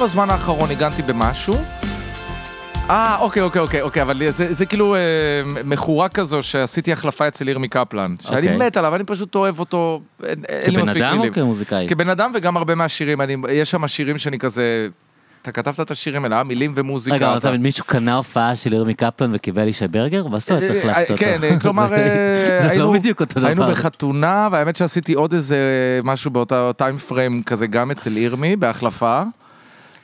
בזמן האחרון ניגנתי במשהו. אה, אוקיי, אוקיי, אוקיי, אוקיי, אבל זה, זה כאילו אה, מכורה כזו שעשיתי החלפה אצל ירמי קפלן. שאני אוקיי. מת עליו, אני פשוט אוהב אותו, אין, אין לי כבן מספיק אדם או מילים. כמוזיקאי? כבן אדם וגם הרבה מהשירים, אני, יש שם שירים שאני כזה... אתה כתבת את השירים האלה, אה? מילים ומוזיקה. רגע, אתה- מבין, מישהו קנה הופעה של ירמי קפלן וקיבל ישי ברגר? מה זאת אומרת אה, החלפת אותו? כן, אה, כלומר, אה, היינו-. בחתונה, והאמת שעשיתי עוד איזה משהו באותה טיים פריים כזה גם אצל ירמי, בהחלפה.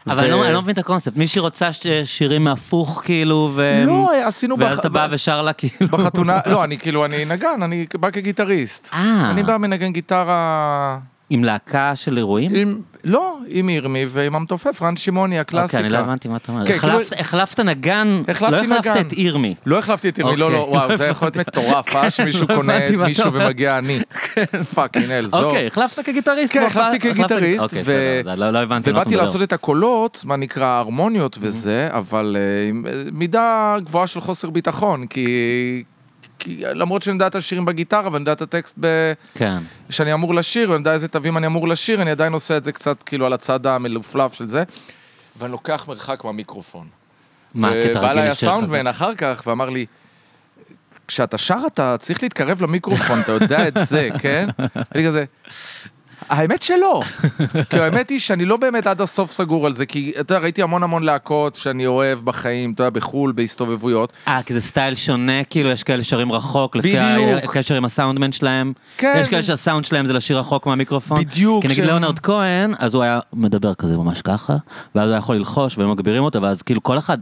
אבל ו- אני לא- אני לא מבין את הקונספט. מישהי רוצה שירים מהפוך, כאילו, ו... לא, עשינו ואז בח- אתה בא ושר לה, כאילו... בחתונה, לא, אני כאילו, אני נגן, אני בא כגיטריסט. אה. אני בא מנגן גיטרה... עם להקה של אירועים? עם, לא, עם ירמי ועם המתופף, רן שמעוני, הקלאסיקה. אוקיי, אני לא הבנתי מה אתה אומר. כן, החלפת- כאילו- החלפת נגן, לא החלפת נגן. את ירמי. לא החלפתי את ירמי, לא, לא, אוקיי. וואו, זה יכול להיות מטורף, אה, שמישהו לא קונה את מישהו. ומגיע אני. fucking hell, זו. אוקיי, החלפת כגיטריסט. כן? החלפתי החלפת- כגיטריסט, אוקיי, לא לא ובאתי. לעשות את הקולות, מה נקרא ההרמוניות וזה, אבל אה, אה, מידה גבוהה של חוסר ביטחון, כי... למרות שאני יודע את השירים בגיטרה ואני יודע את הטקסט ב... כן. שאני אמור לשיר, ואני יודע איזה תווים אני אמור לשיר, אני עדיין עושה את זה קצת כאילו על הצד המלופלף של זה, ואני לוקח מרחק מהמיקרופון. מה הקטע ובא הרגיל אליי יש שלך? הסאונדמן אחר כך ואמר לי, כשאתה שר אתה צריך להתקרב למיקרופון, אתה יודע את זה, כן? אני כזה, האמת שלא. כאילו, האמת היא שאני לא באמת עד הסוף סגור על זה, כי אתה יודע, ראיתי המון המון להקות שאני אוהב בחיים, אתה יודע, בחו"ל, בהסתובבויות. אה, כי זה סטייל שונה, כאילו, יש כאלה שרים רחוק, לפי. הקשר עם הסאונדמן שלהם. כן. יש כאלה שהסאונד שלהם זה לשיר רחוק מהמיקרופון. בדיוק, כי נגיד ליאונרד כהן, אז הוא היה מדבר כזה ממש ככה, ואז הוא היה יכול ללחוש, והם מגבירים אותו, ואז כאילו כל אחד,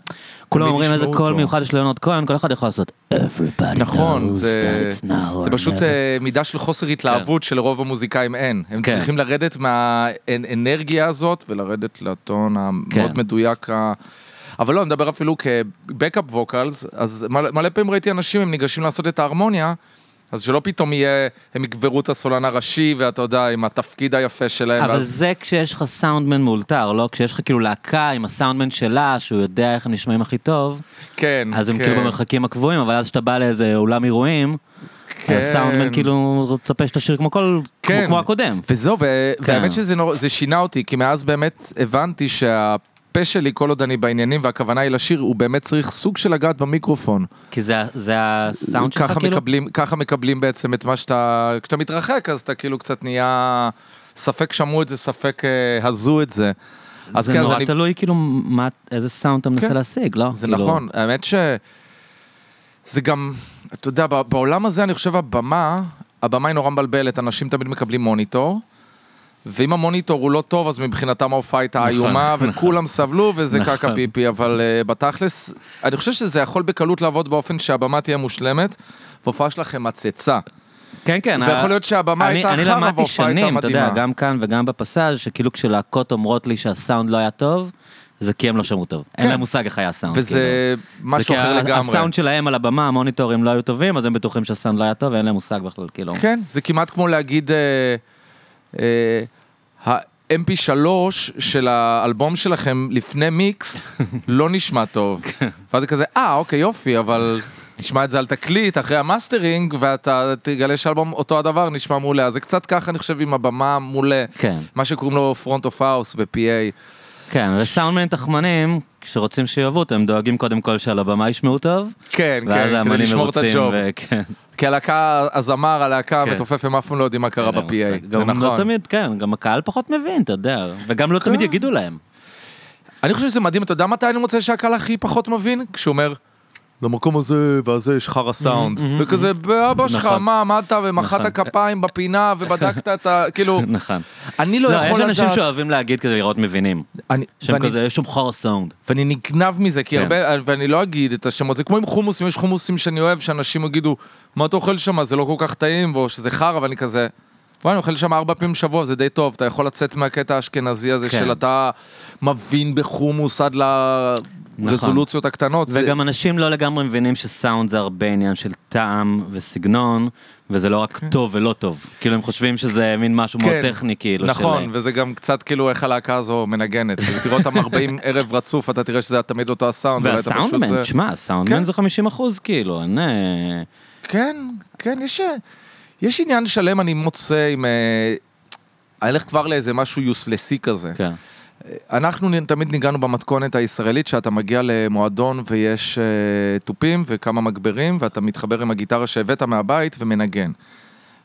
כולם אומרים איזה קול. מיוחד יש ליאונרד כהן, כל אחד יכול לעשות Everybody נכון, knows זה, that it's now זה or פשוט never." אה, מידה של חוסר התלהבות שלרוב המוזיקאים אין. הם כן. צריכים לרדת מהאנרגיה הזאת ולרדת לטון כן. המאוד מדויק. ה- אבל לא, אני מדבר אפילו כ backup vocals, אז מלא פעמים ראיתי אנשים, הם ניגשים לעשות את ההרמוניה, אז שלא פתאום יהיה, הם יקברו את הסולן הראשי, ואתה יודע, עם התפקיד היפה שלהם. אבל ואז- זה כשיש לך סאונדמן מאולתר, לא? כשיש לך כאילו להקה עם הסאונדמן שלה, שהוא יודע איך הם נשמעים הכי טוב, כן, אז הם כן. כאילו במרחקים הקבועים, אבל אז כשאתה בא לאיזה אולם אירועים, כן. הסאונדמן כאילו מצפה שתשאיר כמו כל, כמו- כן. כמו הקודם. וזהו, ו- כן. והאמת שזה נור... שינה אותי, כי מאז באמת הבנתי שהפה שלי, כל עוד אני בעניינים והכוונה היא לשיר, הוא באמת צריך סוג של לגעת במיקרופון. כי זה, זה הסאונד שלך כאילו? מקבלים, ככה מקבלים בעצם את מה שאתה, כשאתה מתרחק, אז אתה כאילו קצת נהיה, ספק שמעו את זה, ספק אה, הזו את זה. אז זה כן, נורא אני- תלוי כאילו מה, איזה סאונד אתה מנסה כן. להשיג, לא? זה כאילו, נכון, האמת ש... זה גם, אתה יודע, בעולם הזה אני חושב הבמה, הבמה היא נורא מבלבלת, אנשים תמיד מקבלים מוניטור, ואם המוניטור הוא לא טוב, אז מבחינתם ההופעה הייתה נכון, איומה, נכון. וכולם סבלו, וזה נכון. קקה פיפי, אבל uh, בתכלס, אני חושב שזה יכול בקלות לעבוד באופן שהבמה תהיה מושלמת, והופעה שלכם מצצה. כן, כן. ויכול ה- להיות שהבמה אני- הייתה אני חרא למדתי וההופעה הייתה שנים, אתה יודע, מדהימה. גם כאן וגם בפסאז', שכאילו כשלהקות אומרות לי שהסאונד לא היה טוב, זה כי הם לא שמעו טוב. אין כן. להם מושג איך היה הסאונד. וזה כאילו. משהו אחר לגמרי. הסאונד שלהם על הבמה, המוניטורים לא היו טובים, אז הם בטוחים שהסאונד לא היה טוב, ואין להם מושג בכלל, כאילו. כן, זה כמעט כמו להגיד, אה, אה, ה-MP3 של האלבום שלכם לפני מיקס לא נשמע טוב. ואז זה כזה, אה, אוקיי, יופי, אבל תשמע את זה על תקליט אחרי המאסטרינג, ואתה תגלה שאלבום אותו הדבר נשמע מעולה. אז זה קצת ככה, אני חושב, עם הבמה מול כן. מה שקוראים לו front of house ו-PA. כן, וסאונדמנים תחמנים, כשרוצים שיאהבו אותם, הם דואגים קודם כל שעל הבמה ישמעו טוב. כן, כן, כדי לשמור את הג'וב. וכן. כי הלהקה, הזמר, הלהקה כן. המתופף, הם אף פעם לא יודעים מה קרה להם ב-PA. זה גם לא נכון. תמיד, כן, גם הקהל פחות מבין, אתה יודע. וגם לא תמיד כן. יגידו להם. אני חושב שזה מדהים, אתה יודע מתי אני מוצא שהקהל הכי פחות מבין? כשהוא אומר, למקום הזה והזה יש חרא סאונד. וכזה, באבא שלך, נכון. מה, עמדת ומחאת נכון. כפיים בפינה ובדקת את ה... כאילו, נכון. אני לא לא, יכול יש לדעת... אנשים שאוהבים להגיד כזה לראות מבינים. ואני- כזה, יש שם חרא סאונד. ואני נגנב מזה, כי כן. הרבה, ואני לא אגיד את השמות, זה כמו עם חומוסים, יש חומוסים שאני אוהב, שאנשים יגידו, מה אתה אוכל שם, זה לא כל כך טעים, או שזה חרא, ואני כזה, וואי, אני אוכל שם ארבע פעמים בשבוע, זה די טוב, אתה יכול לצאת מהקטע האשכנזי הזה כן. של אתה מבין בחומוס עד לרזולוציות הקטנות. זה- וגם אנשים לא לגמרי מבינים שסאונד זה הרבה עניין של טעם וסגנון, וזה לא רק טוב ולא טוב. כאילו הם חושבים שזה מין משהו מאוד כן, טכני, כאילו. נכון, של- וזה גם קצת כאילו איך הלהקה הזו מנגנת. תראו אותם 40 ערב רצוף, אתה תראה שזה תמיד אותו הסאונד. והסאונדמן, זה- תשמע, הסאונדמן כן. זה 50 אחוז, כאילו, אין... אה, כן, כן, יש, יש עניין שלם אני מוצא עם... אה, אני אלך כבר לאיזה משהו יוסלסי כזה. כן. אנחנו תמיד ניגענו במתכונת הישראלית, שאתה מגיע למועדון ויש אה, תופים וכמה מגברים, ואתה מתחבר עם הגיטרה שהבאת מהבית ומנגן.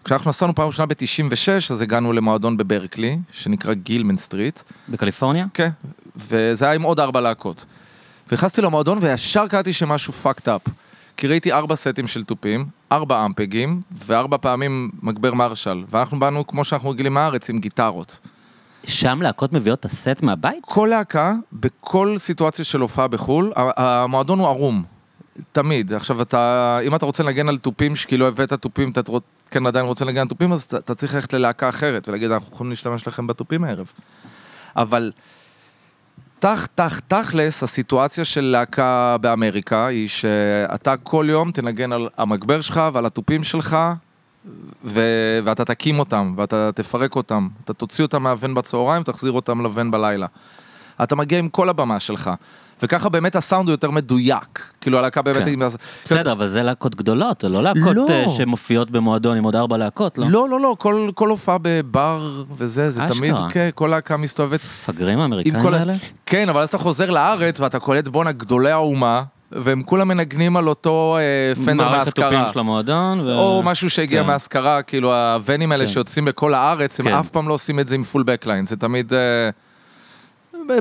כשאנחנו נסענו פעם ראשונה ב-96, אז הגענו למועדון בברקלי, שנקרא גילמן סטריט. בקליפורניה? כן, וזה היה עם עוד ארבע להקות. ונכנסתי למועדון וישר קראתי שמשהו fucked up. כי ראיתי ארבע סטים של תופים, ארבע אמפגים, וארבע פעמים מגבר מרשל. ואנחנו באנו, כמו שאנחנו רגילים מהארץ, עם גיטרות. שם להקות מביאות את הסט מהבית? כל להקה, בכל סיטואציה של הופעה בחו"ל, המועדון הוא ערום. תמיד. עכשיו, אתה, אם אתה רוצה לנגן על תופים שכאילו הבאת תופים, אתה כן עדיין רוצה לנגן על תופים, אז אתה, אתה צריך ללכת ללהקה אחרת ולהגיד, אנחנו יכולים להשתמש לכם בתופים הערב. אבל תח, תח, תכלס, הסיטואציה של להקה באמריקה היא שאתה כל יום תנגן על המגבר שלך ועל התופים שלך, ו... ואתה תקים אותם, ואתה תפרק אותם. אתה תוציא אותם מהוון בצהריים, תחזיר אותם לוון בלילה. אתה מגיע עם כל הבמה שלך. וככה באמת הסאונד הוא יותר מדויק. כאילו הלהקה באמת... כן. עם... בסדר, אבל זה להקות גדולות, זה לא להקות לא. אה, שמופיעות במועדון עם עוד ארבע להקות, לא? לא, לא, לא, כל, כל הופעה בבר וזה, זה אשכרה. תמיד, כן, כל להקה מסתובבת. מפגרים האמריקאים כל האלה? כן, אבל אז אתה חוזר לארץ ואתה קולט בואנה גדולי האומה, והם כולם מנגנים על אותו אה, Fender מערכת תופים מהשכרה. של המועדון. ו- או משהו שהגיע כן. מהשכרה, כאילו הוונים האלה כן. שיוצאים בכל הארץ, הם כן. אף פעם לא עושים את זה עם full backline, זה תמיד אה,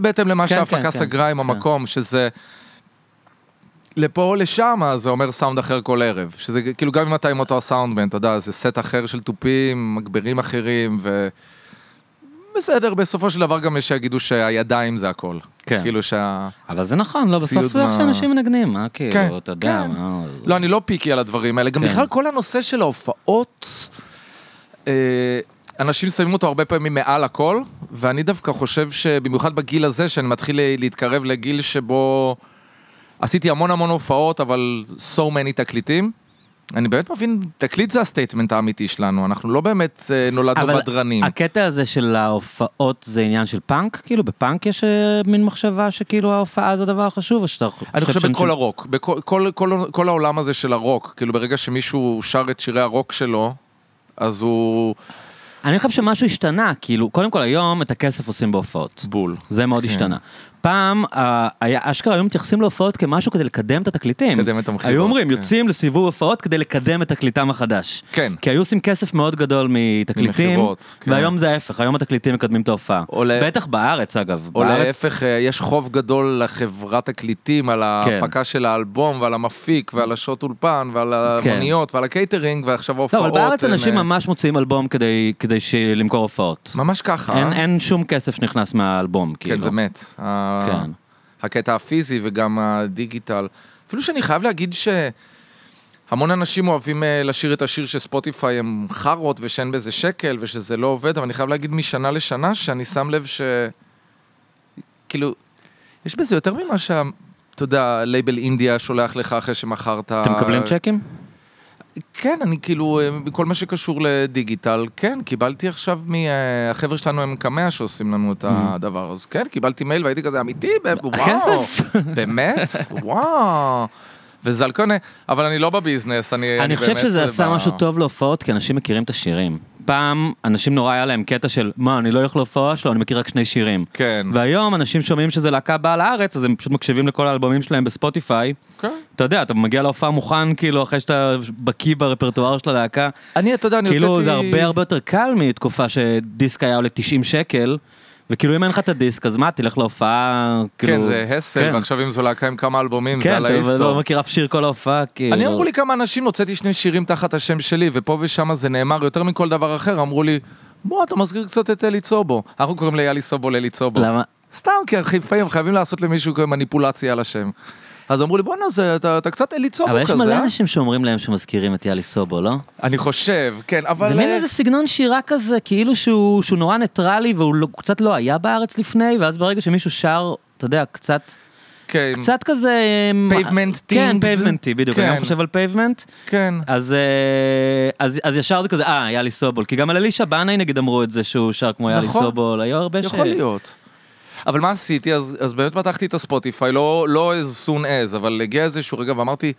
בהתאם למה כן, שההפקה כן, סגרה עם כן. המקום, שזה... לפה או לשם, זה אומר סאונד אחר כל ערב. שזה כאילו גם אם אתה עם אותו הסאונדמן, אתה יודע, זה סט אחר של תופים, מגברים אחרים, ו... בסדר, בסופו של דבר גם יש שיגידו שהידיים זה הכל. כן. כאילו שה... אבל זה נכון, לא, בסוף זה איך מה- שאנשים מנגנים, מה כן, כאילו, אתה יודע, כן. מה... לא, אני לא פיקי על הדברים האלה. גם כן. בכלל כל הנושא של ההופעות, אה, אנשים שמים אותו הרבה פעמים מעל הכל, ואני דווקא חושב שבמיוחד בגיל הזה, שאני מתחיל להתקרב לגיל שבו עשיתי המון המון הופעות, אבל so many תקליטים. אני באמת מבין, תקליט זה ה statement האמיתי שלנו, אנחנו לא באמת אה, נולדנו אבל בדרנים. הקטע הזה של ההופעות זה עניין של פאנק? כאילו בפאנק יש אה, מין מחשבה שכאילו ההופעה זה הדבר החשוב, או שאתה אני חושב בכל הרוק, בכל כל, כל, כל העולם הזה של הרוק, כאילו ברגע שמישהו שר את שירי הרוק שלו, אז הוא אני חושב שמשהו השתנה, כאילו, קודם כל היום את הכסף עושים בהופעות. בול. זה מאוד כן. השתנה. פעם, אה, היה, אשכרה היו מתייחסים להופעות כמשהו כדי לקדם את התקליטים. לקדם את המכירות, היו אומרים, כן. יוצאים לסיבוב הופעות כדי לקדם את תקליטם החדש. כן. כי היו עושים כסף מאוד גדול מתקליטים, ממכירות, כן. והיום זה ההפך, היום התקליטים מקדמים את ההופעה. או ל- בטח בארץ, אגב. או בארץ- להפך, אה, יש חוב גדול לחברת תקליטים על ההפקה של האלבום ועל המפיק ועל השעות אולפן ועל המוניות ועל הקייטרינג ועכשיו לא, ההופעות. אבל בארץ הן, אנשים אה, ממש מוציאים אלבום כדי, כדי ש- למכור הופעות. ממש ככה. אין, אה? אין שום כסף שנכנס מהאלבום, כאילו. כן, זה מת. כן. הקטע הפיזי וגם הדיגיטל. אפילו שאני חייב להגיד שהמון אנשים אוהבים אה, לשיר את השיר שספוטיפיי הם חארות ושאין בזה שקל ושזה לא עובד, אבל אני חייב להגיד משנה לשנה שאני שם לב ש... כאילו, יש בזה יותר ממה שה... אתה יודע, לייבל אינדיה שולח לך אחרי שמכרת... אתם מקבלים צ'קים? כן, אני כאילו, אה, בכל מה שקשור לדיגיטל, כן, קיבלתי עכשיו מהחבר'ה שלנו הם קמע שעושים לנו את הדבר, אז כן, קיבלתי מייל והייתי כזה אמיתי, וואו. באמת, וואו. וזה על כל מיני, אבל אני לא בביזנס, אני, אני חושב שזה עשה משהו טוב להופעות, כי אנשים מכירים את השירים. פעם, אנשים נורא היה להם קטע של, מה, אני לא הולך להופעה שלו, אני מכיר רק שני שירים. כן, והיום אנשים שומעים שזה להקה באה לארץ, אז הם פשוט מקשיבים לכל האלבומים שלהם בספוטיפיי. כן. אתה יודע, אתה מגיע להופעה מוכן, כאילו, אחרי שאתה בקיא ברפרטואר של הלהקה. אני, אתה יודע, אני הוצאתי... כאילו, זה הרבה הרבה יותר קל מתקופה שדיסק היה עולה 90 שקל, וכאילו, אם אין לך את הדיסק, אז מה, תלך להופעה, כאילו... כן, זה הסל, כן. ועכשיו אם זו להקה עם כמה אלבומים, זה כן, על אתה ההיסטור. לא מכיר אף שיר כל ההופעה, כאילו... אני אמרו לי כמה אנשים, הוצאתי שני שירים תחת השם שלי, ופה ושם זה נאמר יותר מכל דבר אחר, אמרו לי, בוא, אתה מזכיר קצת את אלי צובו. אנחנו קוראים ליאלי סובו לאלי צובו. למה? סתם, כי לפעמים חייבים לעשות למישהו מניפולציה על השם. אז אמרו לי, בואנה, אתה אתה קצת יאלי סובול אבל יש כזה, מלא אה?" אנשים שאומרים להם שמזכירים את יאלי סובול, לא? אני חושב, כן, אבל... זה מין אה, איזה סגנון שירה כזה, כאילו שהוא שהוא נורא ניטרלי והוא לא- קצת לא היה בארץ לפני, ואז ברגע שמישהו שר, אתה יודע, קצת, כן, קצת כזה... Pavement כן, tinged. Pavementי, בדיוק, אני כן. גם חושב על Pavement. כן. אז, אה, אז, אז ישר זה כזה, אה, יאלי סובול. כי גם על אלישע בנאי נגיד אמרו את זה שהוא שר כמו יאלי נכון. סובול, היו הרבה ש... יכול להיות. אבל מה עשיתי? אז, אז באמת פתחתי את הספוטיפיי, לא, לא as soon as, אבל הגיע איזשהו רגע ואמרתי,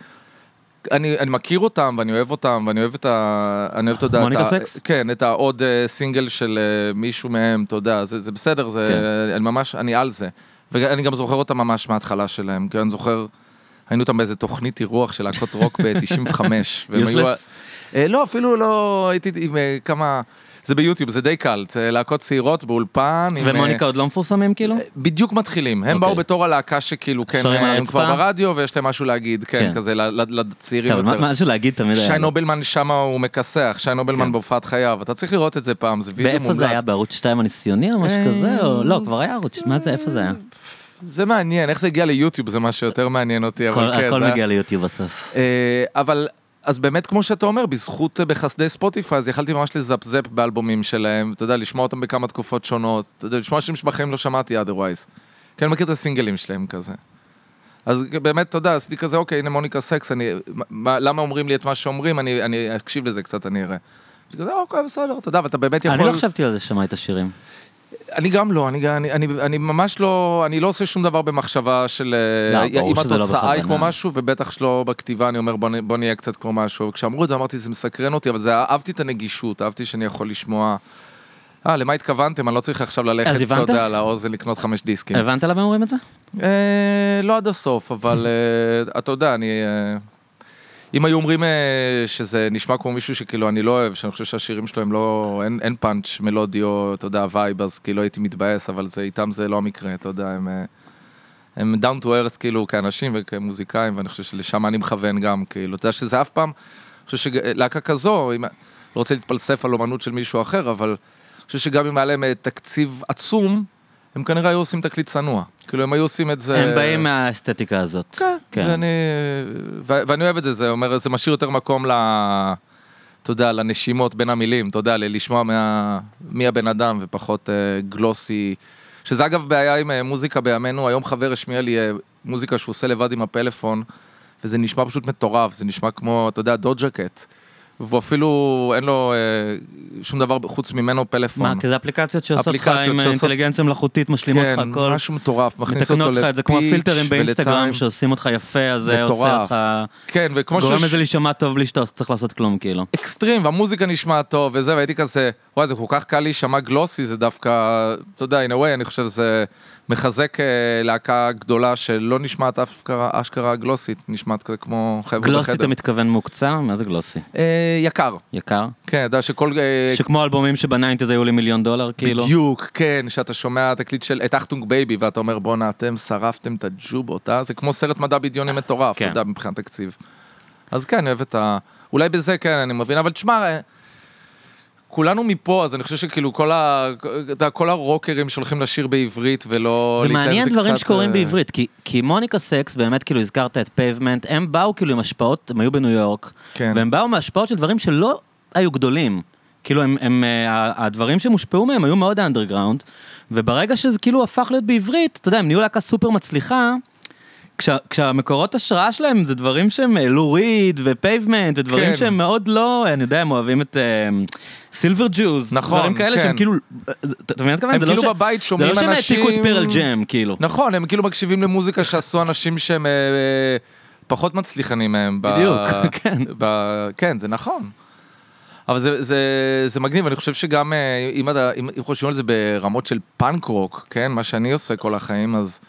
אני, אני מכיר אותם, ואני אוהב אותם, ואני אוהב את ה... אני אוהב, אתה יודע, מוניקה סקס? כן, את העוד אה, סינגל של אה, מישהו מהם, אתה יודע, זה, זה בסדר, זה... כן. אני ממש, אני על זה. ואני גם זוכר אותם ממש מההתחלה שלהם, כי אני זוכר, היינו אותם באיזה תוכנית אירוח של להקות רוק ב-95. Useless? לא, אפילו לא, הייתי עם אה, כמה... זה ביוטיוב, זה די קל, זה להקות צעירות באולפן. עם, אה, ומוניקה עוד לא מפורסמים כאילו? בדיוק מתחילים, הם אוקיי. באו בתור הלהקה שכאילו, כן, הם כבר? ברדיו ויש להם משהו להגיד, כן, כן. כזה לצעירים טוב, מה- יותר. משהו להגיד תמיד. שי. נובלמן שמה הוא מכסח, שי נובלמן כן. בהופעת חייו, אתה צריך לראות את זה פעם, זה וידאו מומלץ. ואיפה זה היה? בערוץ 2 הניסיוני או משהו אה, כזה? או לא, כבר היה ערוץ, מה זה, איפה זה היה? זה מעניין, איך זה הגיע ליוטיוב זה מה שיותר מעניין אותי, אבל הכל- כן, הכל זה היה- מגיע ליוטיוב בסוף. אה, אבל, אז באמת, כמו שאתה אומר, בזכות, אה, בחסדי ספוטיפיי, אז יכלתי ממש לזפזפ באלבומים שלהם, אתה יודע, לשמוע אותם בכמה תקופות שונות, אתה יודע, לשמוע שירים שבחיים לא שמעתי otherwise. כי אני מכיר את הסינגלים שלהם כזה. אז באמת, אתה יודע, עשיתי כזה, אוקיי, הנה מוניקה סקס, אני, מה, למה אומרים לי את מה שאומרים, אני, אני אקשיב לזה קצת, אני אראה. כזה, אוקיי, בסדר, אתה ואתה באמת יכול... אני לא חשבתי על זה ששמע את השירים. אני גם לא, אני, אני, אני, אני ממש לא, אני לא עושה שום דבר במחשבה של לא, אה, ברור אם שזה לא התוצאה היא כמו. משהו, ובטח שלא בכתיבה, אני אומר בוא, בוא נהיה קצת כמו משהו. כשאמרו את זה אמרתי, זה מסקרן אותי, אבל זה, אהבתי את הנגישות, אהבתי שאני יכול לשמוע... אה, למה התכוונתם? אני לא צריך עכשיו ללכת, אתה? יודע, לאוזן לקנות חמש דיסקים. הבנת למה אומרים את זה? אה, לא עד הסוף, אבל אה, אתה יודע, אני... אה, אם היו אומרים אה, שזה נשמע כמו מישהו שכאילו אני לא אוהב, שאני חושב שהשירים שלו הם לא... אין, אין פאנץ' מלודי או, אתה יודע, vibe, אז כאילו הייתי מתבאס, אבל זה, איתם זה לא המקרה, אתה יודע, הם... אה, הם down to earth כאילו כאנשים וכמוזיקאים, ואני חושב שלשם אני מכוון גם, כאילו, אתה יודע שזה אף פעם, אני חושב שלהקה כזו, אם, לא רוצה להתפלסף על אומנות של מישהו אחר, אבל אני חושב שגם אם היה להם אה, תקציב עצום, הם כנראה היו עושים תקליט צנוע. כאילו, הם היו עושים את זה... הם באים מהאסתטיקה הזאת. כן, כן. ואני, ו- ואני אוהב את זה, זה אומר, זה משאיר יותר מקום ל... אתה יודע, לנשימות בין המילים, אתה יודע, לשמוע מה, מי הבן אדם ופחות אה, גלוסי. שזה אגב בעיה עם אה, מוזיקה בימינו, היום חבר השמיע לי אה, מוזיקה שהוא עושה לבד עם הפלאפון, וזה נשמע פשוט מטורף, זה נשמע כמו, אתה יודע, דוג'קט. והוא אפילו, אין לו אה, שום דבר חוץ ממנו פלאפון. מה, כי זה אפליקציות שעושות לך עם שעושות- אינטליגנציה מלאכותית, משלימות לך כן, הכל. משהו מטורף, מכניס אותו לך את זה כמו לפיץ' הפילטרים באינסטגרם ולטיים. שעושים אותך יפה, אז זה עושה. אותך... כן, וכמו גורם שיש- לזה להישמע טוב בלי שאתה צריך לעשות כלום, כאילו. אקסטרים, והמוזיקה נשמעת טוב וזה, והייתי כזה, וואי, זה כל כך קל להישמע glossy, זה דווקא, אתה יודע, in a way, אני חושב שזה מחזק אה, להקה גדולה שלא נשמעת אשכרה, אשכרה glossyת, נשמעת כזה כמו חבר'ה בחדר. glossy אתה מתכוון מוקצע? מה זה glossy? אה, יקר, יקר? כן, אתה יודע שכל... אה, שכמו אלבומים שב nineties היו לי מיליון דולר, כאילו? בדיוק, כן, שאתה שומע תקליט של את Achtung Baby, ואתה אומר, בואנה, אתם שרפתם את הג'ובות, אה? זה כמו סרט מדע בדיוני מטורף, אתה כן. יודע, מבחינת תקציב. אז כן, אני אוהב את ה... אולי בזה כן, אני מבין, אבל תשמע, כולנו מפה, אז אני חושב שכאילו כל, ה... כל הרוקרים שהולכים לשיר בעברית ולא... זה מעניין דברים קצת, שקורים אה, בעברית, כי, כי מוניקה סקס, באמת כאילו הזכרת את Pavement, הם באו כאילו עם השפעות, הם היו בניו יורק, כן. והם באו מהשפעות של דברים שלא היו גדולים. כאילו הם, הם, אה, הדברים שהם הושפעו מהם היו מאוד underground, וברגע שזה כאילו הפך להיות בעברית, אתה יודע, הם נהיו להקה סופר מצליחה, כשה, כשהמקורות השראה שלהם זה דברים שהם אה, לו ריד ו Pavement ודברים כן. שהם מאוד לא, אני יודע, הם אוהבים את Silver Jews, נכון, דברים כאלה כן. שהם כאילו, אתה מבין אני מתכוון? הם לא כאילו ש- בבית שומעים זה לא שהם אנשים- העתיקו את Pearl Jam, כאילו. נכון, הם כאילו מקשיבים למוזיקה שעשו אנשים שהם אה, אה, פחות מצליחנים מהם. ב- בדיוק, כן. ב- כן, זה נכון. אבל זה, זה, זה מגניב, אני חושב שגם אה, אם, אתה, אם, אם חושבים על זה ברמות של פאנק רוק, כן, מה שאני עושה כל החיים, אז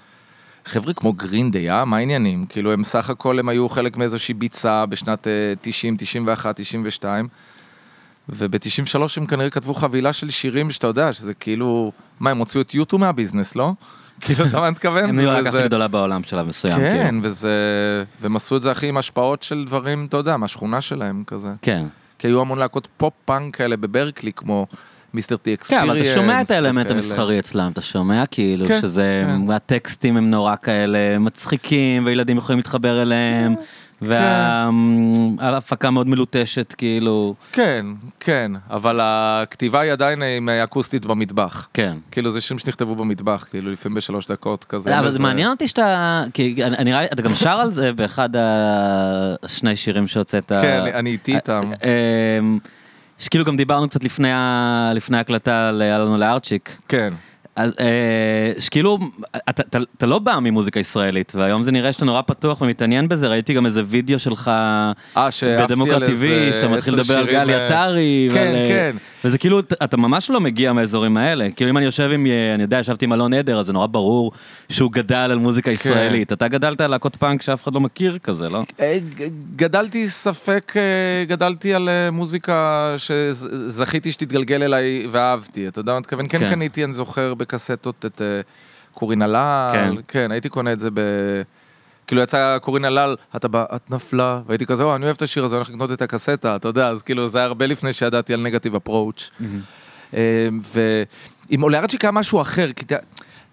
חבר'ה כמו Green Day, אה, מה העניינים? כאילו, הם סך הכל, הם היו חלק מאיזושהי ביצה בשנת אה, 90, 91, 92, וב-93 הם כנראה כתבו חבילה של שירים שאתה יודע, שזה כאילו, מה, הם הוציאו את יוטו מהביזנס, לא? כאילו, אתה מה אני מתכוון? הם הלהקה זה- הכי גדולה בעולם בשלב מסוים, כן, כאילו. וזה... והם עשו את זה הכי עם השפעות של דברים, אתה יודע, מהשכונה שלהם כזה. כן. כי היו המון להקות פופ-פאנק כאלה בברקלי, כמו Mr. T Experience. כן, אבל אתה שומע את האלמנט המסחרי אצלם, אתה שומע כאילו כן, שזה, כן. הטקסטים הם נורא כאלה מצחיקים, וילדים יכולים להתחבר אליהם, וההפקה מאוד מלוטשת, כאילו, כן, כן, אבל הכתיבה היא עדיין עם אקוסטית במטבח. כן. כאילו, זה שירים שנכתבו במטבח, כאילו, לפעמים בשלוש דקות כזה. אבל זה מעניין אותי שאתה, כי אני לי, אתה גם שר על זה באחד השני שירים שהוצאת. כן, אני- איתי איתם. אמ, שכאילו גם דיברנו קצת לפני ההקלטה על לארצ'יק. כן. אז אה, שכאילו, אתה, אתה, אתה לא בא ממוזיקה ישראלית, והיום זה נראה שאתה נורא פתוח ומתעניין בזה, ראיתי גם איזה וידאו שלך אה, שאהבתי בדמוקרט על TV, איזה שאתה מתחיל לדבר על גלי אה, עטרי. כן, ועל, אה, כן. וזה כאילו, אתה- ממש לא מגיע מהאזורים האלה. כאילו אם אני יושב עם, אה, אני יודע, ישבתי עם אלון עדר, אז זה נורא ברור שהוא גדל על כן. מוזיקה ישראלית. אתה גדלת על להקות פאנק שאף אחד לא מכיר כזה, לא? גדלתי ספק, גדלתי על מוזיקה שזכיתי שתתגלגל אליי ואהבתי, אתה יודע מה אני מתכוון? כן כן. קניתי, אני זוכר, בקסטות את אה, קורין הלל, כן. כן, הייתי קונה את זה ב... כאילו יצא קורין הלל, את נפלה, והייתי כזה, או, אני אוהב את השיר הזה, אני הולך לקנות את הקסטה, אתה יודע, אז כאילו זה היה הרבה לפני שידעתי על נגטיב אפרוץ'. ועם אולארצ'יק היה משהו אחר, כי ת-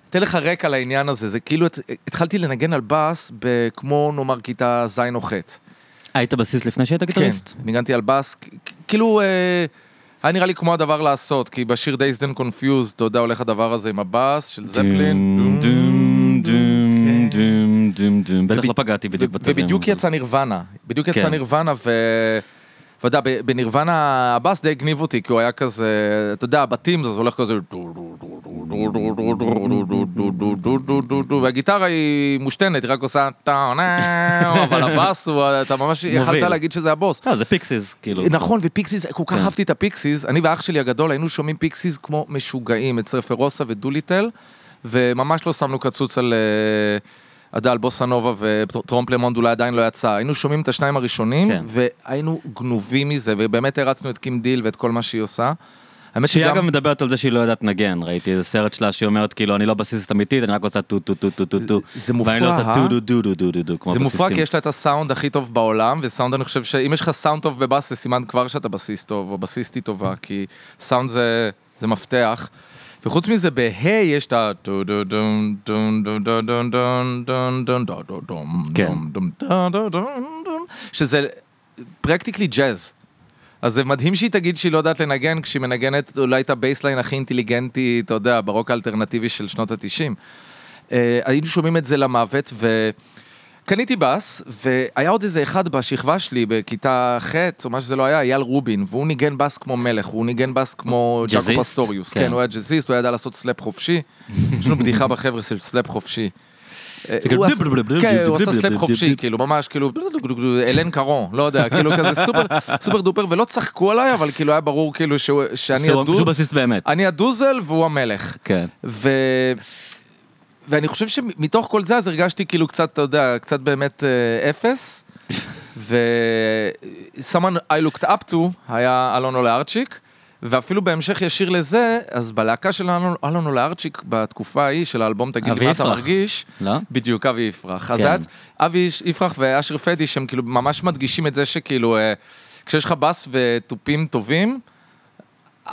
אתן לך רקע לעניין הזה, זה כאילו הת- התחלתי לנגן על בס בכמו נאמר כיתה ז' או ח'. היית בסיס לפני שהיית גיטריסט? כן, ניגנתי על בס, כאילו, אה, היה נראה לי כמו הדבר לעשות, כי בשיר Dazed and Confused, אתה יודע, הולך הדבר הזה עם הבס של זפלין. דום, דום, דום, דום, דום, דום. בטח לא פגעתי בדיוק בתווים. ובדיוק יצא נירוונה, בדיוק יצא כן. נירוונה, ו... ואתה יודע, בנירוונה הבאס דווקא הגניב אותי, כי הוא היה כזה, אתה יודע, הבתים זה הולך כזה... והגיטרה היא מושתקת, היא רק עושה... אבל הבאס הוא, אתה ממש יכלת. להגיד שזה הבאס. לא, זה פיקסיס, כאילו. נכון, ופיקסיס, כל כך כן. אהבתי את הפיקסיס, אני ואח שלי הגדול היינו שומעים פיקסיס כמו משוגעים, את Surfer Rosa ו Doolittle, וממש לא שמנו קצוץ על... אה, על Bossanova ו Trompe le Monde אולי עדיין לא יצא. היינו שומעים את השניים הראשונים, כן. והיינו גנובים מזה, ובאמת הערצנו את קים דיל ואת כל מה שהיא עושה. האמת שהיא. אגב מדברת על זה שהיא לא יודעת לנגן, ראיתי איזה סרט שלה שהיא אומרת כאילו אני לא בסיסט אמיתית, אני רק עושה טו טו טו טו טו טו. זה ואני לא מופרע, עושה אה? טו דו דו דו דו דו דו כמו זה מופרע כי. יש לה את הסאונד הכי טוב בעולם, וסאונד אני חושב שאם יש לך סאונד טוב בבאס זה סימן כבר שאתה בסיסט טוב, או בסיסטית טובה, כי סאונד זה, זה מפתח. וחוץ מזה, בה' יש את ה... כן. שזה פרקטיקלי ג'אז. אז זה מדהים שהיא תגיד שהיא לא יודעת לנגן, כשהיא מנגנת אולי את הבייסליין הכי אינטליגנטי, אתה יודע, ברוק האלטרנטיבי של שנות התשעים. אה, היינו שומעים את זה למוות, ו... וקניתי בס, והיה עוד איזה אחד בשכבה שלי, בכיתה ח', או מה שזה לא היה, אייל רובין, והוא ניגן בס כמו מלך, הוא ניגן בס כמו ג'אקו? פסטוריוס. כן. כן, הוא היה ג'אזיסט, הוא ידע לעשות סלאפ חופשי. יש לנו בדיחה בחבר'ה של סלאפ חופשי. אה, כאילו הוא עשה- כן, סלאפ חופשי, כאילו, ממש, כאילו, אלן קרון, לא יודע, כאילו כזה סופר, סופר דופר, ולא צחקו עליי, אבל כאילו היה ברור כאילו שאני שהוא הדוזל, שהוא בסיסט באמת. אני הדוזל והוא המלך. כן. ואני חושב שמתוך כל זה אז הרגשתי כאילו קצת, אתה יודע, קצת באמת אה, אפס. ו... someone I looked up to היה אלון אולארצ'יק, ואפילו בהמשך ישיר לזה, אז בלהקה של אלון- אלון אולארצ'יק בתקופה ההיא של האלבום תגיד לי מה אתה. מרגיש, לא? בדיוק, אבי יפרח. אז כן. היה את אבי יפרח ואשר פדי, שהם כאילו ממש מדגישים את זה שכאילו, אה, כשיש לך בס ותופים טובים,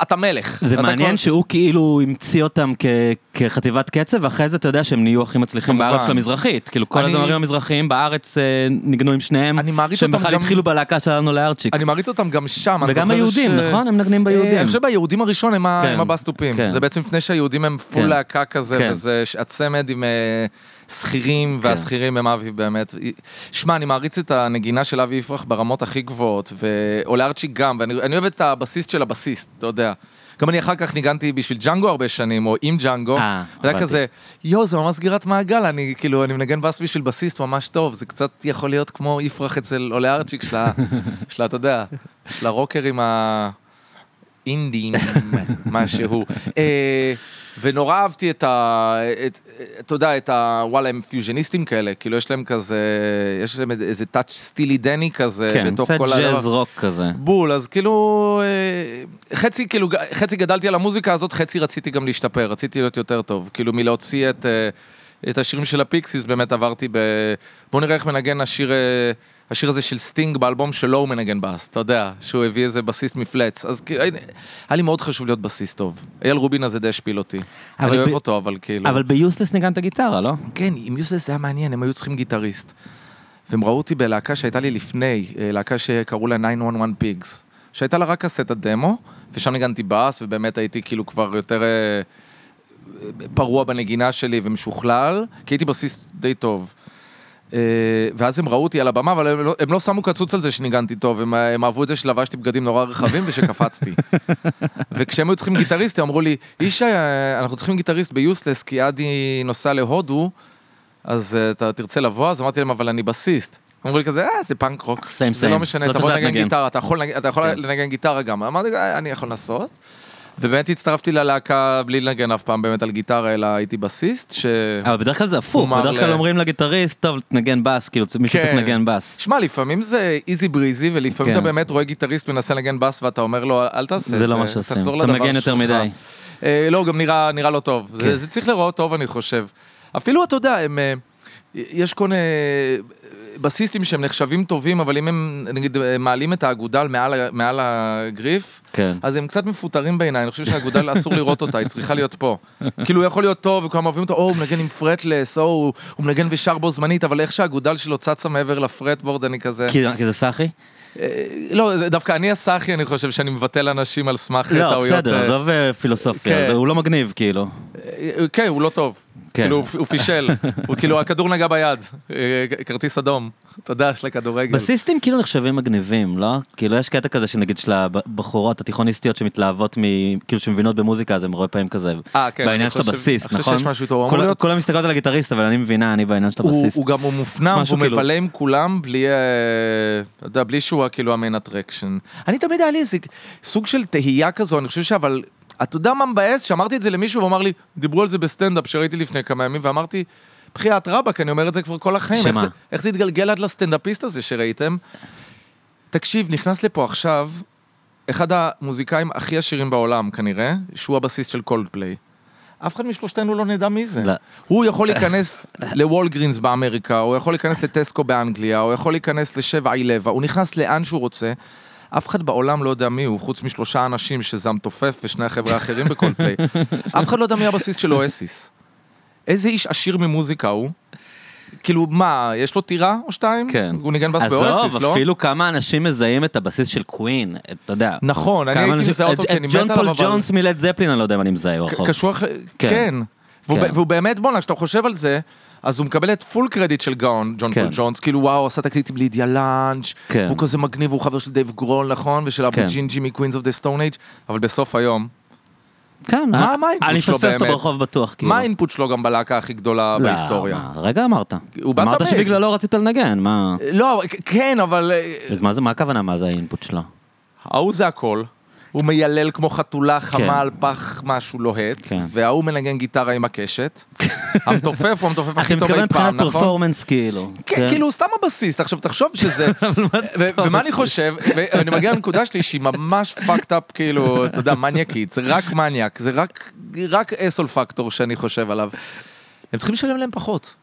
אתה מלך. זה אתה מעניין כל- שהוא כאילו המציא אותם כ- כחטיבת קצב, ואחרי זה אתה יודע שהם נהיו הכי מצליחים כמובן. בארץ של המזרחית. כאילו כל אני- הזמרים המזרחיים בארץ אה, ניגנו עם שניהם, שהם בכלל גם- התחילו בלהקה שלנו לארצ'יק. אני מעריץ אותם גם שם, וגם היהודים, ש- נכון? הם מנגנים אה, ביהודים. אני חושב ביהודים הראשון הם כן, הם הבסטופים. כן. זה בעצם לפני שהיהודים הם פול כן. להקה כזה, כן. וזה הצמד עם אה, שכירים, כן. והשכירים הם אבי באמת. שמע, אני מעריץ את הנגינה של אבי יפרח ברמות הכי גבוהות, ואולארצ'יק גם, ואני אני אוהב את הבסיסט של הבסיסט, אתה יודע. גם אני אחר כך ניגנתי בשביל ג'אנגו הרבה שנים, או עם ג'אנגו. אה, זה היה הבנתי. כזה, יואו, זה ממש סגירת מעגל, אני כאילו, אני מנגן בס בשביל בסיסט ממש טוב, זה קצת יכול להיות כמו יפרח אצל עולה ארצ'יק של ה... של ה- אתה יודע, של הרוקרים האינדים, משהו. ונורא אהבתי את ה... את- אתה יודע, את ה... וואלה, הם פיוז'ניסטים כאלה, כאילו יש להם כזה, יש להם איזה טאץ' סטילי דני כזה, כן, בתוך קצת כל הדבר. ג'אז רוק כזה. בול, אז כאילו, אה, חצי כאילו, חצי גדלתי על המוזיקה הזאת, חצי רציתי גם להשתפר, רציתי להיות יותר טוב. כאילו מלהוציא את, אה, את השירים של ה Pixies, באמת עברתי ב... בוא נראה איך מנגן השיר, אה, השיר הזה של סטינג באלבום שלו הוא מנגן בס, אתה יודע, שהוא הביא איזה בסיסט מפלץ. אז כאילו, היה לי מאוד חשוב להיות בסיסט טוב. אייל רובין הזה די השפיל אותי. אני אוהב ב- אותו, אבל כאילו... אבל ביוסלס ניגנת גיטרה, לא? כן, עם יוסלס זה היה מעניין, הם היו צריכים גיטריסט. והם ראו אותי בלהקה שהייתה לי לפני, אה, להקה שקראו לה 911 Pigs, שהייתה לה רק קסטת דמו, ושם ניגנתי בס, ובאמת הייתי כאילו כבר יותר אה, פרוע בנגינה שלי ומשוכלל, כי הייתי בסיס די טוב. אה, ואז הם ראו אותי על הבמה, אבל הם לא, הם לא שמו קצוץ על זה שניגנתי טוב, הם, הם אהבו את זה שלבשתי בגדים נורא רחבים ושקפצתי. וכשהם היו צריכים גיטריסט, הם אמרו לי, ישי, אה, אנחנו צריכים גיטריסט ביוסלס, כי עדי נוסע להודו, אז אה, אתה תרצה לבוא? אז אמרתי להם, אבל אני בסיסט. אמרו לי כזה, אה, זה פאנק רוק. סיים, זה same. לא משנה, לא תבוא צריך לנגן. גיטרה, אתה יכול, אתה יכול כן. לנגן גיטרה גם. אמרתי, "אה, אני יכול לנסות. ובאמת הצטרפתי ללהקה בלי לנגן אף פעם באמת על גיטרה, אלא הייתי בסיסט, ש... אבל בדרך כלל זה הפוך, בדרך כלל ל- אומרים לגיטריסט, טוב, תנגן בס, כאילו מישהו צריך כן. לנגן בס. שמע, לפעמים זה איזי בריזי, ולפעמים כן. אתה באמת רואה גיטריסט מנסה לנגן בס, ואתה אומר לו, אל תעשה זה, זה לא מה שעושים. אתה מנגן יותר שלך." מדי. אה, לא, גם נראה, נראה לא טוב. כן. זה, זה צריך לראות טוב, אני חושב. אפילו, אתה יודע, הם, אה, יש כל בסיסטים שהם נחשבים טובים, אבל אם הם, נגיד, מעלים את האגודל מעל, מעל הגריף, כן. אז הם קצת מפוטרים בעיניי, אני חושב שהאגודל אסור לראות אותה, היא צריכה להיות פה. כאילו הוא יכול להיות טוב, וכולם אוהבים אותו, או הוא מנגן עם פרטלס, או הוא, הוא מנגן ושר בו זמנית, אבל איך שהאגודל שלו צצה מעבר לפרטבורד, אני כזה... כי זה סאחי? אה, לא, דווקא אני הסאחי, אני חושב שאני מבטל אנשים על סמך לא, טעויות. בסדר, אה, עזוב אה, פילוסופיה, כן. הוא לא מגניב, כאילו. כן, הוא לא טוב. כן. כאילו, הוא- הוא פישל. הוא כאילו, הכדור נגע ביד. אה, כרטיס אדום. אתה יודע, של הכדורגל. בסיסטים כאילו נחשבים מגניבים, לא? כאילו יש קטע כזה שנגיד של הבחורות התיכוניסטיות שמתלהבות מ... כאילו שמבינות במוזיקה, אז הם הרבה פעמים כזה אה, כן, בעניין של חושב- הבסיסט, אני חושב נכון? שיש משהו הוא אמור כולם- מסתכלות על הגיטריסט, אבל אני מבינה, אני בעניין של הוא, הבסיסט. הוא גם הוא מופנם, והוא כאילו- מבלה עם כולם בלי, אה, אתה יודע, בלי שהוא כאילו ה main attraction. אני תמיד היה לי איזה סוג של תהייה כזו, אני חושב שאבל, אתה יודע מה מבאס? שאמרתי את זה למישהו והוא אמר לי, דיברו על זה בסטנדאפ שראיתי לפני כמה ימים, ואמרתי, בחייאת רבאק, אני אומר את זה כבר כל החיים. איך שמה? זה, איך זה התגלגל עד לסטנדאפיסט הזה שראיתם? תקשיב, נכנס לפה עכשיו אחד המוזיקאים הכי עשירים בעולם כנראה, שהוא הבסיסט של קולד פליי. אף אחד משלושתנו לא נדע מי זה. לא. הוא יכול להיכנס לוולגרינס באמריקה, הוא יכול להיכנס לטסקו באנגליה, הוא יכול להיכנס לסבן אילבן, הוא נכנס לאן שהוא רוצה. אף אחד בעולם לא יודע מי הוא, חוץ משלושה אנשים שזה המתופף ושני החבר'ה האחרים בקולדפליי. אף אחד לא יודע מי הבסיסט של אואסיס. איזה איש עשיר ממוזיקה הוא? כאילו, מה, יש לו טירה או שתיים? כן. הוא ניגן בס באואסיס, עזוב, לא? אפילו כמה אנשים מזהים את הבסיסט של קווין, אתה יודע. נכון, אני הייתי מזהה אותו את- כי אני מת עליו, את ג'ון פול אבל... ג'ונס מלד זפלין, אני לא יודע אם אני מזהה ברחוב. קשוח, כן. כן. כן. והוא באמת, בואנה, כשאתה חושב על זה, אז הוא מקבל את full credit של גאון, ג'ון כן. פול ג'ונס, כאילו וואו, עשה תקליט עם לידיה לאנץ', כן. והוא כזה מגניב, הוא חבר של דייב גרול, נכון? ושל אבו כן. הג'ינג'י מקווינס אוף דה סטון אייג', אבל בסוף היום, כן, מה- אני- מה ה input אני שלו מפספס אותו באמת? ברחוב בטוח, כאילו. מה האינפוט שלו גם בלהקה הכי גדולה לא, בהיסטוריה? מה, רגע אמרת. הוא בא אמרת תמיד. שבגללו רצית לנגן, מה? לא, כן, אבל אה, אז מה זה, מה הכוונה, מה זה האינפוט שלו? ההוא זה הכל. הוא מיילל כמו חתולה חמה על פח משהו לוהט, כן. וההוא מנגן גיטרה עם הקשת. המתופף הוא המתופף הכי טוב מתכוון אי מבחינת פעם, נכון? פרפורמנס, כאילו. כן, כאילו, הוא סתם הבסיסט. עכשיו, תחשוב שזה... ומה אני חושב, ואני מגיע לנקודה שלי שהיא ממש fucked up, כאילו, אתה יודע, מניאקית, זה רק מניאק, זה רק, רק asshole factor שאני חושב עליו. הם צריכים לשלם להם פחות.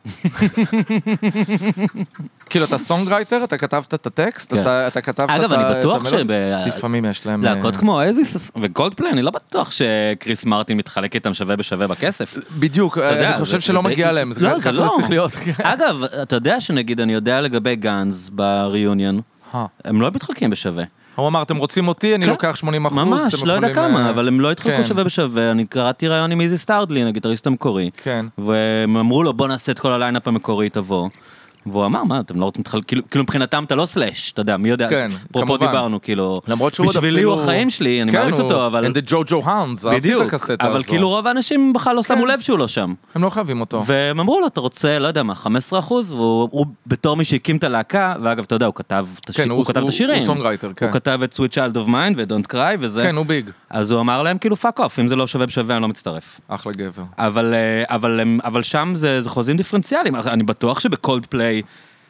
כאילו, אתה songwriter, אתה כתבת את הטקסט, כן. אתה אתה כתבת את אגב, ה- אני בטוח. שב- לפעמים יש להם... להקות אה, כמו אואזיס וקולדפליי, אני לא בטוח שקריס מרטין מתחלק איתם שווה בשווה בכסף. בדיוק, יודע, אני חושב שלא מגיע להם, זה לא, ככה זה לא. צריך להיות. אגב, אתה יודע שנגיד, אני יודע לגבי גאנז ב reunion. הם לא מתחלקים בשווה. הוא אמר, אתם רוצים אותי, אני כן. לוקח 80 אחוז. ממש, לא יודע כמה, אבל הם לא התחלקו כן. שווה בשווה, אני קראתי ראיון עם איזי סטרדלין, הגיטריסט המקורי, כן. והם אמרו לו בוא נעשה את כל ה lineup המקורי, תבוא. והוא אמר, מה, אתם לא רוצים להתחלק, כאילו, כאילו מבחינתם אתה לא סלאש, אתה יודע, מי יודע, כן, אפרופו. דיברנו, כאילו, למרות שהוא עוד בשבילי אפילו... הוא החיים שלי, אני כן, מעריץ אותו, אבל, and the Ju Ju Hounds, אהבתי את הקסטה אבל הזו. כאילו רוב האנשים בכלל לא שמו כן. לב שהוא לא שם. הם לא חייבים אותו. והם אמרו לו, אתה רוצה, לא יודע מה, 15 אחוז, והוא הוא בתור מי שהקים את הלהקה, ואגב, אתה יודע, הוא כתב את כן, הוא הוא- כתב את הוא- השירים. הוא songwriter, כן. הוא כתב את Sweet Child of Mine ו-Don't Cry וזה. כן, הוא big. אז הוא אמר להם, כאילו, fuck off, אם זה לא שווה בשווה, אני לא מצטרף. אחלה גבר. אבל, אה, אבל, אבל שם זה, זה חוזים דיפרנציאליים, אני בטוח שבקולד פליי,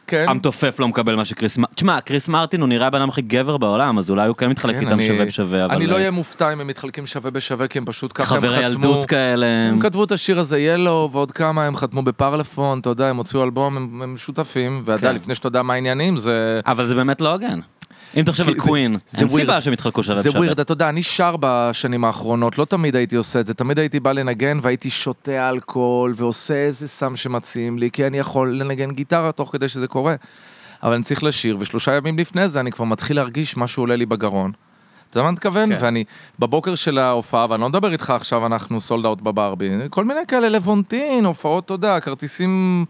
כן. המתופף לא מקבל מה שקריס מרטין, תשמע, קריס מרטין הוא נראה הבן אדם הכי גבר בעולם, אז אולי הוא כן מתחלק כן, איתם אני- שווה בשווה, אבל... אני לא אה, אהיה מופתע אם הם מתחלקים שווה בשווה, כי הם פשוט ככה הם חתמו. חברי ילדות כאלה. הם כתבו את השיר הזה ילו, ועוד כמה הם חתמו בפרלפון, אתה יודע, הם הוציאו אלבום, הם הם שותפים, ואתה יודע, כן. לפני שאתה יודע מה העניינים, זה... אבל זה באמת לא הוגן. אם תחשוב כי על זה- קווין, זה אין. סיבה שהם יתחלקו שווה זה בשווה. ווירד, אתה יודע, אני שר בשנים האחרונות, לא תמיד הייתי עושה את זה, תמיד הייתי בא לנגן והייתי שותה אלכוהול ועושה איזה סם שמציעים לי, כי אני יכול לנגן גיטרה תוך כדי שזה קורה. אבל אני צריך לשיר, ושלושה ימים לפני זה אני כבר מתחיל להרגיש משהו עולה לי בגרון. אתה יודע מה אני מתכוון? כן. ואני בבוקר של ההופעה, ואני לא מדבר איתך עכשיו, אנחנו סולד אאוט בברבי, כל מיני כאלה לבונטין, הופעות, אתה יודע, כרטיסים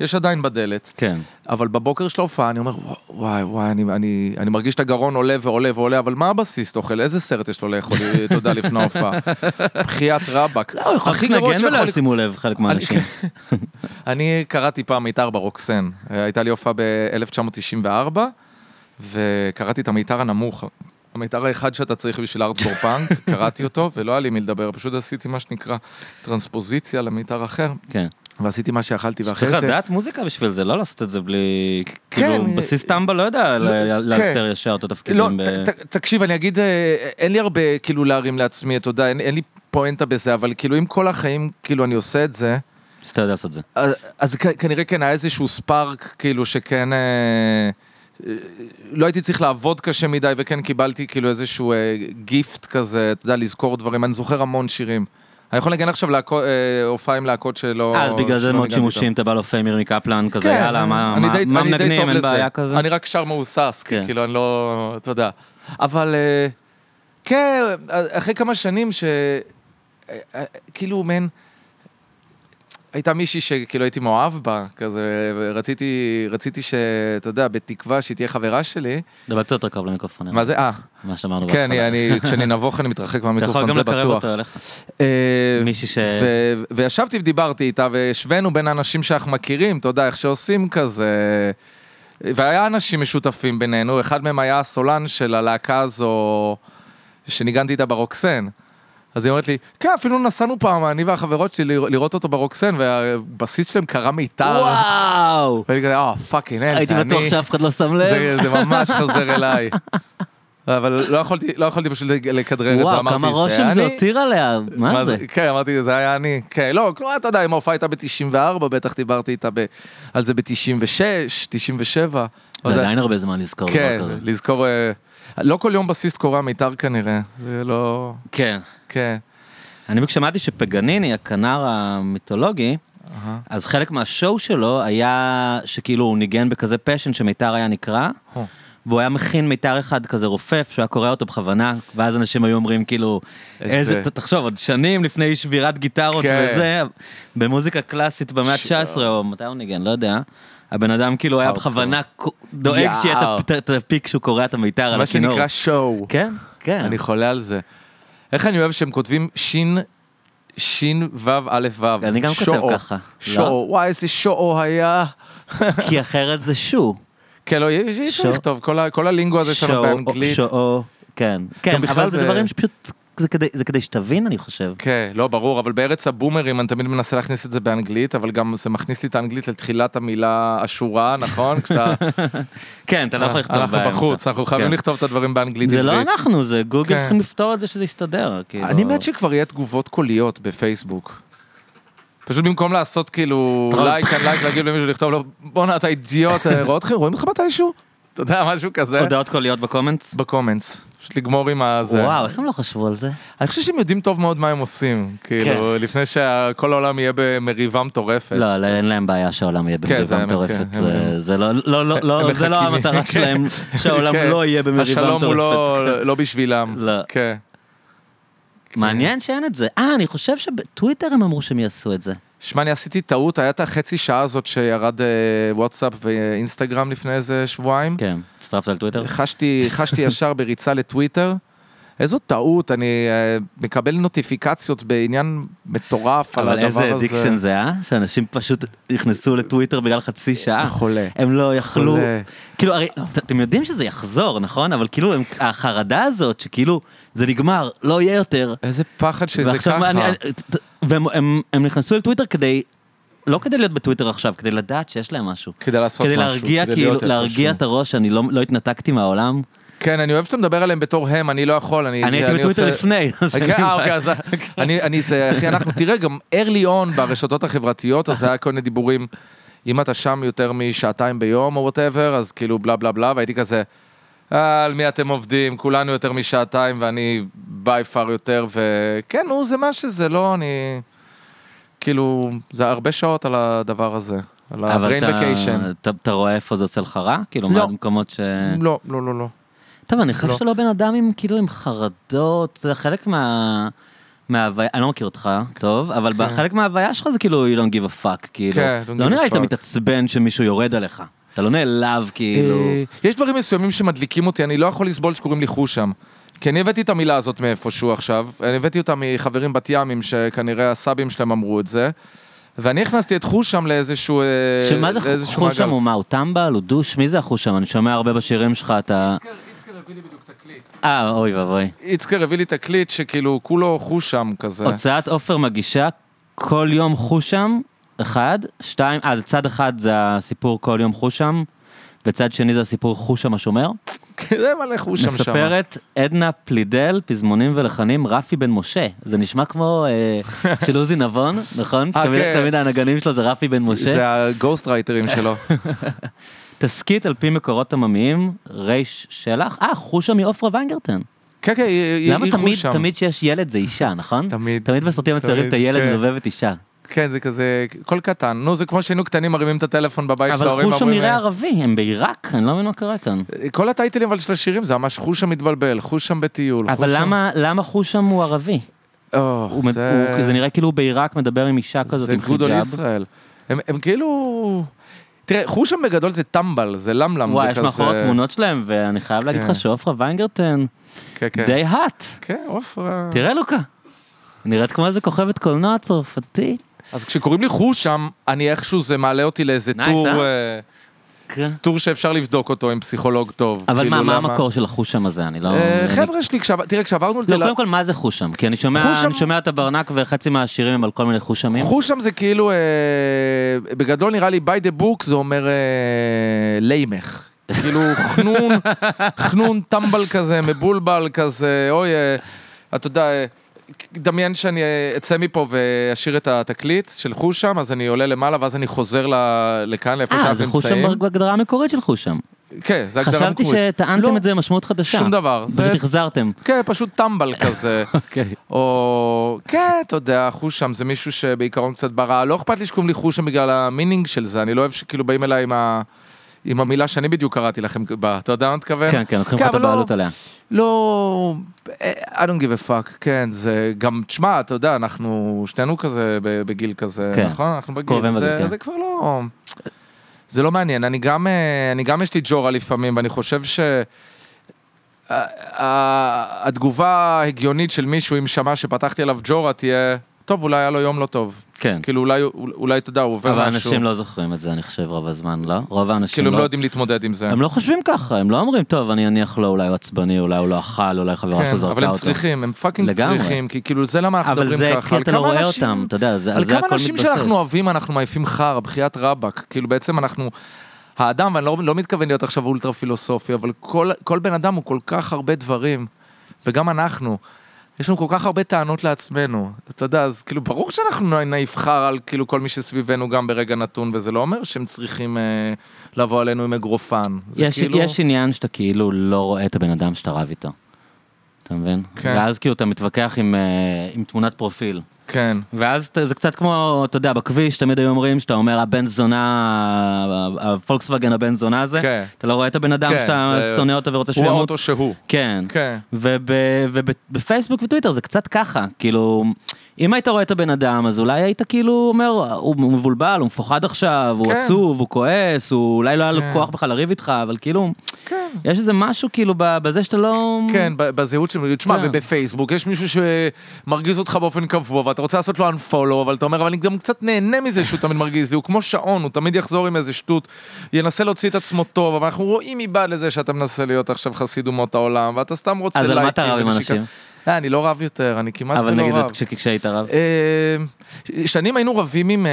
יש עדיין בדלת. כן. אבל בבוקר של ההופעה אני אומר, וואי, וואי, אני, אני, אני מרגיש את הגרון עולה ועולה ועולה, אבל מה הבסיס אוכל? איזה סרט יש לו לאכול, אתה יודע, לפני ההופעה? בחיית רבאק. לא, הוא יכול הכי גרוע לנגן שיכול ולא שימו לב חלק מהאנשים. אני קראתי פעם מיתר ברוקסן, הייתה לי הופעה ב-1994, וקראתי את המיתר הנמוך, המיתר האחד שאתה צריך בשביל ארטבור פאנק, קראתי אותו, ולא היה לי מי לדבר, פשוט עשיתי מה שנקרא טרנספוזיציה למיתר אחר, כן. ועשיתי מה שיכלתי, ואחרי צריך זה... לדעת מוזיקה בשביל זה, לא לעשות את זה בלי... כן, כאילו, אה, בסיס טמבה לא יודע לא, לאלתר כן. ישר את לא, התפקידים. ת- תקשיב, אני אגיד, אה, אין לי הרבה כאילו להרים לעצמי, אתה יודע, אין לי פואנטה בזה, אבל כאילו אם כל החיים, כאילו אני עושה את זה, אז אתה יודע לעשות את זה. אז- כנראה כן היה איזשהו ספארק, כאילו שכן... אה, אה, לא הייתי צריך לעבוד קשה מדי, וכן קיבלתי כאילו איזשהו אה, גיפט כזה, אתה יודע, לזכור דברים. אני זוכר המון שירים. אני יכול לנגן עכשיו אה, הופעה עם להקות שלא... אה, אז בגלל זה מאוד שימושים, אתה בא ירמי קפלן, כזה, כן, יאללה, מה מנגנים, אין. בעיה כזה? אני רק שר מהוסס, כן. כאילו אני לא, אתה יודע. אבל אה, כן, אחרי כמה שנים ש... כאילו, מעין... הייתה מישהי שכאילו הייתי מאוהב בה, כזה, ורציתי, רציתי ש... אתה יודע, בתקווה שהיא תהיה חברה שלי. דבר קצת יותר קרוב למיקרופון. מה זה? אה, מה שאמרנו כן, בהתחלה. אני, אני- כשאני נבוך אני מתרחק אתה יכול מהמיקרופון, גם זה לקרב בטוח. אותו אליך. אה, מישהי ש- וישבתי ודיברתי איתה, והשווינו בין האנשים שאנחנו מכירים, אתה יודע, איך שעושים כזה. והיה אנשים משותפים בינינו, אחד מהם היה הסולן של הלהקה הזו, שניגנתי איתה ברוקסן. אז היא אומרת לי, כן, אפילו נסענו פעם, אני והחברות שלי, לראות- אותו ברוקסן, והבסיסט שלהם קרא מיתר. וואו! ואני כזה, אה, fucking, אין, הייתי זה בטוח אני. שאף אחד לא שם לב. זה, זה ממש חוזר אליי. אבל לא יכולתי, לא יכולתי פשוט לכדרר את זה, וואו, אמרתי, כמה רושם זה אני?" הותיר עליה, מה זה? כן, אמרתי, זה היה אני. כן, לא, אתה יודע, אם ההופעה הייתה ב-94, בטח דיברתי איתה על זה ב-96, 97. זה עדיין הרבה זמן לזכור כן. לזכור... לא כל יום בסיסט קורה מיתר כנראה, זה לא... כן. כן. אני בדיוק שמעתי שפגניני, הכנר המיתולוגי, אהה. אז חלק מהשואו שלו היה שכאילו הוא ניגן בכזה פשן שמיתר היה נקרא, הו. והוא היה מכין מיתר אחד כזה רופף, שהוא היה קורא אותו בכוונה, ואז אנשים היו אומרים כאילו, איזה- איזה, תחשוב, עוד שנים לפני שבירת גיטרות כן. וזה, במוזיקה קלאסית במאה ה-19, או מתי הוא ניגן, לא יודע. הבן אדם כאילו היה. בכוונה דואג שיהיה את הפיק שהוא קורא את המיתר על מה הכינור. שנקרא שואו. כן, כן. אני חולה על זה. איך אני אוהב שהם כותבים שין, שין וו א' וו. אני גם כותב. ככה. לא? שואו, וואי, איזה שואו היה. כי אחרת זה שו. כן, לא, אי אפשר שואו. לכתוב, כל הלינגו הזה שלנו באנגלית. שואו, כן. כן, אבל זה דברים שפשוט, זה כדי- זה כדי שתבין, אני חושב. כן, לא, ברור, אבל בארץ הבומרים אני תמיד מנסה להכניס את זה באנגלית, אבל גם זה מכניס לי את האנגלית לתחילת המילה השורה, נכון? כשאתה... כן, אתה לא יכול לכתוב אנחנו באמצע. בחוץ, אנחנו חייבים כן. לכתוב את הדברים באנגלית זה לא. אנחנו, זה גוגל כן. צריכים לפתור את זה שזה יסתדר. כאילו. אני מת שכבר יהיה תגובות קוליות בפייסבוק. פשוט במקום לעשות כאילו לייק על לייק, להגיד למישהו לכתוב לו, בואנה אתה אידיוט, אה, רואה אתכם, רואים אותך מתישהו? אתה יודע, משהו כזה. הודעות קוליות ב comments? ב comments. פשוט לגמור עם הזה. וואו, איך הם לא חשבו על זה? אני חושב שהם יודעים טוב מאוד מה הם עושים. כאילו, לפני שכל העולם יהיה במריבה מטורפת. לא, לא, אין להם בעיה שהעולם יהיה כן, במריבה האמת, מטורפת. כן, זה- הם- זה לא- לא, לא, לא, זה לא. המטרה כן. שלהם, שהעולם כן. לא יהיה במריבה מטורפת. השלום הוא לא- לא בשבילם. לא. כן. מעניין שאין את זה. אה, אני חושב שבטוויטר הם אמרו שהם יעשו את זה. שמע, אני עשיתי טעות, היה את החצי שעה הזאת שירד אה, וואטסאפ ואינסטגרם לפני איזה שבועיים. כן, הצטרפת לטוויטר? חשתי, חשתי ישר בריצה לטוויטר. איזו טעות, אני אה, מקבל נוטיפיקציות בעניין מטורף על אבל הדבר הזה. איזה addiction זה, אה? שאנשים פשוט נכנסו לטוויטר בגלל חצי שעה. חולה. הם לא יכלו... חולה. כאילו, הרי, את- אתם יודעים שזה יחזור, נכון? אבל כאילו, הם- החרדה הזאת, שכאילו, זה נגמר, לא יהיה יותר. איזה פחד שזה ככה. אני- והם הם- הם נכנסו לטוויטר כדי, לא כדי להיות בטוויטר עכשיו, כדי לדעת שיש להם משהו. כדי לעשות כדי משהו. להרגיע, כדי כאילו, להרגיע. את הראש שאני לא לא התנתקתי מהעולם. כן, אני אוהב שאתה מדבר עליהם בתור הם, אני לא יכול, אני... אני הייתי בטוויטר לפני. כן, אה. אוקיי, אז אני, אני, זה, אחי, אנחנו, תראה, גם early on ברשתות החברתיות, אז היה כל מיני דיבורים, אם אתה שם יותר משעתיים ביום או whatever, אז כאילו בלה בלה בלה, והייתי כזה, "אה, על מי אתם עובדים, כולנו יותר משעתיים, ואני by far יותר, וכן, נו, זה מה שזה, לא, אני... כאילו, זה הרבה שעות על הדבר הזה, על ה-brain vacation. אתה- אתה רואה איפה זה עושה לך רע? כאילו, לא. מה המקומות ש... לא, לא, לא, לא. טוב, אני חושב לא. שאתה לא בן אדם עם כאילו עם חרדות, זה חלק מה... מההוויה, אני לא מכיר אותך, טוב, אבל חלק מההוויה שלך זה כאילו you don't give a fuck, כאילו. כן, don't לא נראה לי אתה. מתעצבן שמישהו יורד עליך. אתה לא נעלב, כאילו. אה, יש דברים מסוימים שמדליקים אותי, אני לא יכול לסבול שקוראים לי חושם. כי אני הבאתי את המילה הזאת מאיפשהו עכשיו, אני הבאתי אותה מחברים בת ימים, שכנראה הסבים שלהם אמרו את זה, ואני הכנסתי את חושם לאיזשהו... אה, שמה זה לאיזשהו חוש שם? מעגל. הוא מה, הוא טמבל? הוא דוש? מי זה החוש שם? אני שומע הרבה בשירים שלך, אתה... איצקר הביא לי בדיוק תקליט. אה, אוי ואבוי. איצקר הביא לי תקליט שכאילו כולו חושם כזה. הוצאת עופר מגישה כל יום חושם, אחד, שתיים, אה, זה צד אחד זה הסיפור כל יום חושם, וצד שני זה הסיפור חושם השומר. זה מלא חושם שם. מספרת עדנה פלידל, פזמונים ולחנים, רפי בן משה. זה נשמע כמו אה, של עוזי נבון, נכון? אה, כן. תמיד הנגנים שלו זה רפי בן משה. זה הגוסט רייטרים שלו. תסכית על פי מקורות עממיים, ריש שלח, אה, חושה מעופרה ויינגרטן. כן, כן, היא היא- למה תמיד. תמיד שיש ילד זה אישה, נכון? תמיד. תמיד בסרטים המצוירים את הילד כן. מדובב את אישה. כן, זה כזה, קול קטן. נו, זה כמו שהיינו קטנים מרימים את הטלפון בבית של אבל ההורים. חושם ואומרים, נראה אה, ערבי, הם בעיראק, אני לא מבין מה קרה כאן. כל הטייטלים אבל של השירים זה ממש חושם מתבלבל, חושם בטיול. אבל חושם- למה, למה חושם הוא ערבי? או, הוא, זה... הוא, זה נראה כאילו בעיראק מדבר עם אישה כזאת זה עם גודל חיג'אב. ישראל. הם, הם כאילו... תראה, חושם בגדול זה טמבל, זה למלם, וואי, זה יש כזה... מאחורי תמונות שלהם, ואני חייב להגיד כן. לך שעופרה ויינגרטן כן, כן. די האט. כן, עופרה. תראה לוקה. נראית כמו איזה כוכבת קולנוע צרפתית. אז כשקוראים לי חושם, אני איכשהו זה מעלה אותי לאיזה נייס, טור... אה? אה, כן. טור שאפשר לבדוק אותו עם פסיכולוג טוב. אבל כאילו, מה, מה המקור של החושם הזה? אני לא... אה, אני- חבר'ה שלי, תראה, כשעברנו לא, קודם כל, מה זה חושם? כי אני שומע, חושם- אני שומע את הברנק וחצי מהשירים הם על כל מיני חושמים. חושם זה כאילו, אה, בגדול נראה לי by the book זה אומר אה, לימך. כאילו חנון, חנון טמבל כזה, מבולבל כזה, אוי, אה, אתה יודע, אה, דמיין שאני אה, אצא מפה ואשאיר את התקליט של חושם, אז אני עולה למעלה ואז אני חוזר לכאן, לאיפה אה, שאנחנו זה חושם נמצאים. בהגדרה המקורית של חושם. כן, זה הגדרה חשבתי מקורית. שטענתם לא, את זה במשמעות חדשה. שום דבר. פשוט זה- החזרתם. כן, פשוט טמבל כזה. אוקיי. או, כן, אתה יודע, חושם זה מישהו שבעיקרון קצת ברע. לא אכפת לי שקוראים לי חושם בגלל המינינג של זה, אני לא אוהב שכאילו באים אליי עם, ה... עם המילה שאני בדיוק קראתי לכם. אתה יודע מה אני מתכוון? כן, כן, לוקחים לך את לא- הבעלות עליה. לא, I don't give a fuck, כן, זה גם, תשמע, אתה יודע, אנחנו שנינו כזה בגיל כזה, כן. נכון? אנחנו בגיל, קרובים זה, בגיל, כן. זה כבר לא... זה לא מעניין, אני גם, אה, אני גם יש לי ג'ורה לפעמים, ואני חושב ש... התגובה ההגיונית של מישהו אם שמע שפתחתי עליו ג'ורה תהיה, טוב, אולי היה לו יום לא טוב. כן. כאילו אולי, אולי אתה יודע, הוא עובר אבל משהו. אנשים לא זוכרים את זה, אני חושב, רוב הזמן, לא? רוב האנשים כאילו הם לא... לא יודעים להתמודד עם זה. הם לא חושבים ככה, הם לא אומרים, טוב, אני אניח לו, אולי הוא עצבני, אולי הוא לא אכל, אולי חברה כן, שלו זרקה אבל הם אותו. צריכים, הם fucking. צריכים, כי כאילו זה למה אנחנו אבל מדברים זה ככה. כי על אתה לא רואה אותם, אתה יודע, זה- על על זה כמה הכל אנשים מתבסס. שאנחנו אוהבים אנחנו מעיפים חרא, בחייאת רבאק. כאילו בעצם אנחנו, האדם, ואני לא, לא מתכוון להיות עכשיו אולטרה פילוסופי, אבל כל, כל בן אדם הוא כל כך הרבה דברים, וגם אנחנו. יש לנו כל כך הרבה טענות לעצמנו, אתה יודע, אז כאילו ברור שאנחנו חרא על כאילו כל מי שסביבנו גם ברגע נתון, וזה לא אומר שהם צריכים אה, לבוא עלינו עם אגרופן. יש, כאילו... יש עניין שאתה כאילו לא רואה את הבן אדם שאתה רב איתו. אתה מבין? כן. ואז כאילו אתה מתווכח עם, אה, עם תמונת פרופיל. כן. ואז זה קצת כמו, אתה יודע, בכביש תמיד היו אומרים שאתה אומר הבן זונה, הפולקסווגן הבן זונה הזה, כן. אתה לא רואה את הבן אדם כן, שאתה זה- שונא אותו ורוצה שהוא הוא ימות. האוטו שהוא. כן. כן. ובפייסבוק וטוויטר זה קצת ככה, כאילו, אם היית רואה את הבן אדם, אז אולי היית כאילו אומר, הוא מבולבל, הוא מפוחד עכשיו, הוא כן. עצוב, הוא כועס, הוא אולי לא היה לו כן. כוח בכלל לריב איתך, אבל כאילו, כן. יש איזה משהו כאילו בזה שאתה לא... כן, בזהות שלו. תשמע, כן. ובפייסבוק יש מישהו שמרגיז אותך באופן קבוע, ואתה רוצה לעשות לו unfollow, אבל אתה אומר, אבל אני גם קצת נהנה מזה שהוא תמיד מרגיז לי, הוא כמו שעון, הוא תמיד יחזור עם איזה שטות, ינסה להוציא את עצמו טוב, אבל אנחנו רואים מבעד לזה שאתה מנסה להיות עכשיו חסיד אומות העולם, ואתה סתם רוצה אז לייקים. על מה אתה רב עם. אנשים? אה, אני לא רב יותר, אני כמעט אבל ולא נגיד רב. כש- כשהיית רב. אה, שנים היינו רבים עם...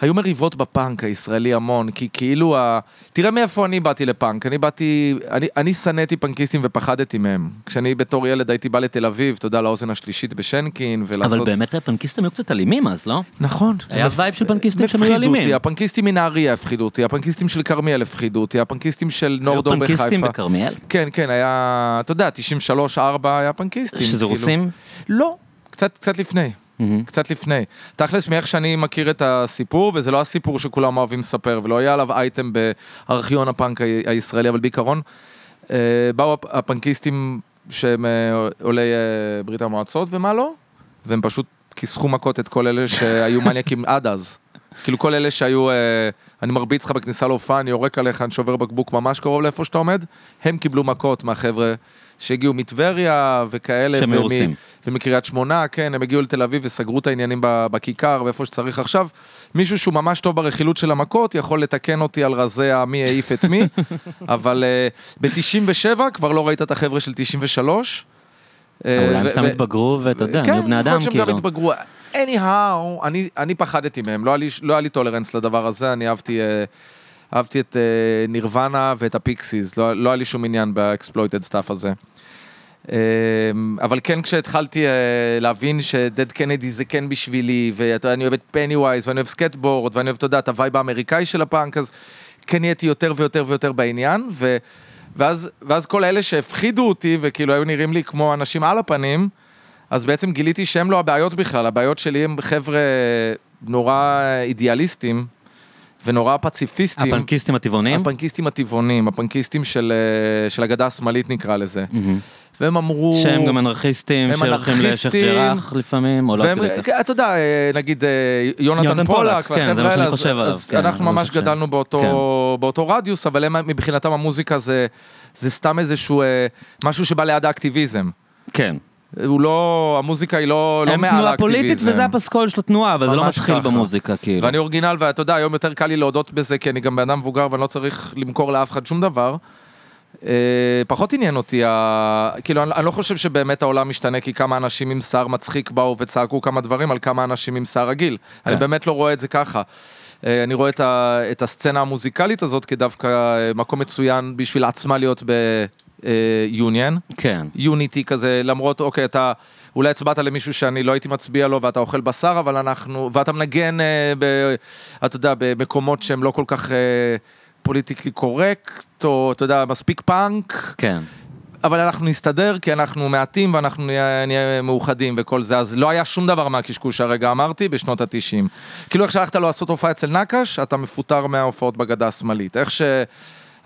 היו מריבות בפאנק הישראלי המון, כי כאילו ה... תראה מאיפה אני באתי לפאנק, אני באתי... אני, אני שנאתי פאנקיסטים ופחדתי מהם. כשאני בתור ילד הייתי בא לתל אביב, יודע, לאוזן השלישית בשנקין, ולעשות... אבל באמת הפנקיסטים היו קצת אלימים אז, לא? נכון. היה vibe של פנקיסטים שהם היו אלימים. אותי, הפנקיסטים מנהריה הפחידו אותי, הפנקיסטים של כרמיאל הפחידו אותי, הפנקיסטים של נורדור היו בחיפה. פנקיסטים בכרמיאל? כן, כן, היה... אתה יודע, 93-4 היה פנקיסטים. שזה כאילו. רוסים? לא, קצת, קצת לפני. מהמם. קצת לפני. תכלס, מאיך שאני מכיר את הסיפור, וזה לא הסיפור שכולם אוהבים לספר, ולא היה עליו אייטם בארכיון הפאנק הישראלי, אבל בעיקרון, אה, באו הפ- הפנקיסטים שהם אה, עולי אה, ברית המועצות, ומה לא? והם פשוט כיסחו מכות את כל אלה שהיו מניאקים עד אז. כאילו כל אלה שהיו, אה, אני מרביץ לך בכניסה להופעה, אני יורק עליך, אני שובר בקבוק ממש קרוב לאיפה שאתה עומד, הם קיבלו מכות מהחבר'ה שהגיעו מטבריה וכאלה. שמאוסים. ומקריית שמונה, כן, הם הגיעו לתל אביב וסגרו את העניינים בכיכר ואיפה שצריך עכשיו. מישהו שהוא ממש טוב ברכילות של המכות יכול לתקן אותי על רזי המי העיף את מי, אבל uh, ב-97 כבר לא ראית את החבר'ה של 93. אה, אולי הם ו- סתם התבגרו, ואתה יודע, כן, נהיו בני יכול אדם, להיות שהם גם כאילו. התבגרו. anyhow, אני, אני פחדתי מהם, לא היה, לי, לא היה לי טולרנס לדבר הזה, אני אהבתי, אה, אהבתי את אה, נירוונה ואת הפיקסיז, לא, לא היה לי שום עניין ב Exploited stuff הזה. אה, אבל כן כשהתחלתי אה, להבין שדד קנדיז זה כן בשבילי, ואני אוהב את פני ווייז, ואני אוהב סקייטבורד, ואני אוהב, אתה יודע, את ה vibe האמריקאי של הפאנק, אז כן נהייתי יותר ויותר ויותר בעניין, ו, ואז, ואז כל אלה שהפחידו אותי, וכאילו היו נראים לי כמו אנשים על הפנים, אז בעצם גיליתי שהם לא הבעיות בכלל, הבעיות שלי הם חבר'ה נורא אידיאליסטים ונורא פציפיסטים. הפנקיסטים הטבעונים? הפנקיסטים הטבעונים, הפנקיסטים של, אה, של הגדה השמאלית נקרא לזה. מהמם. והם אמרו... שהם גם אנרכיסטים שהולכים לשייח'. ג'ראח לפעמים, או לא והם, כדי כך. כן, אתה יודע, אה, נגיד אה, יונתן יונתן פולק, כן, זה מה שאני חושב עליו, אז כן, אנחנו ממש גדלנו. באותו באותו רדיוס, אבל הם מבחינתם המוזיקה זה זה סתם איזשהו משהו שבא ליד האקטיביזם. כן. הוא לא, המוזיקה היא לא לא הם מעל תנועה פוליטית האקטיביזם. וזה הפסקול של התנועה, אבל זה לא מתחיל ככה. במוזיקה, כאילו. ואני אורגינל, ואתה יודע, היום יותר קל לי להודות בזה, כי אני גם בן אדם מבוגר ואני לא צריך למכור לאף אחד שום דבר. אה, פחות עניין אותי, ה... כאילו, אני, אני לא חושב שבאמת העולם משתנה, כי כמה אנשים עם שיער מצחיק באו וצעקו כמה דברים על כמה אנשים עם שיער רגיל. כן. אני באמת לא רואה את זה ככה. אה, אני רואה את, ה... את הסצנה המוזיקלית הזאת כדווקא אה, מקום מצוין בשביל עצמה להיות ביוניון. כן. unity כזה, למרות, אוקיי, אתה אולי הצבעת למישהו שאני לא הייתי מצביע לו ואתה אוכל בשר, אבל אנחנו, ואתה מנגן, אה, ב, אתה יודע, במקומות שהם לא כל כך אה, politically correct, או אתה יודע, מספיק פאנק, כן. אבל אנחנו נסתדר כי אנחנו מעטים ואנחנו נהיה, נהיה מאוחדים וכל זה, אז לא היה שום דבר מהקשקוש שהרגע אמרתי בשנות התשעים. כאילו איך שהלכת לו לעשות הופעה אצל נקש, אתה מפוטר מההופעות בגדה השמאלית. איך ש...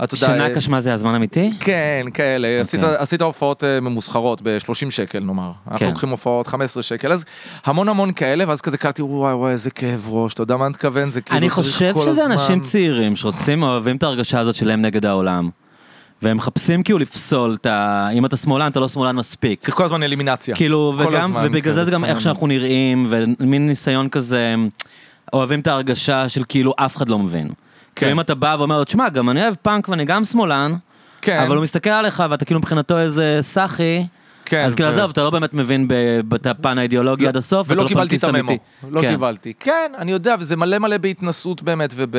אתה יודע... שנקש מה זה הזמן אמיתי? כן, כאלה, אוקיי. עשית, עשית הופעות אה, ממוסחרות ב-30 שקל נאמר. אנחנו כן. לוקחים הופעות 15 שקל, אז המון המון כאלה, ואז כזה קלטתי, וואי וואי איזה כאב ראש, אתה יודע מה אני מתכוון? זה כאילו אני חושב שזה הזמן- אנשים צעירים שרוצים, אוהבים את ההרגשה הזאת שלהם נגד העולם. והם מחפשים כאילו לפסול את ה... אם אתה שמאלן, אתה לא שמאלן מספיק. צריך כל הזמן אלימינציה. כאילו, וגם, הזמן, ובגלל זה זה גם איך. שאנחנו נראים, ומין ניסיון כזה, אוהבים את ההרגשה של כאילו אף אחד לא מבין. כן. כאילו אם אתה בא ואומר לו, תשמע, גם אני אוהב פאנק ואני גם שמאלן, כן, אבל הוא מסתכל עליך ואתה כאילו מבחינתו איזה סאחי, כן, אז כאילו ו- עזוב, אתה לא באמת מבין את הפן האידיאולוגי עד הסוף, ולא לא קיבלתי את הממו. לא כן. קיבלתי. כן, אני יודע, וזה מלא מלא בהתנסות באמת, וב...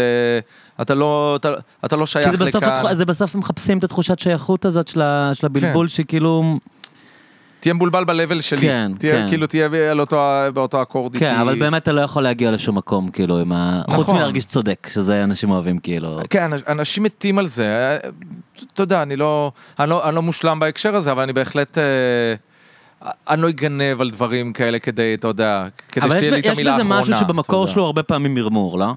אתה לא, אתה, אתה לא שייך כי זה בסוף, לכאן. התח... זה בסוף מחפשים את התחושת שייכות הזאת של, הבלבול, שכאילו... תהיה מבולבל ב-level שלי. כן, תהיה, כן. כאילו תהיה על אותו, באותו אקורד כן, איתי. אבל באמת אתה לא יכול להגיע לשום מקום, כאילו, עם ה... חוץ נכון. מלהרגיש צודק, שזה אנשים אוהבים, כאילו... כן, אנ- אנשים מתים על זה. אתה יודע, אני לא, אני לא, אני לא מושלם בהקשר הזה, אבל אני בהחלט... אה, אני לא אגנב על דברים כאלה כדי, אתה יודע, כדי אבל יש, שתהיה לי את יש המילה בזה האחרונה. משהו שבמקור אתה יודע. שלו הרבה פעמים מרמור, לא?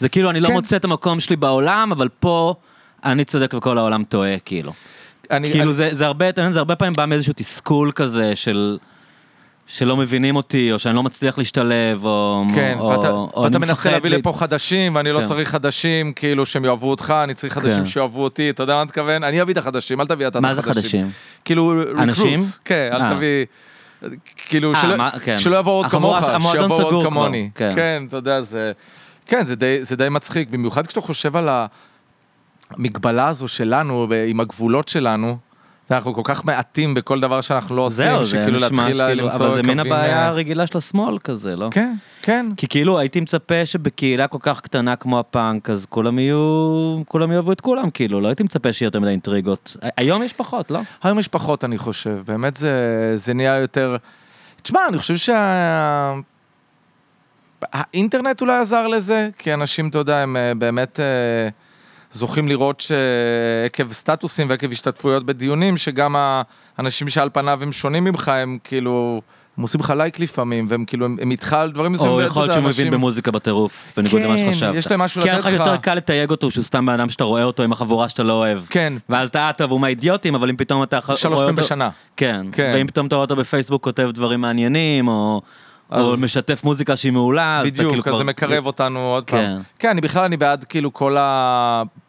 זה כאילו, אני לא כן. מוצא את המקום שלי בעולם, אבל פה אני צודק וכל העולם טועה, כאילו. אני, כאילו, אני, זה, זה, הרבה, זה הרבה פעמים בא מאיזשהו תסכול כזה של... שלא מבינים אותי, או שאני לא מצליח להשתלב, או... כן, או, ואתה, או ואתה מנסה להביא לי- לפה חדשים, ואני לא כן. צריך חדשים, כאילו, שהם יאהבו אותך, אני צריך חדשים כן. שיאהבו אותי, אתה יודע מה אני מתכוון? אני אביא את החדשים, אל תביא אתה את מה זה החדשים. חדשים? כאילו, אנשים? recruits, כן, אל אה. תביא... כאילו, אה, שלא, מה, כן. שלא יבואו עוד כמוך, שיבואו עוד כמוני. כן. כן, אתה יודע, זה... כן, זה די, זה די מצחיק, במיוחד כשאתה חושב על המגבלה הזו שלנו, עם הגבולות שלנו. אנחנו כל כך מעטים בכל דבר שאנחנו לא עושים, זהו, זה שכאילו נשמע להתחיל שכאילו, למצוא אבל זה מן הבעיה אה, הרגילה של השמאל כזה, לא? כן, כן. כי כאילו הייתי מצפה שבקהילה כל כך קטנה כמו הפאנק, אז כולם יהיו, כולם יאהבו את כולם, כאילו, לא הייתי מצפה שיהיה יותר מדי אינטריגות. היום יש פחות, לא? היום יש פחות, אני חושב. באמת זה, זה נהיה יותר... תשמע, אני חושב שה... האינטרנט אולי עזר לזה, כי אנשים, אתה יודע, הם אה, באמת אה, זוכים לראות שעקב סטטוסים ועקב השתתפויות בדיונים, שגם האנשים שעל פניו הם שונים ממך, הם כאילו הם עושים לך לייק לפעמים, והם כאילו, הם איתך על דברים מסוימים. או יכול להיות שהוא מבין במוזיקה בטירוף, בניגוד למה כן, שחשבת. יש להם משהו כי לתת היה לך לך. יותר קל לתייג אותו שהוא סתם בן אדם שאתה רואה אותו עם החבורה שאתה לא אוהב. כן. ואז אתה טוב, הוא מהאידיוטים, אבל אם פתאום אתה ח- שלוש רואה פעמים אותו... בשנה. כן. כן. ואם פתאום אתה רואה אותו בפייסבוק כותב דברים מעניינים, או... או אז- משתף מוזיקה שהיא מעולה, אז אתה בדיוק, כאילו כבר... מקרב אותנו עוד כן. פעם. כן, אני בכלל, אני בעד כאילו כל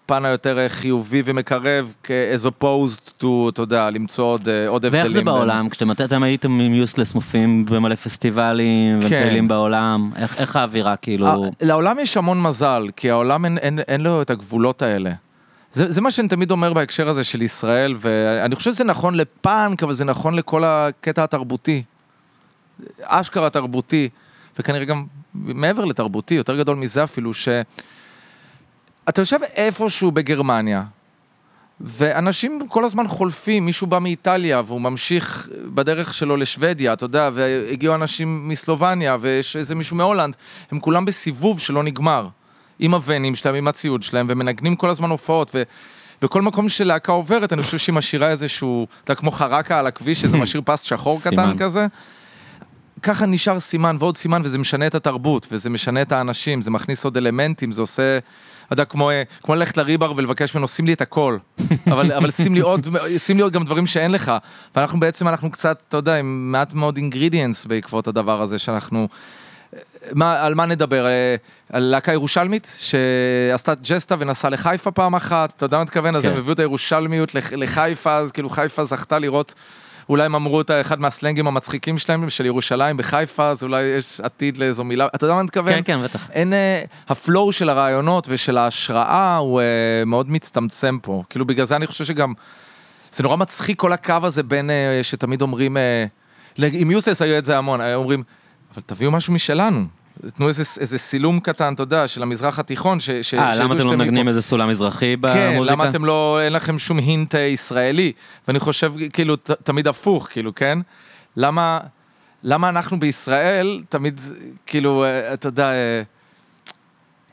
הפן היותר אה, חיובי ומקרב, as opposed to, אתה יודע, למצוא עוד אה, עוד הבדלים. ואיך זה בעולם? כשאתם אתם הייתם עם יוסלס מופיעים במלא פסטיבלים, כן. ומטיילים בעולם, איך איך האווירה כאילו... אה, לעולם יש המון מזל, כי העולם אין, אין, אין לו את הגבולות האלה. זה, זה מה שאני תמיד אומר בהקשר הזה של ישראל, ואני חושב שזה נכון לפאנק, אבל זה נכון לכל הקטע התרבותי. אשכרה תרבותי, וכנראה גם מעבר לתרבותי, יותר גדול מזה אפילו, ש... אתה יושב איפשהו בגרמניה, ואנשים כל הזמן חולפים, מישהו בא מאיטליה והוא ממשיך בדרך שלו לשוודיה, אתה יודע, והגיעו אנשים מסלובניה ויש איזה מישהו מהולנד, הם כולם בסיבוב שלא נגמר, עם הוונים שלהם, עם הציוד שלהם, ומנגנים כל הזמן הופעות, ו... בכל מקום שלהקה עוברת, אני חושב שהיא משאירה איזשהו, אתה יודע, כמו חרקה על הכביש, שזה משאיר פס שחור קטן. כזה. ככה נשאר סימן ועוד סימן, וזה משנה את התרבות, וזה משנה את האנשים, זה מכניס עוד אלמנטים, זה עושה, אתה יודע, כמו, אה, כמו ללכת לריבר ולבקש ממנו, שים לי את הכל, אבל, אבל שים לי עוד, שים לי עוד גם דברים שאין לך. ואנחנו בעצם, אנחנו קצת, אתה יודע, עם מעט מאוד אינגרידיאנס בעקבות הדבר הזה, שאנחנו... מה, על מה נדבר? אה, על להקה ירושלמית שעשתה ג'סטה ונסעה לחיפה פעם אחת, אתה יודע מה מתכוון? אז כן. הם הביאו את הירושלמיות לח- לחיפה, אז כאילו חיפה זכתה לראות, אולי הם אמרו את אחד מהסלנגים המצחיקים שלהם, של ירושלים בחיפה, אז אולי יש עתיד לאיזו מילה, אתה יודע מה אני מתכוון? כן, כן, בטח. אין, אה, הפלואו של הרעיונות ושל ההשראה הוא אה, מאוד מצטמצם פה. כאילו בגלל זה אני חושב שגם, זה נורא מצחיק כל הקו הזה בין, אה, שתמיד אומרים, אה, עם יוסלס היו את זה המון, אומרים, אבל תביאו משהו משלנו. תנו איזה, איזה סילום קטן, אתה יודע, של המזרח התיכון, אה, למה אתם לא מנגנים מפה. איזה סולם מזרחי במוזיקה? כן, למה אתם לא, אין לכם שום הינט אה, ישראלי? ואני חושב, כאילו, ת, תמיד הפוך, כאילו, כן? למה, למה אנחנו בישראל תמיד, כאילו, אה, אתה יודע, אה,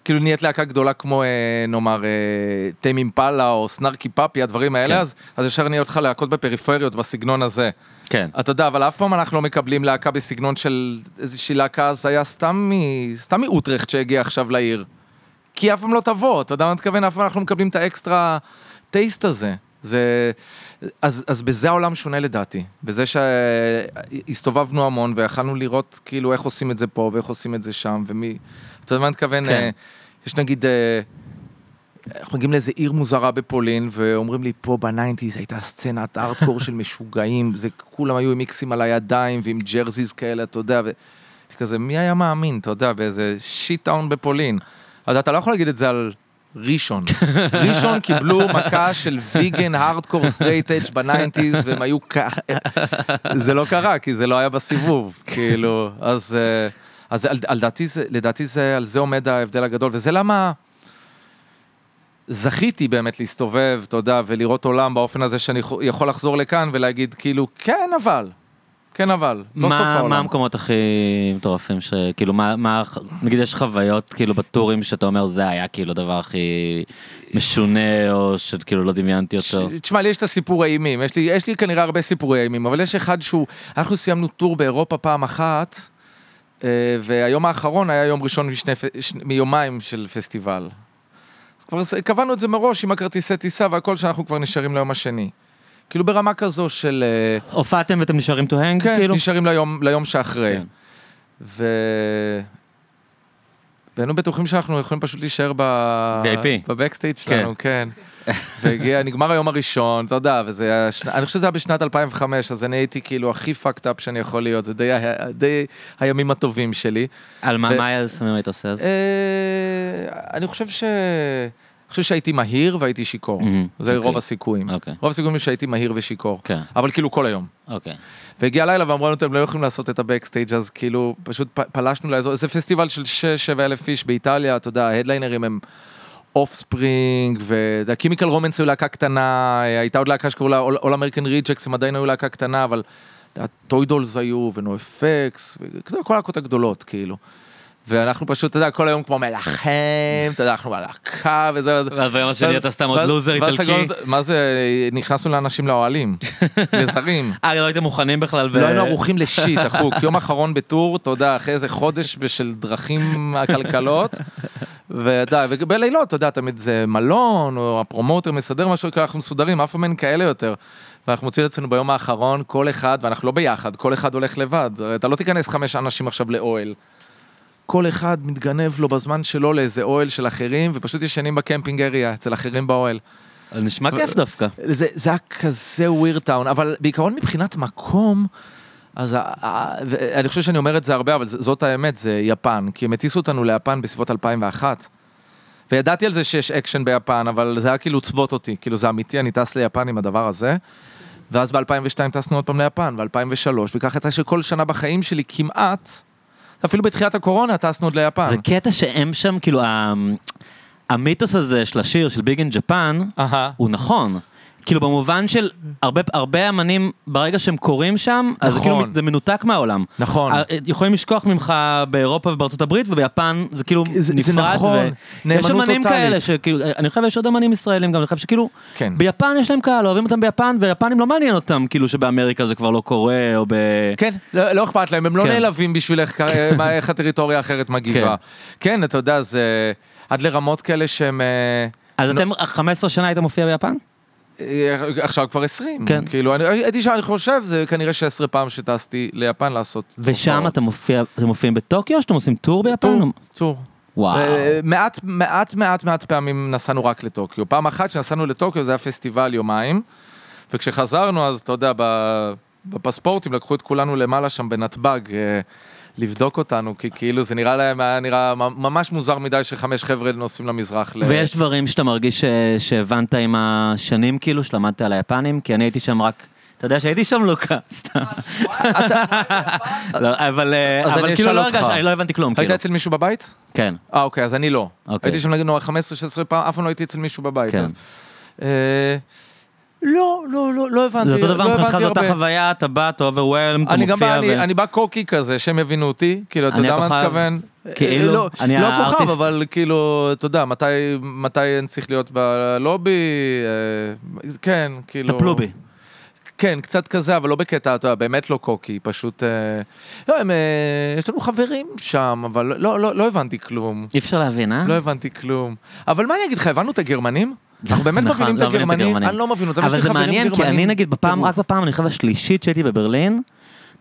כאילו נהיית להקה גדולה כמו, נאמר, טיים אימפלה או סנארקי פאפי, הדברים האלה, כן. אז, אז ישר נהיה אותך להקות בפריפריות בסגנון הזה. כן. אתה יודע, אבל אף פעם אנחנו לא מקבלים להקה בסגנון של איזושהי להקה, אז היה סתם, מ... סתם מאוטרכט שהגיע עכשיו לעיר. כי אף פעם לא תבוא, אתה יודע מה אני מתכוון? אף פעם אנחנו לא מקבלים את ה extra taste הזה. זה... אז, אז בזה העולם שונה לדעתי. בזה שהסתובבנו המון ויכלנו לראות כאילו איך עושים את זה פה ואיך עושים את זה שם, ומי... אתה יודע מה אני מתכוון? כן. אה, יש נגיד... אנחנו מגיעים לאיזה עיר מוזרה בפולין, ואומרים לי, פה ב nineties הייתה סצנת הארדקור של משוגעים, זה כולם היו עם איקסים על הידיים ועם jerseys כאלה, אתה יודע, וכזה, מי היה מאמין, אתה יודע, באיזה shit town בפולין. אז אתה לא יכול להגיד את זה על ראשון. ראשון קיבלו מכה של vegan hardcore straight edge ב nineties, והם היו ככה. זה לא קרה, כי זה לא היה בסיבוב, כאילו, אז... אה, אז על, על דעתי, לדעתי זה, על זה עומד ההבדל הגדול, וזה למה זכיתי באמת להסתובב, אתה יודע, ולראות עולם באופן הזה שאני יכול לחזור לכאן ולהגיד, כאילו, כן אבל, כן אבל, לא מה- סוף העולם. מה המקומות הכי מטורפים. כאילו, מה, מה... נגיד יש חוויות, כאילו, בטורים שאתה אומר, זה היה כאילו הדבר הכי משונה, או שכאילו לא דמיינתי אותו. תשמע, לי יש את הסיפור האימים, יש לי, יש לי כנראה הרבה סיפורי אימים, אבל יש אחד שהוא, אנחנו סיימנו טור באירופה פעם אחת, אה, והיום האחרון היה יום ראשון משני, מיומיים של פסטיבל. אז כבר קבענו את זה מראש עם הכרטיסי טיסה והכל, שאנחנו כבר נשארים ליום השני. כאילו ברמה כזו של... אה, הופעתם ואתם נשארים to hang, כן, כאילו? נשארים ליום, ליום שאחרי. כן. ו... והיינו בטוחים שאנחנו יכולים פשוט להישאר ב... VIP. בבקסטייג' שלנו, כן. והגיע, נגמר היום הראשון, אתה יודע, וזה היה, שנה, אני חושב שזה היה בשנת 2005, אז אני הייתי כאילו הכי fucked up שאני יכול להיות, זה די, ה- די הימים הטובים שלי. על מה ו- מה היה היית עושה אז? אה, אני חושב ש... אני חושב שהייתי מהיר והייתי שיכור. מהמם, זה אוקיי. רוב הסיכויים. אוקיי. רוב הסיכויים שהייתי מהיר ושיכור. כן. אבל כאילו כל היום. אוקיי. והגיע הלילה ואמרו לנו, אתם לא יכולים לעשות את הבקסטייג', אז כאילו, פשוט פלשנו לאזור, זה פסטיבל של 6-7 אלף איש באיטליה, אתה יודע, ההדליינרים הם Offspring, ו Chemical Romance היו להקה קטנה, הייתה עוד להקה שקראו לה All-American Rejects, הם עדיין היו להקה קטנה, אבל Toy Dolls היו, ו NOFX, כל הלהקות הגדולות, כאילו. ואנחנו פשוט, אתה יודע, כל היום כמו מלחם, אתה יודע, אנחנו בלהקה וזה וזה. ואז ביום השני אתה סתם עוד לוזר איטלקי. מה זה, נכנסנו לאנשים לאוהלים, לזרים. אה, לא הייתם מוכנים בכלל ב... לא היינו ערוכים לשיט, אחוק. יום אחרון בטור, אתה יודע, אחרי איזה חודש של דרכים עקלקלות. ואתה יודע, ובלילות, אתה יודע, תמיד זה מלון, או הפרומוטר מסדר משהו, כאילו אנחנו מסודרים, אף פעם אין כאלה יותר. ואנחנו מוצאים אצלנו ביום האחרון, כל אחד, ואנחנו לא ביחד, כל אחד הולך לבד. אתה לא תיכנס חמש אנשים עכשיו לאוהל. כל אחד מתגנב לו בזמן שלו לאיזה אוהל של אחרים, ופשוט ישנים בקמפינג אריה, אצל אחרים באוהל. נשמע כיף דווקא. זה, זה היה כזה weird town, אבל בעיקרון מבחינת מקום, אז אני חושב שאני אומר את זה הרבה, אבל זאת האמת, זה יפן, כי הם הטיסו אותנו ליפן בסביבות 2001. וידעתי על זה שיש אקשן ביפן, אבל זה היה כאילו צבט אותי, כאילו זה אמיתי, אני טס ליפן עם הדבר הזה. ואז ב-2002 טסנו עוד פעם ליפן, ב-2003, וככה יצא שכל שנה בחיים שלי כמעט, אפילו בתחילת הקורונה טסנו עוד ליפן. זה קטע שהם שם, כאילו, המיתוס הזה של השיר של ביג אין ג'פן. הוא נכון. כאילו במובן של הרבה, הרבה אמנים, ברגע שהם קוראים שם, אז זה נכון. כאילו זה מנותק מהעולם. נכון. ה- יכולים לשכוח ממך באירופה ובארצות הברית, וביפן זה כאילו זה- זה נפרד. נכון. ו- נאמנות יש אמנים טוטאלית. כאלה שכאילו, אני חושב יש עוד אמנים ישראלים גם, אני חושב שכאילו, כן. ביפן יש להם קהל, אוהבים אותם ביפן, ויפנים לא מעניין אותם, כאילו שבאמריקה זה כבר לא קורה, או ב... כן, לא, לא אכפת להם, הם לא כן. נעלבים בשביל איך, איך הטריטוריה האחרת מגיבה. כן, אתה יודע, זה עד לרמות כאלה שהם... אה, אז נו- אתם 15 שנה היית מופיע ביפן? אה, עכשיו כבר 20. כן. כאילו, אני הייתי שם, אני חושב, זה כנראה 16 פעם שטסתי ליפן לעשות ושם. אתה מופיע, אתם מופיעים בטוקיו, או שאתם עושים טור ביפן? טור, טור. וואו. אה, מעט, מעט, מעט, מעט פעמים נסענו רק לטוקיו. פעם אחת שנסענו לטוקיו זה היה פסטיבל יומיים, וכשחזרנו אז אתה יודע, בפספורטים לקחו את כולנו למעלה שם בנתב"ג. אה, לבדוק אותנו, כי כאילו זה נראה להם, היה נראה ממש מוזר מדי שחמש חבר'ה נוסעים למזרח. ל- ויש דברים שאתה מרגיש ש... שהבנת עם השנים, כאילו, שלמדת על היפנים? כי אני הייתי שם רק... אתה יודע שהייתי שם לוקה, סתם. לא, אבל אה, כאילו לא. הרגשתי, אני לא הבנתי כלום, היית כאילו. אצל מישהו בבית? כן. אה, אוקיי, אז אני לא. אוקיי. הייתי שם נגיד 15-16 פעם, אף פעם לא הייתי אצל מישהו בבית. לא, לא, לא, לא הבנתי. זה אותו דבר לא מבחינתך, זו אותה. חוויה, אתה בא, אתה אוברוולם, אתה אני גם בא, מופיע, אני, ו- אני בא קוקי כזה, שהם יבינו אותי, כאילו, אתה יודע מה אני? מתכוון? כאילו? לא, אני לא הכוכב, הארטיסט? אבל כאילו, אתה יודע, מתי, אני צריך להיות בלובי, אה, כן, כאילו... טפלו בי. כן, קצת כזה, אבל לא בקטע, אתה יודע, באמת לא קוקי, פשוט... אה, לא, הם, אה, יש לנו חברים שם, אבל לא, לא, לא הבנתי כלום. אי אפשר להבין, אה? לא הבנתי כלום. אבל מה אני אגיד לך, הבנו את הגרמנים? אנחנו באמת נכון, מבינים את לא הגרמנים? אני לא מבין אותם, יש לי אבל זה מעניין, כי אני נגיד בפעם. רק בפעם, אני חושב השלישית שהייתי בברלין,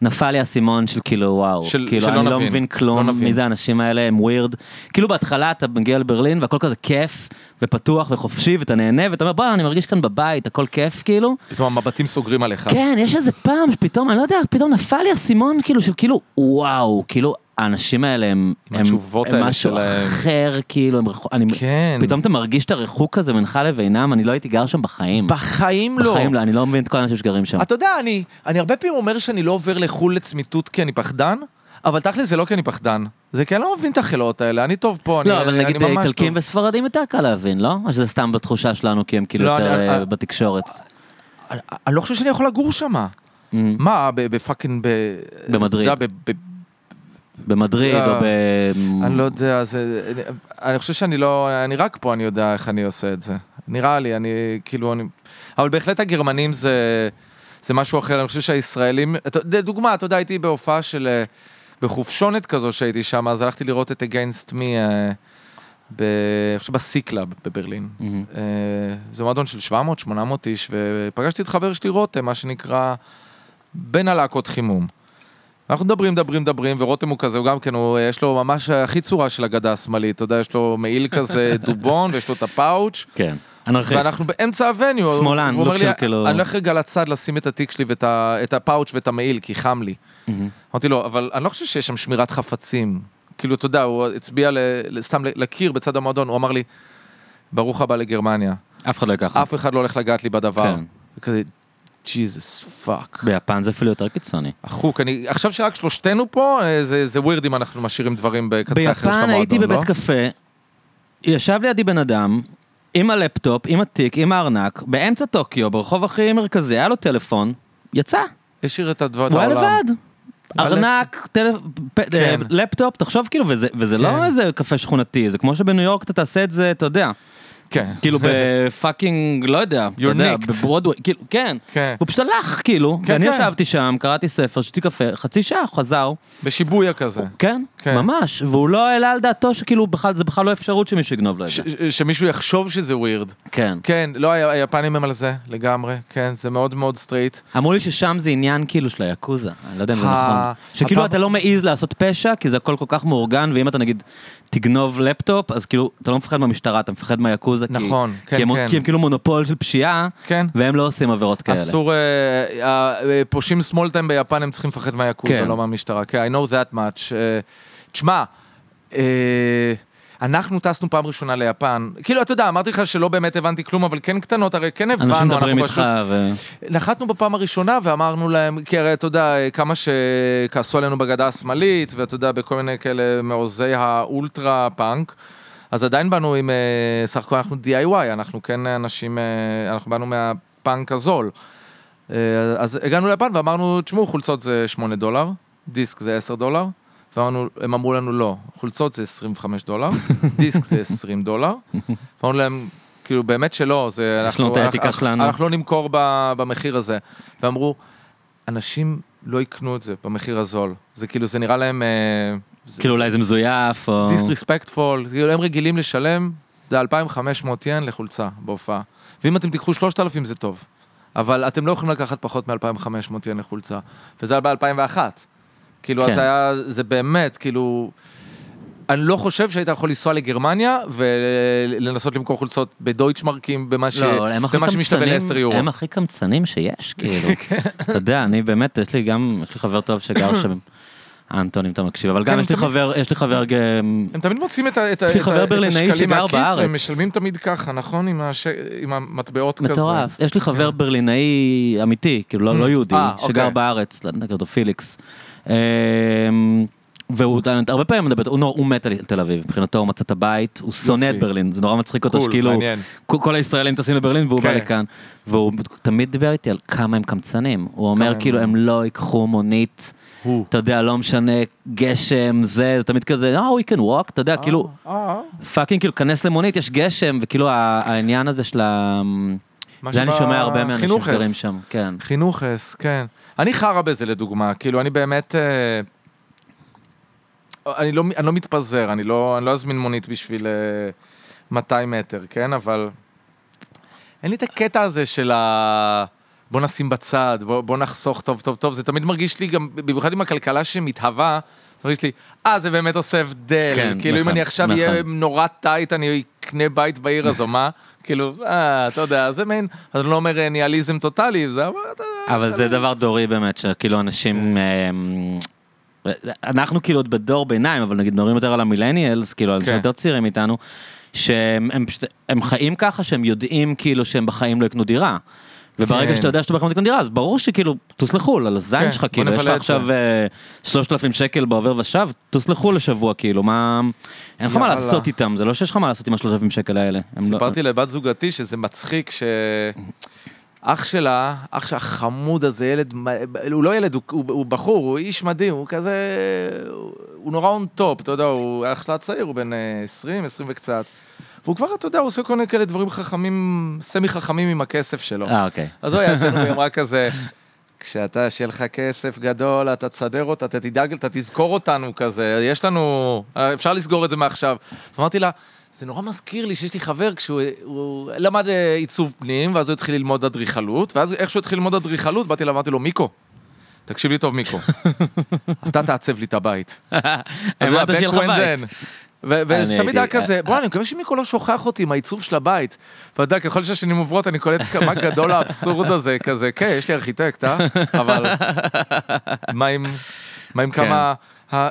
נפל לי האסימון של כאילו, וואו, של- כאילו, אני לא נבין, מבין לא כלום, נבין. מי זה האנשים האלה, הם ווירד. כאילו בהתחלה אתה מגיע לברלין והכל כזה כיף, ופתוח וחופשי, ואתה נהנה, ואתה אומר, בוא, אני מרגיש כאן בבית, הכל כיף, כאילו. פתאום המבטים סוגרים עליך. כן, יש איזה פעם שפתאום, אני לא יודע, פתאום נפל לי האסימון, כאילו, של כאילו, וואו, כאילו, האנשים האלה הם... הם- הם האלה משהו שלהם. אחר, כאילו, הם רחוק... אני- כן. פתאום אתה מרגיש את הריחוק הזה בינך לבינם, אני לא הייתי גר שם בחיים. בחיים לא. בחיים לא, אני לא מבין את כל האנשים שגרים שם. אתה יודע, אני, אני הרבה פעמים אומר שאני לא עובר לחו"ל לצמיתות כי אני פחדן, אבל תכל'ס זה לא כי אני פחדן. זה כי אני לא מבין את החלאות האלה, אני טוב פה, אני, לא, אבל אני נגיד ממש איטלקים טוב. וספרדים יותר קל להבין, לא? או שזה סתם בתחושה שלנו, כי הם כאילו לא, יותר אני- אה, אני- בתקשורת. אני, אני לא חושב שאני יכול לגור שם. Mm. מה, בפאקינג... ב... במדריד. אתה יודע, ב- ב- במדריד לא, או ב... אני לא יודע, זה... אני, חושב שאני לא... אני רק פה, אני יודע איך אני עושה את זה. נראה לי, אני כאילו... אני... אבל בהחלט הגרמנים זה... זה משהו אחר, אני חושב שהישראלים... לדוגמה, אתה יודע, הייתי בהופעה של... אה, בחופשונת כזו שהייתי שם, אז הלכתי לראות את Against Me, אה, ב... חושב ב C-Club בברלין. אה, זה מועדון של 700-800 איש, ופגשתי את חבר שלי רותם, מה שנקרא, בין הלהקות חימום. אנחנו מדברים, מדברים, מדברים, ורותם הוא כזה, הוא גם כן, הוא, יש לו ממש הכי צורה של הגדה השמאלית, אתה יודע, יש לו מעיל כזה דובון, ויש לו את הפאוץ', כן. אנרכיסט. ואנחנו באמצע הווניו. שמאלן, לוק של כאילו- אני הולך רגע לצד לשים את התיק שלי ואת הפאוץ' ואת המעיל, כי חם לי. אמרתי לו, אבל אני לא חושב שיש שם שמירת חפצים. כאילו, אתה יודע, הוא הצביע סתם לקיר בצד המועדון, הוא אמר לי, ברוך הבא לגרמניה. אף אחד לא ייקח. אף אחד לא הולך לגעת לי בדבר. כן. וכזה, Jesus fuck. ביפן זה אפילו יותר קיצוני. אחוק, אני, עכשיו שרק שלושתנו פה, אה, זה, זה weird אם אנחנו משאירים דברים בקצה אחר של ביפן המועדון, הייתי לא? בבית קפה, ישב לידי בן אדם, עם הלפטופ, עם התיק, עם הארנק, באמצע טוקיו, ברחוב הכי מרכזי, היה לו טלפון, יצא, השאיר את הדבר, את הוא היה העולם. לבד. ארנק, טלפ... פ- כן. לפטופ, תחשוב כאילו, וזה, וזה כן. לא איזה קפה שכונתי, זה כמו שבניו יורק אתה תעשה את זה, אתה יודע. כן. כאילו ב fucking, לא יודע, אתה יודע. בברודווי, כאילו, כן. כן. הוא פשוט הלך, כאילו, כן, ואני כן. ישבתי שם, קראתי ספר, שתיתי קפה, חצי שעה, הוא חזר. בשיבויה כזה. כן, כן. ממש, והוא לא העלה על דעתו שכאילו בכלל, זה בכלל לא אפשרות שמישהו יגנוב לו את זה. שמישהו יחשוב שזה weird. כן. כן, לא, היפנים הם על זה, לגמרי. כן, זה מאוד מאוד straight. אמרו לי ששם זה עניין כאילו של היאקוזה, אני לא יודע אם זה נכון. שכאילו אתה לא מעז לעשות פשע, כי זה הכל כל כך מאורגן, ואם אתה נגיד תגנוב לפטופ, אז כאילו, אתה לא מפחד מהמשטרה, אתה מפחד מהיאקוזה. כי- נכון, כן, כי הם- כן. כי הם כאילו מונופול של פשיעה, כן. והם לא עושים עבירות כאלה. אסור, אה, אה, פושעים small time ביפן, הם צריכים לפחד מהיאקוזה, כן. לא מהמשטרה. כן, I know that much. אה, תשמע, אה, אנחנו טסנו פעם ראשונה ליפן. כאילו, אתה יודע, אמרתי לך שלא באמת הבנתי כלום, אבל כן קטנות, הרי כן הבנו. אנשים מדברים איתך, ו... נחתנו בפעם הראשונה ואמרנו להם, כי הרי אתה יודע, כמה שכעסו עלינו בגדה השמאלית, ואתה יודע, בכל מיני כאלה מעוזי האולטרה פאנק, אז עדיין באנו עם, אה, סך הכל אנחנו DIY, אנחנו כן אנשים, אה, אנחנו באנו מהפאנק הזול. אה, אז הגענו ליפן ואמרנו, תשמעו, חולצות זה 8 דולר, דיסק זה 10 דולר, ואמרנו, הם אמרו לנו לא, חולצות זה 25 דולר, דיסק זה 20 דולר, ואמרנו להם, כאילו באמת שלא, זה אנחנו, לנו את האתיקה שלנו. אנחנו לא נמכור במחיר הזה. ואמרו, אנשים לא יקנו את זה במחיר הזול, זה כאילו, זה נראה להם... אה, כאילו אולי זה מזויף, או... disrespectful, כאילו הם רגילים לשלם, זה 2,500 ין לחולצה בהופעה. ואם אתם תיקחו 3,000 זה טוב. אבל אתם לא יכולים לקחת פחות מ-2,500 ין לחולצה. וזה היה ב-2001. כאילו, כן. אז היה, זה באמת, כאילו... אני לא חושב שהיית יכול לנסוע לגרמניה ולנסות למכור חולצות בדויטשמרקים במה, ש... לא, הם במה שמשתווה ל-10 יורו. הם הכי קמצנים שיש, כאילו. כן. אתה יודע, אני באמת, יש לי גם, יש לי חבר טוב שגר שם, אנטון, אם אתה מקשיב, אבל גם כן, יש לי חבר, יש לי חבר, גם- הם תמיד מוצאים את, השקלים מהכיס. והם משלמים תמיד ככה, נכון? עם, המטבעות כזה. מטורף. יש לי חבר ברלינאי אמיתי, כאילו לא- לא יהודי, אה, שגר אוקיי. בארץ, לא יודע אותו, פיליקס. אמ, והוא הרבה פעמים מדבר, הוא הוא מת על תל אביב, מבחינתו הוא מצא את הבית, הוא שונא את. ברלין, זה נורא מצחיק אותו שכאילו. כל הישראלים טסים לברלין והוא בא כן. לכאן, והוא תמיד דיבר איתי על כמה הם קמצנים, הוא אומר כאילו הם לא ייקחו מונית, הוא. אתה יודע, לא משנה, גשם, זה, זה תמיד כזה, אה, we can walk, אתה יודע, כאילו, אה, פאקינג כאילו, כנס למונית, יש גשם, וכאילו העניין הזה של ה... זה אני שומע הרבה מאנשים. שגרים שם, כן. חינוכס, כן. אני חרא בזה לדוגמה, כאילו אני באמת... אה, אני לא, אני לא מתפזר, אני לא, אני לא אזמין מונית בשביל אה, 200 מטר, כן? אבל אין לי את הקטע הזה של ה... בוא נשים בצד, בוא, בוא נחסוך טוב טוב טוב, זה תמיד מרגיש לי גם, במיוחד עם הכלכלה שמתהווה, זה מרגיש לי, אה, זה באמת עושה הבדל. כן, כאילו אם נכון, אני עכשיו נכון. אהיה נורא טייט, אני אקנה בית בעיר הזו, מה? כאילו, אה, אתה יודע, זה מעין, אז אני לא אומר אה, ניהליזם טוטאלי, זה אבל אתה יודע. אבל זה דבר דורי באמת, שכאילו אנשים... אמ, אנחנו כאילו עוד בדור ביניים, אבל נגיד מדברים יותר על המילניאלס, כאילו אנשים כן. יותר צעירים מאיתנו, שהם חיים ככה שהם יודעים כאילו שהם בחיים לא יקנו דירה. וברגע כן. שאתה יודע שאתה לא תקנו דירה, אז ברור שכאילו, טוס לחו"ל, על הזין כן, שלך, כאילו, יש לך עכשיו אה, 3,000 שקל בעובר ושב, טוס לחו"ל לשבוע, כאילו, מה... אין לך מה. לעשות איתם, זה לא שיש לך מה לעשות עם ה-3,000 שקל האלה. לא- סיפרתי לבת זוגתי שזה מצחיק ש... אח שלה, אח שלה חמוד הזה, ילד, הוא לא ילד, הוא, הוא, הוא בחור, הוא איש מדהים, הוא כזה, הוא, הוא נורא on top, אתה יודע, הוא, אח שלה צעיר, הוא בן אה, 20, 20 וקצת. והוא כבר, אתה יודע, הוא עושה כל מיני כאלה דברים חכמים, סמי חכמים עם הכסף שלו. אה, אוקיי. אז הוא היה אצלנו, והיא אמרה כזה, כשאתה, שיהיה לך כסף גדול, אתה תסדר אותה, אתה תדאג, אתה תזכור אותנו כזה, יש לנו, אפשר לסגור את זה מעכשיו. אמרתי לה, זה נורא מזכיר לי שיש לי חבר כשהוא הוא למד אה, עיצוב פנים, ואז הוא התחיל ללמוד אדריכלות, ואז איך שהוא התחיל ללמוד אדריכלות, באתי אליו, אמרתי לו, מיקו, תקשיב לי טוב, מיקו, אתה תעצב לי את הבית. האמנת זה שיהיה לך back when בית. וזה תמיד היה כזה, בוא, אני מקווה שמיקו לא שוכח אותי עם העיצוב של הבית. ואתה יודע, ככל שהשנים עוברות, אני קולט כמה גדול האבסורד הזה, כזה, כן, יש לי ארכיטקט, אה? אבל מה עם, מה עם כמה,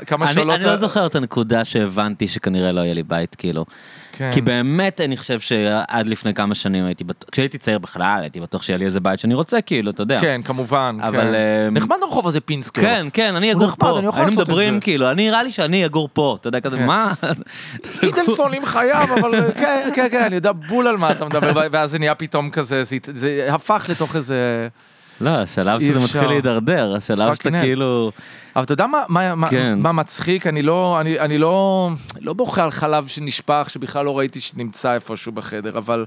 כמה שאלות... אני לא זוכר את הנקודה שהבנתי שכנראה לא יהיה לי בית, כאילו. כן. כי באמת אני חושב שעד לפני כמה שנים הייתי בטוח, כשהייתי צעיר בכלל, הייתי בטוח שיהיה לי איזה בית שאני רוצה, כאילו, אתה יודע. כן, כמובן, אבל, כן. אמ, נחמד הרחוב הזה פינסקר. כן, כן, אני אגור פה. אני יכול היינו לעשות את מדברים, זה. כאילו, אני נראה לי שאני אגור פה, אתה יודע, כזה, כן. מה? אידלסון עם חייו, אבל כן, כן, כן, אני יודע בול על מה אתה מדבר, ואז זה נהיה פתאום כזה, זה, זה הפך לתוך איזה... לא, השלב שזה. מתחיל להידרדר, השלב שאתה. כאילו... אבל אתה יודע מה, מה, מה, כן. מה מצחיק? אני לא, אני, אני לא, לא בוכה על חלב שנשפך, שבכלל לא ראיתי שנמצא איפשהו בחדר, אבל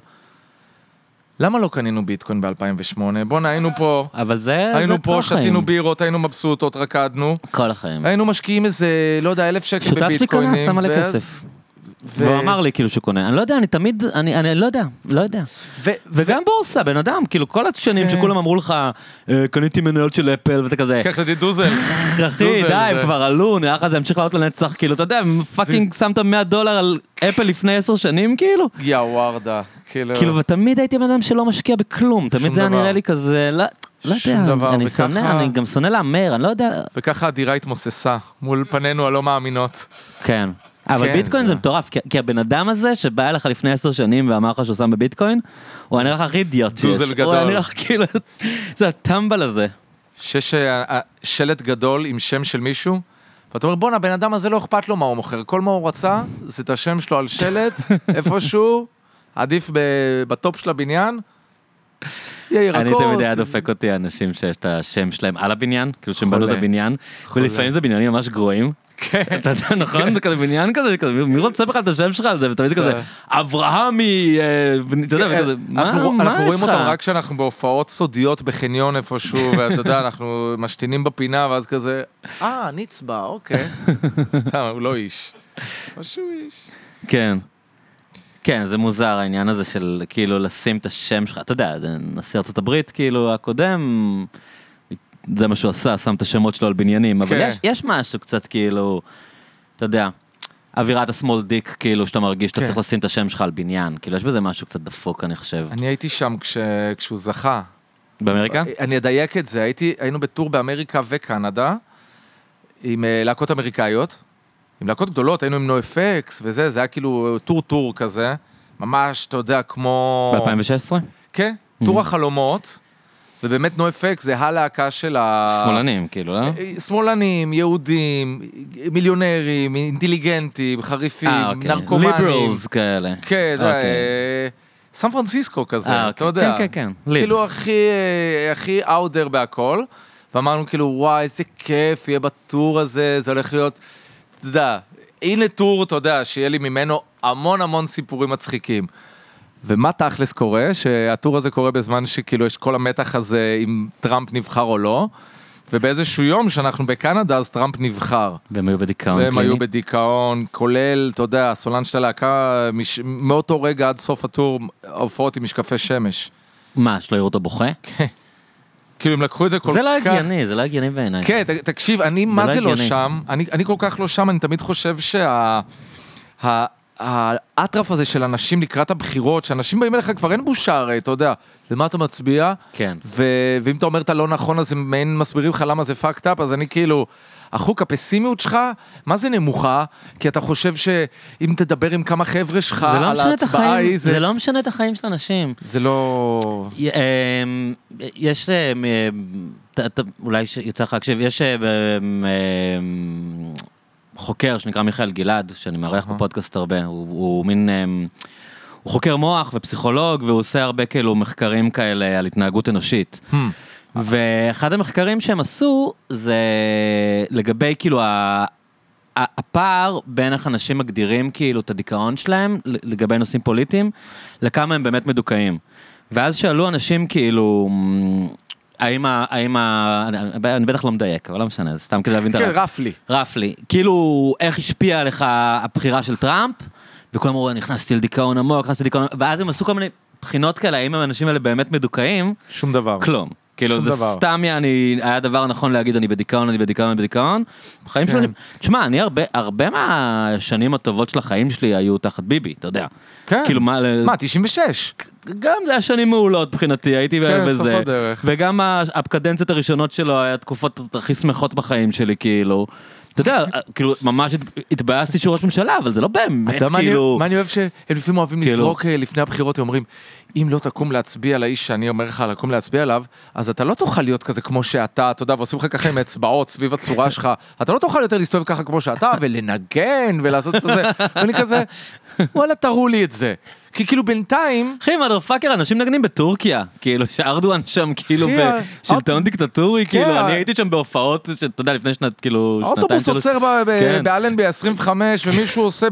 למה לא קנינו ביטקוין ב-2008? בואנה, היינו פה, אבל זה... זה היינו כל פה. שתינו בירות, היינו מבסוטות, רקדנו. כל החיים. היינו משקיעים איזה, לא יודע, אלף שקל שותף שלי בביטקוינים. קנה, שם מלא כסף. ו- והוא אמר לי כאילו שהוא קונה, אני לא יודע, אני תמיד, אני אני לא יודע, לא יודע. ו- וגם בורסה, בן אדם, כאילו כל השנים כן. שכולם אמרו לך, "אה, קניתי מניות של אפל, ואתה כזה, קח אותי דוזל. אחי, דוזל, די, הם זה- כבר עלו, נראה לך זה ימשיך לעלות לנצח, כאילו, אתה יודע, fucking שמת 100 דולר על אפל לפני 10 שנים, כאילו? יא וורדה. כאילו, כאילו, ותמיד הייתי בן אדם שלא משקיע בכלום, תמיד זה היה. נראה לי כזה, לא לא יודע, דבר, אני וככה- שונא, אני גם שונא להמר, אני לא יודע, וככה הדירה התמוססה מול פנינו הלא מאמינות. כן. אבל כן, ביטקוין זה- זה מטורף, כי- כי הבן אדם הזה שבא אליך לפני עשר שנים ואמר לך שהוא שם בביטקוין, הוא היה נראה לך הכי אידיוט שיש. דוזל הוא גדול. היה נראה לך כאילו, זה הטמבל הזה. שיש אה, אה, שלט גדול עם שם של מישהו, ואתה אומר, בואנה, הבן אדם הזה לא אכפת לו מה הוא מוכר, כל מה הוא רצה זה את השם שלו על שלט, איפשהו, עדיף בטופ של הבניין, ירקות. אני תמיד היה דופק אותי אנשים שיש את השם שלהם על הבניין, כאילו שהם בנו את. הבניין. ולפעמים זה בניינים ממש גרועים. כן. אתה יודע, נכון? זה כזה בניין כזה, מי רוצה בכלל את השם שלך על זה? ותמיד כזה, כן. אברהמי, אה, אתה יודע, וכזה, מה אנחנו, מה אנחנו יש רואים לך? אותם רק כשאנחנו בהופעות סודיות בחניון איפשהו, ואתה יודע, אנחנו משתינים בפינה, ואז כזה, אה, נצבע, אוקיי. סתם, הוא לא איש. או שהוא איש. כן. כן, זה מוזר העניין הזה של כאילו לשים את השם שלך, אתה יודע, נשיא ארצות הברית כאילו הקודם, זה מה שהוא עשה, שם את השמות שלו על בניינים, אבל כן. יש, יש משהו קצת כאילו, אתה יודע, אווירת השמאל דיק, כאילו שאתה מרגיש שאתה כן. צריך לשים את השם שלך על בניין, כאילו יש בזה משהו קצת דפוק אני חושב. אני הייתי שם כש, כשהוא זכה. באמריקה? אני אדייק את זה, הייתי, היינו בטור באמריקה וקנדה, עם אה, להקות אמריקאיות, עם להקות גדולות, היינו עם נואפקס וזה, זה היה כאילו tour tour כזה, ממש, אתה יודע, כמו... ב-2016? כן, tour החלומות, ובאמת נואפקס זה הלהקה של ה... שמאלנים, כאילו, לא? אה, שמאלנים, יהודים, מיליונרים, אינטליגנטים, חריפים, אה, אוקיי. נרקומנים. liberals כאלה. כן, אוקיי. אה, סן פרנסיסקו כזה, אה, אתה אוקיי. יודע. כן, כן, כן. libs. כאילו הכי, אה, הכי out there בהכל. ואמרנו כאילו, וואי, איזה כיף יהיה בטור הזה, זה הולך להיות, אתה יודע, הנה טור, אתה יודע, שיהיה לי ממנו המון המון סיפורים מצחיקים. ומה תכלס קורה? שהטור הזה קורה בזמן שכאילו יש כל המתח הזה אם טראמפ נבחר או לא, ובאיזשהו יום שאנחנו בקנדה אז טראמפ נבחר. והם היו בדיכאון והם היו. בדיכאון, כולל, אתה יודע, הסולן של הלהקה, מש... מאותו רגע עד סוף הטור, ההופעות עם משקפי שמש. מה, שלא יראו אותו בוכה? כאילו, הם לקחו את זה כל זה כך... לא הגיוני, זה לא הגיוני בעיניי. כן, ת, תקשיב, אני מה לא זה לא הגיוני. שם, אני, אני כל כך לא שם, אני תמיד חושב שה... ה- האטרף הזה של אנשים לקראת הבחירות, שאנשים באים אליך, כבר אין בושה הרי, אתה יודע, למה אתה מצביע? כן. ו- ואם אתה אומר את הלא נכון, אז הם מעין מסבירים לך למה זה fucked up, אז אני כאילו, החוק, הפסימיות שלך, מה זה נמוכה? כי אתה חושב שאם תדבר עם כמה חבר'ה שלך זה לא על ההצבעה החיים, ההיא, זה לא משנה את החיים של אנשים. זה לא... אמ, יש, אמ, אולי יצא לך להקשיב, יש אמ, חוקר שנקרא מיכאל גלעד, שאני מארח בפודקאסט הרבה, הוא הוא מין... אמ, הוא חוקר מוח ופסיכולוג, והוא עושה הרבה כאילו מחקרים כאלה על התנהגות אנושית. Hmm. ואחד המחקרים שהם עשו זה לגבי כאילו ה... הפער בין איך אנשים מגדירים כאילו את הדיכאון שלהם לגבי נושאים פוליטיים, לכמה הם באמת מדוכאים. ואז שאלו אנשים כאילו, "מ, האם ה... האם ה... אני, בטח לא מדייק, אבל לא משנה, זה סתם כדי להבין את כן, הרעיון. רפלי. רפלי. כאילו, איך השפיעה עליך הבחירה של טראמפ, וכולם אמרו, נכנסתי לדיכאון עמוק, נכנסתי לדיכאון, ואז הם עשו כל מיני בחינות כאלה, האם האנשים האלה באמת מדוכאים? שום דבר. כלום. כאילו זה דבר. סתם יעני, היה דבר נכון להגיד אני בדיכאון, אני בדיכאון, אני בדיכאון. בחיים כן. שלי, תשמע, אני הרבה, הרבה מהשנים הטובות של החיים שלי היו תחת ביבי, אתה יודע. כן. כאילו מה, מה, 96? גם זה היה שנים מעולות מבחינתי, הייתי כן, בזה. סוף הדרך. וגם הקדנציות הראשונות שלו היה התקופות הכי שמחות בחיים שלי, כאילו. אתה יודע, כאילו, ממש הת- התבאסתי שהוא ראש ממשלה, אבל זה לא באמת, כאילו... מה אני אוהב שהם לפעמים אוהבים כאילו- לזרוק אה, לפני הבחירות, הם אומרים, אם לא תקום להצביע לאיש שאני אומר לך לקום להצביע עליו, אז אתה לא תוכל להיות כזה כמו שאתה, אתה יודע, ועושים לך ככה עם אצבעות סביב הצורה שלך, אתה לא תוכל יותר להסתובב ככה כמו שאתה, ולנגן, ולעשות את זה, ואני כזה, וואלה, תראו לי את זה. כי כאילו בינתיים, אחי, מאדר פאקר, אנשים נגנים בטורקיה. כאילו, שארדואן שם, כאילו, בשלטון דיקטטורי, כאילו, כן. אני הייתי שם בהופעות, שאתה יודע, לפני שנת, כאילו, שנתיים, האוטובוס. עוצר כן. באלנבי 25 ומישהו עושה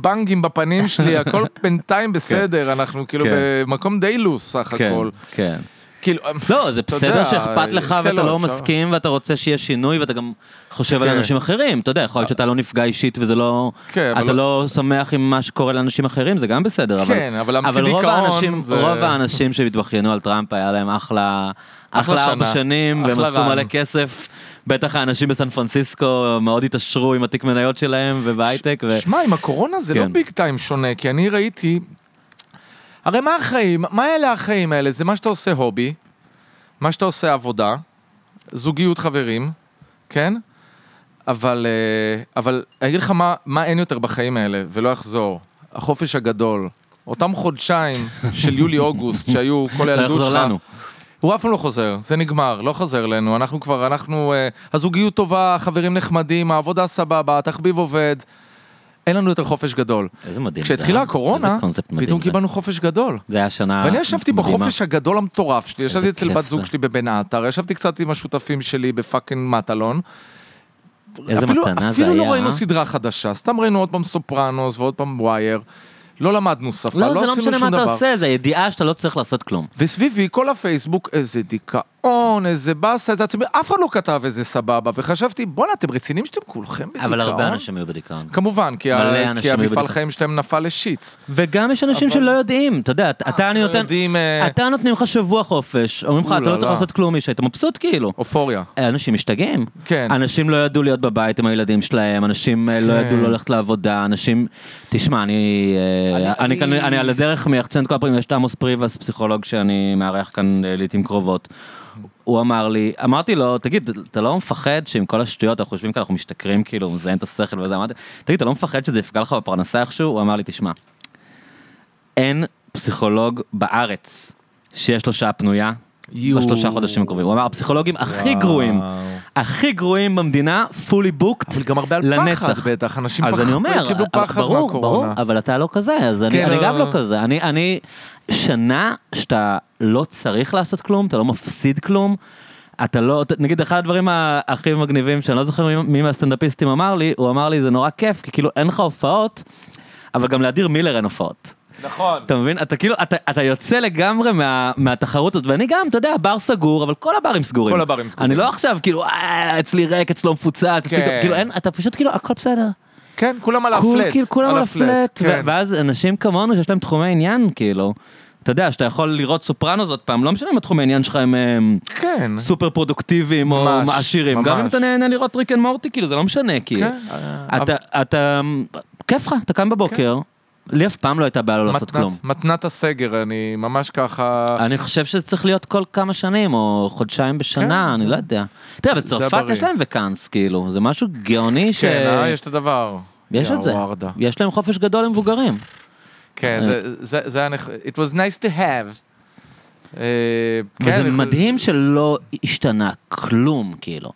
בנגים בפנים שלי, הכל בינתיים בסדר, אנחנו כאילו כן. במקום די לוס סך כן, הכל. כן. כאילו, לא, זה בסדר שאכפת לך כן, ואתה לא, לא. מסכים ואתה רוצה שיהיה שינוי ואתה גם חושב על כן. אנשים אחרים. אתה יודע, יכול להיות שאתה לא נפגע אישית וזה לא... כן, אתה לא- לא שמח עם מה שקורה לאנשים אחרים, זה גם בסדר. אבל- כן, אבל להמציא דיכאון זה- רוב האנשים שהתבכיינו על טראמפ היה להם אחלה... אחלה ארבע. שנים, והם עשו. מלא כסף. בטח האנשים בסן פרנסיסקו מאוד התעשרו עם התיק מניות שלהם ובהייטק. ו- שמע, עם הקורונה זה לא. ביג טיים שונה, כי אני ראיתי... הרי מה החיים? מה אלה החיים האלה? זה מה שאתה עושה הובי, מה שאתה עושה עבודה, זוגיות חברים, כן? אבל, אה, אבל אני אגיד לך מה, מה אין יותר בחיים האלה, ולא אחזור. החופש הגדול. אותם חודשיים של יולי-אוגוסט שהיו כל לא הילדות יחזור שלך. לנו. הוא אף פעם לא חוזר, זה נגמר, לא חוזר אלינו. אנחנו כבר, אנחנו... אה, הזוגיות טובה, חברים נחמדים, העבודה סבבה, התחביב עובד. אין לנו יותר חופש גדול. איזה מדהים כשהתחילה אה? הקורונה, פתאום. קיבלנו חופש גדול. זה היה שנה ואני ישבתי מדהימה. בחופש הגדול המטורף שלי, ישבתי אצל בת זוג. שלי בבן עטר, ישבתי קצת עם השותפים שלי ב fucking מטלון. איזה אפילו, מתנה זה אפילו לא היה, ראינו אה? סדרה חדשה, סתם ראינו עוד פעם סופרנוס ועוד פעם ווייר. לא למדנו שפה, לא, לא, זה לא עשינו משנה שום מה אתה דבר. עושה, זה ידיעה שאתה לא צריך לעשות כלום. וסביבי כל הפייסבוק, איזה דיכאון, איזה באסה, איזה עצמי, אף אחד לא כתב איזה סבבה, וחשבתי, בואנה, אתם רציניים שאתם כולכם בדיכאון? אבל הרבה אנשים היו בדיכאון. כמובן, כי, ה... כי המפעל. חיים שלהם נפל לשיץ. וגם יש אנשים אבל- שלא יודעים, אתה יודע, אתה אני לא נותן, יודעים, אה, אתה נותנים לך שבוע חופש, אומרים לך, אתה לא. צריך לעשות כלום, איש, היית מבסוט כאילו. אופוריה. אנשים משתגעים. כן. אנשים לא ידעו להיות בבית עם הילדים שלהם, אנשים אה, לא כן. ידעו ללכת לעבודה, אנשים... תשמע, אני... אה, אני- על הדרך מיחצן את כל הפרקים, יש את עמוס פריבס, פסיכולוג שאני מארח כאן אה, לעיתים קרובות. הוא אמר לי, אמרתי לו, תגיד, אתה לא מפחד שעם כל השטויות, אנחנו חושבים כאן, אנחנו משתכרים, כאילו, מזיין את השכל וזה, אמרתי, תגיד, אתה לא מפחד שזה יפגע לך בפרנסה איכשהו? הוא אמר לי, תשמע, אין פסיכולוג בארץ שיש לו שעה פנויה. בשלושה חודשים הקרובים. הוא אמר, הפסיכולוגים הכי גרועים, הכי גרועים במדינה, fully booked, אבל גם הרבה על לנצח. פחד בטח, אנשים אז פח- אני אומר, קיבלו פחד ברור, ברור, מהקורונה. אבל אתה לא כזה, אז אני, כן, אני גם לא- לא כזה. אני, אני, שנה שאתה לא צריך לעשות כלום, אתה לא מפסיד כלום, אתה לא, נגיד אחד הדברים הכי מגניבים, שאני לא זוכר מי, מי מהסטנדאפיסטים אמר לי, הוא אמר לי, זה נורא כיף, כי כאילו אין לך הופעות, אבל גם לאדיר מילר אין הופעות. נכון. אתה מבין? אתה כאילו, אתה, אתה יוצא לגמרי מה, מהתחרות הזאת, ואני גם, אתה יודע, בר סגור, אבל כל הברים סגורים. כל הברים סגורים. אני לא עכשיו, כאילו, אה, אצלי ריק, אצלו מפוצץ, כן. כאילו, אין, אתה פשוט כאילו, הכל בסדר. כן, כולם על כול- הפלט. כאילו, כולם על הפלט, כן. ואז אנשים כמונו שיש להם תחומי עניין, כאילו, אתה יודע, שאתה יכול לראות סופרנוס עוד פעם, לא משנה אם התחומי העניין שלך הם כן. סופר פרודוקטיביים או ממש, עשירים, גם אם. אתה נהנה לראות ריק אנד מורטי, כאילו, זה לא משנה, כאילו. כן, אה, אתה, אתה, כיף לך, אתה קם בבוקר, לי אף פעם לא הייתה בעיה לא לעשות מתנת- כלום. מתנת הסגר, אני ממש ככה... אני חושב שזה צריך להיות כל כמה שנים, או חודשיים בשנה, כן, אני זה- לא יודע. תראה, בצרפת. יש להם vacances, כאילו, זה משהו גאוני ש... כן, אה, יש את הדבר. יש את זה. וורדה. יש להם חופש גדול למבוגרים. כן, זה- זה זה היה נכ... It was nice to have. אה, וזה כן, מדהים שלא השתנה כלום, כאילו.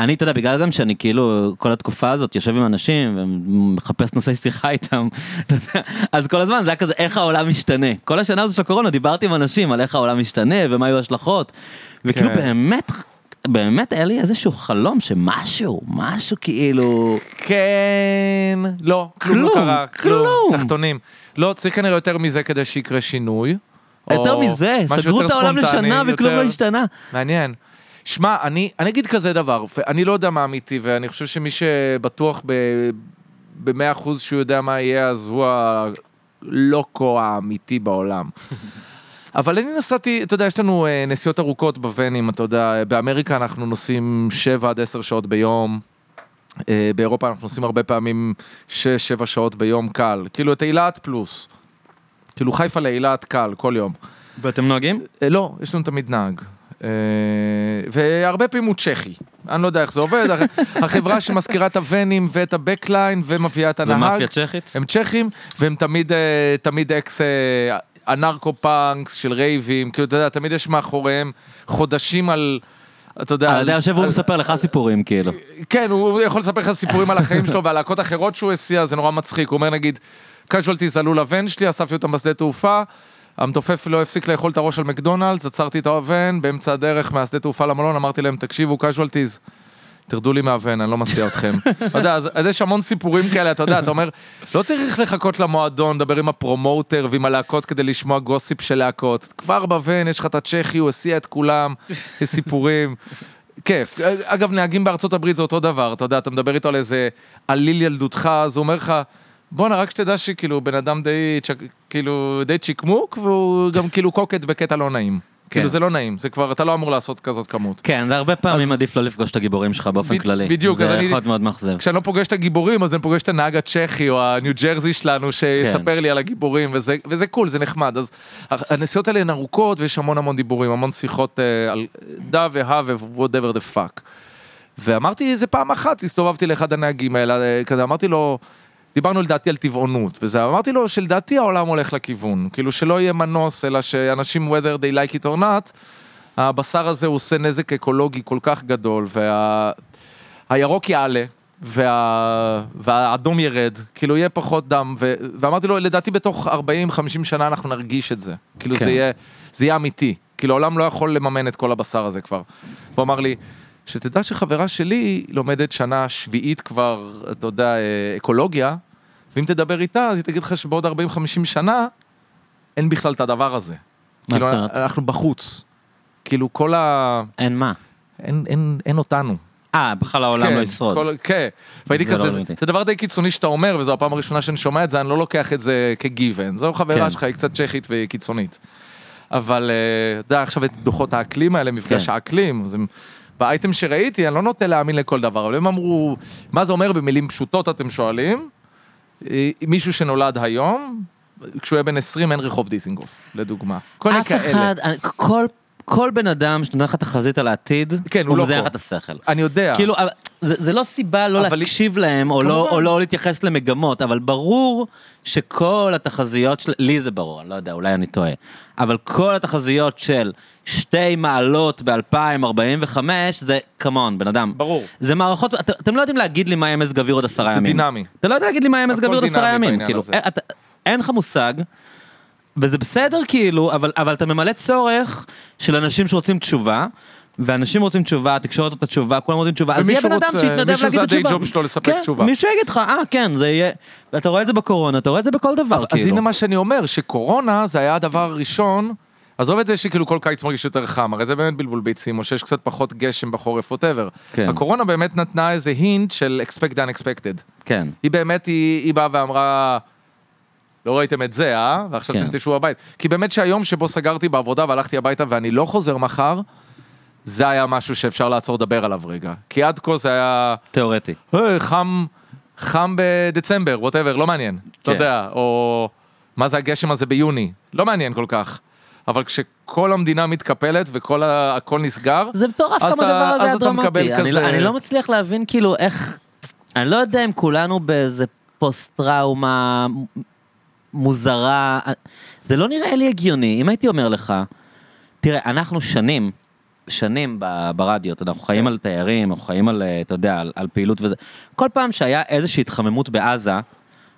אני, אתה יודע, בגלל גם שאני כאילו, כל התקופה הזאת יושב עם אנשים ומחפש נושאי שיחה איתם, אתה יודע, אז כל הזמן זה היה כזה, איך העולם משתנה. כל השנה הזאת של הקורונה דיברתי עם אנשים על איך העולם משתנה ומה היו ההשלכות. וכאילו כן. באמת, באמת היה לי איזשהו חלום שמשהו, משהו כאילו... כן, לא, כלום לא כלום, קרה, כלום. תחתונים. לא, צריך כנראה יותר מזה כדי שיקרה שינוי. יותר מזה, סגרו את העולם לשנה וכלום יותר- לא השתנה. מעניין. שמע, אני, אני אגיד כזה דבר, אני לא יודע מה אמיתי, ואני חושב שמי שבטוח ב... במאה אחוז שהוא יודע מה יהיה, אז הוא הלוקו האמיתי בעולם. אבל אני נסעתי, אתה יודע, יש לנו אה, נסיעות ארוכות בוונים, אתה יודע, באמריקה אנחנו נוסעים 7 עד 10 שעות ביום, אה, באירופה אנחנו נוסעים הרבה פעמים 6-7 שעות ביום קל, כאילו את אילת פלוס. כאילו חיפה לאילת קל, כל יום. ואתם נוהגים? אה, לא, יש לנו תמיד נהג. אה, והרבה פעמים הוא צ'כי. אני לא יודע איך זה עובד. הח- החברה שמשכירה את הוונים ואת ה backline ומביאה את זה הנהג. מאפיה צ'כית? הם צ'כים, והם תמיד, אה, תמיד אקס אה, anarcho-punks של רייבים. כאילו, אתה יודע, תמיד יש מאחוריהם חודשים על... אתה יודע... אתה יודע, יושב והוא מספר לך סיפורים, כאילו. כן, הוא יכול לספר לך סיפורים על החיים שלו ועל להקות אחרות שהוא הסיע, זה נורא מצחיק. הוא אומר נגיד, Casualties עלו לבן שלי, אספתי אותם בשדה תעופה, המתופף לא הפסיק לאכול את הראש על מקדונלדס, עצרתי את האבן, באמצע הדרך מהשדה תעופה למלון, אמרתי להם, תקשיבו, Casualties, תרדו לי מהבן, אני לא מסיע אתכם. אתה יודע, אז, אז יש המון סיפורים כאלה, אתה יודע, אתה אומר, לא צריך לחכות למועדון, לדבר עם ה promoter ועם הלהקות כדי לשמוע gossip של להקות. כבר בבן, יש לך את הצ'כי, הוא הסיע את כולם, יש סיפורים. כיף. אגב, נהגים בארצות הברית זה אותו דבר, אתה יודע, אתה מדבר איתו על איזה עליל ילדותך, אז הוא אומר לך, בואנה, רק שתדע שכאילו בן אדם די, צ'ק- כאילו, די צ'יקמוק, והוא גם כאילו קוקט בקטע לא נעים. כאילו זה לא נעים, זה כבר, אתה לא אמור לעשות כזאת כמות. כן, זה הרבה פעמים אז- עדיף לא לפגוש את הגיבורים שלך באופן ב- כללי. בדיוק, אז זה אני- יכול להיות מאוד מאכזב. כשאני לא פוגש את הגיבורים, אז אני פוגש את הנהג הצ'כי או הניו ג'רזי שלנו, שיספר כן. לי על הגיבורים, וזה, וזה קול, זה נחמד. אז הנסיעות האלה הן ארוכות, ויש המון המון דיבורים, המון שיחות אה, על דה והא ו-whatever the fuck. ואמרתי איזה פעם אחת, הסתובבתי לאחד הנהגים האלה, אה, כזה, אמרתי לו, דיברנו לדעתי על טבעונות, וזה, אמרתי לו שלדעתי העולם הולך לכיוון, כאילו שלא יהיה מנוס, אלא שאנשים, whether they like it or not, הבשר הזה עושה נזק אקולוגי כל כך גדול, והירוק יעלה. וה... והאדום ירד, כאילו יהיה פחות דם, ו... ואמרתי לו, לדעתי בתוך 40-50 שנה אנחנו נרגיש את זה. כאילו כן. זה, יהיה, זה יהיה אמיתי. כאילו העולם לא יכול לממן את כל הבשר הזה כבר. והוא אמר לי, שתדע שחברה שלי לומדת שנה שביעית כבר, אתה יודע, אקולוגיה, ואם תדבר איתה, אז היא תגיד לך שבעוד 40-50 שנה, אין בכלל את הדבר הזה. מה כאילו, זאת אומרת? אנחנו בחוץ. כאילו כל ה... אין מה. אין, אין, אין אותנו. אה, בכלל העולם כן, לא ישרוד. כל, כן, והייתי לא כזה, זה. זה דבר די קיצוני שאתה אומר, וזו הפעם הראשונה שאני שומע את זה, אני לא לוקח את זה כגיוון. זו חברה כן. שלך, היא קצת צ'כית וקיצונית. אבל, אה, אתה יודע, עכשיו את דוחות האקלים האלה, מפגש כן. האקלים, זה... באייטם שראיתי, אני לא נוטה להאמין לכל דבר, אבל הם אמרו, מה זה אומר במילים פשוטות, אתם שואלים? אה, מישהו שנולד היום, כשהוא יהיה בן 20 אין רחוב דיסינגוף, לדוגמה. כל מיני אף כאלה. אחד, אני- כל... כל בן אדם שנותן לך תחזית על העתיד, כן, הוא לא מזיין. לך את השכל. אני יודע. כאילו, זה, זה לא סיבה לא אבל- להקשיב להם, או לא. או לא להתייחס למגמות, אבל ברור שכל התחזיות של... לי זה ברור, אני לא יודע, אולי אני טועה. אבל כל התחזיות של שתי מעלות ב-2045, זה, כמון, בן אדם. ברור. זה מערכות, את, אתם לא יודעים להגיד לי מה יהיה מזג אוויר עוד עשרה זה ימים. דינמי. אתה לא יודע להגיד לי מה יהיה מזג אוויר עוד עשרה ימים. כאילו. אתה, אין לך מושג. וזה בסדר כאילו, אבל, אבל אתה ממלא צורך של אנשים שרוצים תשובה, ואנשים רוצים תשובה, התקשורת רוצה תשובה, כולם רוצים תשובה, אז יהיה בן אדם שיתנדב מישהו להגיד זה את התשובה. ג'וב שלו לספק כן, תשובה. מישהו יגיד לך, אה, כן, זה יהיה... ואתה רואה את זה בקורונה, אתה רואה את זה בכל דבר, אז כאילו. הנה מה שאני אומר, שקורונה זה היה הדבר הראשון, עזוב את זה שכאילו כל קיץ מרגיש יותר חם, הרי זה באמת בלבול ביצים, או שיש קצת פחות גשם בחורף, ווטאבר. כן. הקורונה באמת נתנה איזה הינט של expect the unexpected. כן. היא באמת, היא, היא באה ואמרה, לא ראיתם את זה, אה? ועכשיו כן. אתם תשבו בבית. כי באמת שהיום שבו סגרתי בעבודה והלכתי הביתה ואני לא חוזר מחר, זה היה משהו שאפשר לעצור לדבר עליו רגע. כי עד כה זה היה... תיאורטי. "היי, חם, חם בדצמבר, ווטאבר, לא מעניין. אתה כן. יודע, או מה זה הגשם הזה ביוני, לא מעניין כל כך. אבל כשכל המדינה מתקפלת וכל ה- הכל נסגר, זה מטורף כמה אתה- הדבר הזה היה אתה דרמטי. אני לא- כזה- אני לא מצליח להבין כאילו איך... אני לא יודע אם כולנו באיזה פוסט-טראומה מוזרה. זה לא נראה לי הגיוני. אם הייתי אומר לך, תראה, אנחנו שנים, שנים ברדיו, אתה יודע, אנחנו חיים על תיירים, אנחנו חיים על, אה, אתה יודע, על, על פעילות וזה. כל פעם שהיה איזושהי התחממות בעזה,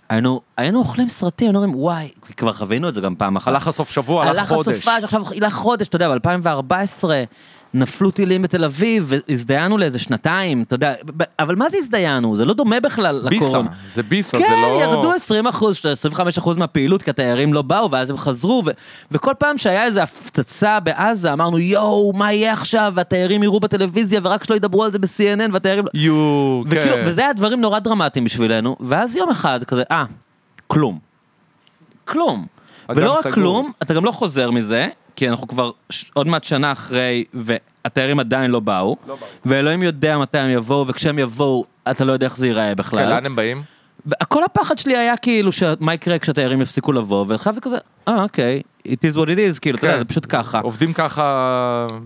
היינו, היינו אוכלים סרטים, היינו אומרים, וואי, כבר חווינו את זה גם פעם אחת. הלך הסוף שבוע, הלך חודש. הלך הסופה, עכשיו הלך חודש, אתה יודע, ב-2014 נפלו טילים בתל אביב, והזדיינו לאיזה שנתיים, אתה יודע, אבל מה זה הזדיינו? זה לא דומה בכלל ביסה, לקורונה. זה ביסה, כן, זה לא... ירדו 20 אחוז, 25 אחוז מהפעילות, כי התיירים לא באו, ואז הם חזרו, ו- וכל פעם שהיה איזו הפצצה בעזה, אמרנו, יואו, מה יהיה עכשיו, והתיירים יראו בטלוויזיה, ורק שלא ידברו על זה ב-CNN, והתיירים... לא-" יו, וכאילו, כן. וזה היה דברים נורא דרמטיים בשבילנו, ואז יום אחד כזה, אה, כלום. כלום. ולא רק סגור. כלום, אתה גם לא חוזר מזה, כי אנחנו כבר ש- עוד מעט שנה אחרי, והתיירים עדיין לא באו, לא באו. ואלוהים יודע מתי הם יבואו, וכשהם יבואו, אתה לא יודע איך זה ייראה כן, בכלל. לאן הם באים? וכל הפחד שלי היה כאילו, מה יקרה כשהתיירים יפסיקו לבוא, ועכשיו זה כזה, אה, אוקיי, it is what it is, כאילו, אתה יודע, כן. זה פשוט ככה. עובדים ככה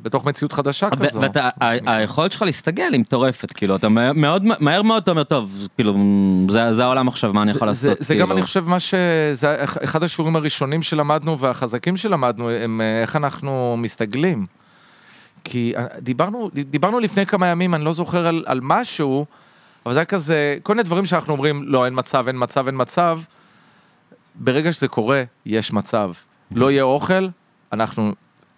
בתוך מציאות חדשה כזו. ואתה, ה- היכולת שלך להסתגל היא מטורפת, כאילו, אתה מהר מאוד, מהר מאוד אתה אומר, טוב, כאילו, זה, זה העולם עכשיו, מה אני יכול זה- לעשות? זה כאילו. גם, אני חושב, מה ש... זה אח- אחד השיעורים הראשונים שלמדנו והחזקים שלמדנו, הם אה, איך אנחנו מסתגלים. כי אה, דיברנו, דיברנו לפני כמה ימים, אני לא זוכר על, על משהו, אבל זה היה כזה, כל מיני דברים שאנחנו אומרים, לא, אין מצב, אין מצב, אין מצב. ברגע שזה קורה, יש מצב. לא יהיה אוכל, אנחנו,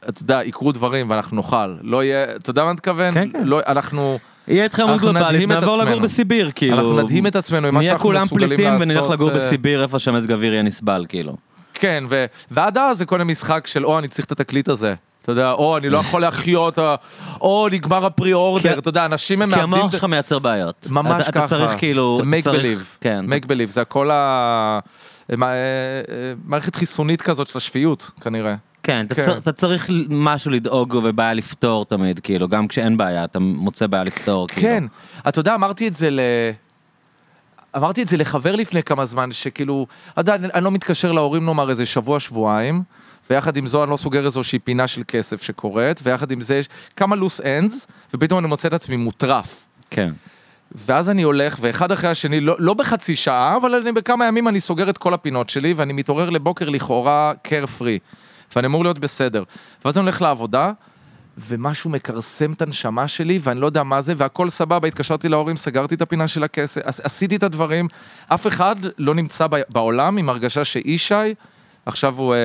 אתה יודע, יקרו דברים ואנחנו נאכל. לא יהיה, אתה יודע מה אני מתכוון? כן, כן. לא, אנחנו, יהיה התחממות גלובלית, נעבור לגור. בסיביר, כאילו. אנחנו נדהים את עצמנו עם מה נהיה שאנחנו כולם מסוגלים פליטים לעשות. ונלך לגור זה- בסיביר איפה שהמזג אוויר יהיה נסבל, כאילו. כן, ו, ועד אז זה כל מיני משחק של, או, אני צריך את התקליט הזה. אתה יודע, או, אני לא יכול להחיות, או, נגמר הפרי אורדר, כי- אתה יודע, אנשים הם כי מאבדים... המוח שלך מייצר בעיות. ממש ככה. אתה צריך כאילו... make believe. כן. make believe, זה הכל ה... אה, אה, מערכת חיסונית כזאת של השפיות, כנראה. כן, אתה כן. צר- אתה צריך משהו לדאוג ובעיה לפתור תמיד, כאילו, גם כשאין בעיה, אתה מוצא בעיה לפתור, כאילו. כן, אתה יודע, אמרתי את זה ל... אמרתי את זה לחבר לפני כמה זמן, שכאילו, אתה יודע, אני, לא מתקשר להורים נאמר איזה שבוע, שבועיים, ויחד עם זו אני לא סוגר איזושהי פינה של כסף שקורית, ויחד עם זה יש כמה לוס אנדס, ופתאום אני מוצא את עצמי מוטרף. כן. ואז אני הולך, ואחד אחרי השני, לא, לא בחצי שעה, אבל אני, בכמה ימים אני סוגר את כל הפינות שלי, ואני מתעורר לבוקר לכאורה קר פרי, ואני אמור להיות בסדר. ואז אני הולך לעבודה, ומשהו מכרסם את הנשמה שלי, ואני לא יודע מה זה, והכל סבבה, התקשרתי להורים, סגרתי את הפינה של הכסף, עש- עשיתי את הדברים, אף אחד לא נמצא בעולם עם הרגשה שישי, עכשיו הוא... אה,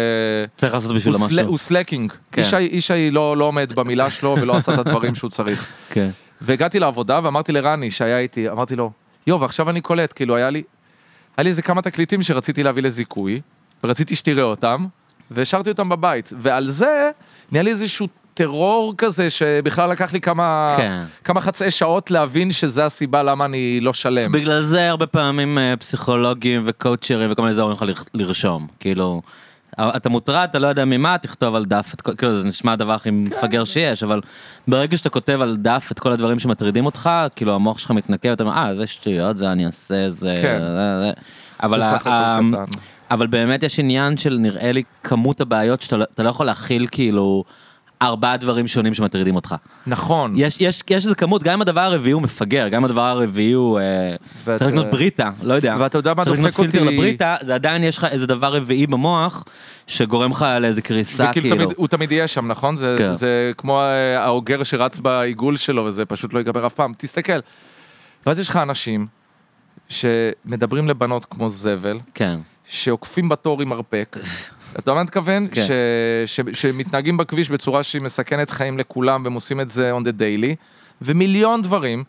צריך לעשות בשביל משהו. הוא slacking. כן. ישי, ישי לא, לא עומד במילה שלו ולא עשה את הדברים שהוא צריך. כן. והגעתי לעבודה ואמרתי לרני שהיה איתי, אמרתי לו, יו, ועכשיו אני קולט, כאילו היה לי, היה לי איזה כמה תקליטים שרציתי להביא לזיכוי, ורציתי שתראה אותם, והשארתי אותם בבית, ועל זה נהיה לי איזשהו טרור כזה, שבכלל לקח לי כמה, כן. כמה חצאי שעות להבין שזה הסיבה למה אני לא שלם. בגלל זה הרבה פעמים אה, פסיכולוגים וקואוצ'רים וכל מיני זה אומרים לך לר- לרשום, כאילו, אתה מוטרד, אתה לא יודע ממה, תכתוב על דף, את כאילו זה נשמע הדבר הכי מפגר שיש, אבל ברגע שאתה כותב על דף את כל הדברים שמטרידים אותך, כאילו המוח שלך מתנקה ואתה אומר, אה, זה שטויות, זה אני אעשה, זה... כן. זה- זה." אבל זה סך הכל ה- קטן. אבל באמת יש עניין של נראה לי כמות הבעיות שאתה לא- אתה לא יכול להכיל כאילו ארבעה דברים שונים שמטרידים אותך. נכון. יש, יש, יש איזה כמות, גם אם הדבר הרביעי הוא מפגר, גם אם הדבר הרביעי הוא... אה, ואתה- צריך לקנות בריטה, לא יודע. ואתה יודע מה צריך לקנות דופק אותי? פילטר לבריטה, זה עדיין יש לך איזה דבר רביעי במוח, שגורם לך לאיזה קריסה, וכאילו כאילו. תמיד, הוא תמיד יהיה שם, נכון? זה, כן. זה, זה כמו אה, האוגר שרץ בעיגול שלו, וזה פשוט לא ייגמר אף פעם. תסתכל. ואז יש לך אנשים שמדברים לבנות כמו זבל, כן. שעוקפים בתור עם מרפק. אתה יודע מה אני מתכוון? כן. ש... ש... שמתנהגים בכביש בצורה שהיא מסכנת חיים לכולם, והם עושים את זה on the daily, ומיליון דברים,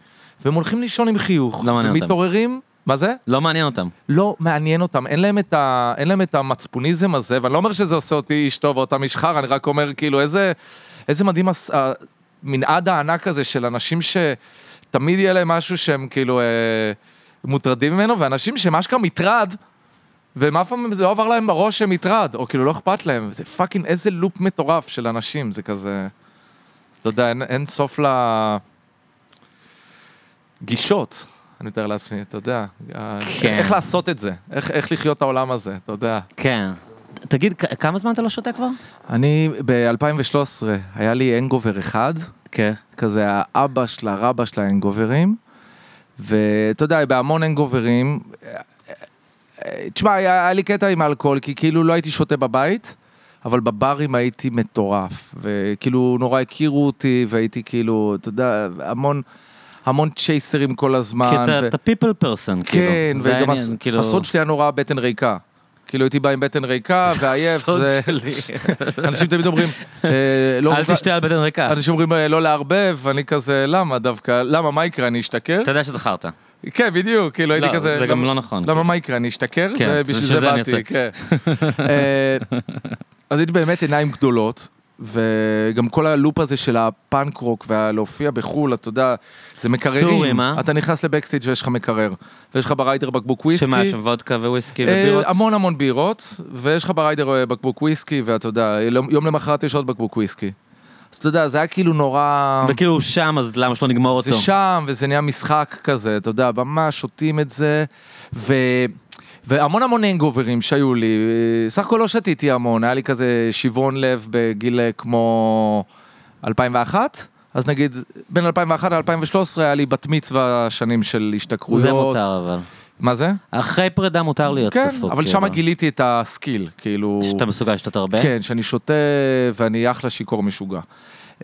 והם הולכים לישון עם חיוך. לא מעניין אותם. ומתעוררים, מה זה? לא מעניין אותם. לא מעניין אותם, אין להם, את ה... אין להם את המצפוניזם הזה, ואני לא אומר שזה עושה אותי איש טוב ואותם איש חרא, אני רק אומר כאילו איזה, איזה מדהים הס... המנעד הענק הזה של אנשים שתמיד יהיה להם משהו שהם כאילו אה, מוטרדים ממנו, ואנשים שהם אשכרה מטרד, והם אף פעם לא עבר להם בראש שהם מטרד, או כאילו לא אכפת להם, זה fucking איזה loop מטורף של אנשים, זה כזה, אתה יודע, אין, אין סוף לגישות. אני מתאר לעצמי, אתה יודע, איך, כן. איך לעשות את זה, איך, איך לחיות את העולם הזה, אתה יודע. כן. תגיד, כמה זמן אתה לא שותה כבר? אני ב-2013, היה לי הנגובר אחד, כן. כזה האבא של הרבא של ההנגוברים, ואתה יודע, בהמון הנגוברים, תשמע, היה, היה לי קטע עם האלכוהול, כי כאילו לא הייתי שותה בבית, אבל בברים הייתי מטורף, וכאילו נורא הכירו אותי, והייתי כאילו, אתה יודע, המון, המון צ'ייסרים כל הזמן. כי אתה ו- אתה people person, כאילו. כן, וגם הס- כאילו- הסוד שלי היה נורא בטן ריקה. כאילו הייתי בא עם בטן ריקה ועייף, הסוד זה... שלי. אנשים תמיד אומרים, אה, לא... אל תשתה על בטן ריקה. אנשים אומרים אה, לא לערבב, אני כזה, למה דווקא? למה, מה יקרה, אני אשתכר? אתה יודע שזכרת. כן, בדיוק, כאילו הייתי לא, כזה... זה גם למה- לא נכון. למה, מה יקרה, אני אשתכר? כן, זה בשביל זה באתי, כן. אה, אז הייתי באמת עיניים גדולות, וגם כל ה loop הזה של הפאנק רוק והלהופיע בחו"ל, אתה יודע, זה מקררים. tours, אה? אתה נכנס ל backstage ויש לך מקרר. ויש לך ב rider בקבוק וויסקי. שמה, יש וודקה וויסקי אה, ובירות? המון המון בירות, ויש לך ב rider אה, בקבוק וויסקי, ואתה יודע, יום למחרת יש עוד בקבוק וויסקי. אז אתה יודע, זה היה כאילו נורא... וכאילו הוא שם, אז למה שלא נגמור אותו? זה שם, וזה נהיה משחק כזה, אתה יודע, ממש שותים את זה, ו... והמון המון ההנגאוברים שהיו לי, סך הכל לא שתיתי המון, היה לי כזה שברון לב בגיל אה, כמו 2001, אז נגיד בין 2001 ל-2013 היה לי בת מצווה שנים של השתכרויות. זה מותר אבל. מה זה? אחרי פרידה מותר להיות כן, דפוק. אבל כאילו. שם גיליתי את ה skill, כאילו... שאתה מסוגל לשתות הרבה? כן, שאני שותה ואני אחלה שיכור משוגע.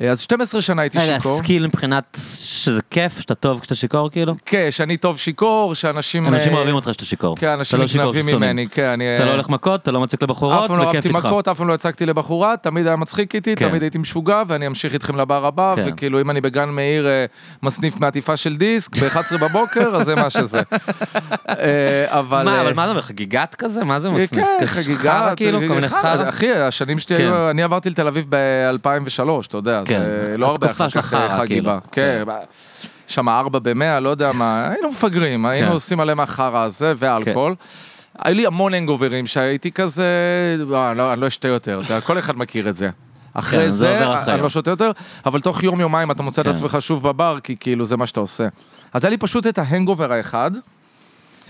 אז 12 שנה הייתי רגע, שיכור. skill מבחינת שזה כיף, שאתה טוב כשאתה שיכור כאילו? כן, שאני טוב שיכור, שאנשים... אנשים אה, אוהבים אותך שאתה שיכור. כן, אנשים לא מתנהבים. ממני, כן, אני... אתה לא אה, הולך מכות, אתה לא מציק לבחורות, אף פעם לא וכיף אהבתי איתך. מכות, אף פעם לא הצגתי לבחורה, תמיד היה מצחיק איתי, כן. תמיד הייתי משוגע, ואני אמשיך איתכם לבר הבא, כן. וכאילו אם אני בגן מאיר אה, מסניף מעטיפה של דיסק ב-11 בבוקר, אז זה מה שזה. אבל... מה, אבל מה זה אומר, חגיגת כזה? מה זה מסניף? כן, חגיגה, כאילו, כל מיני חרא? אחי, השנים שלי כן. היו, אני עברתי לתל אביב ב-2003, אתה יודע, כן. זה לא הרבה אחר כך החרא, חגיבה. כאילו. כן, שם ארבע במאה, לא יודע מה, היינו מפגרים, היינו כן. עושים עליהם מהחרא הזה ואלכוהול. היו לי המון הנגוברים שהייתי כזה, לא, אני לא- אני לא אשתה יותר, כל אחד מכיר את זה. כן, אחרי זה זה, עובר אחרי אני. לא שותה יותר, אבל תוך יום יומיים אתה מוצא את כן. עצמך שוב בבר, כי כאילו זה מה שאתה עושה. אז היה לי פשוט את ההנגובר האחד,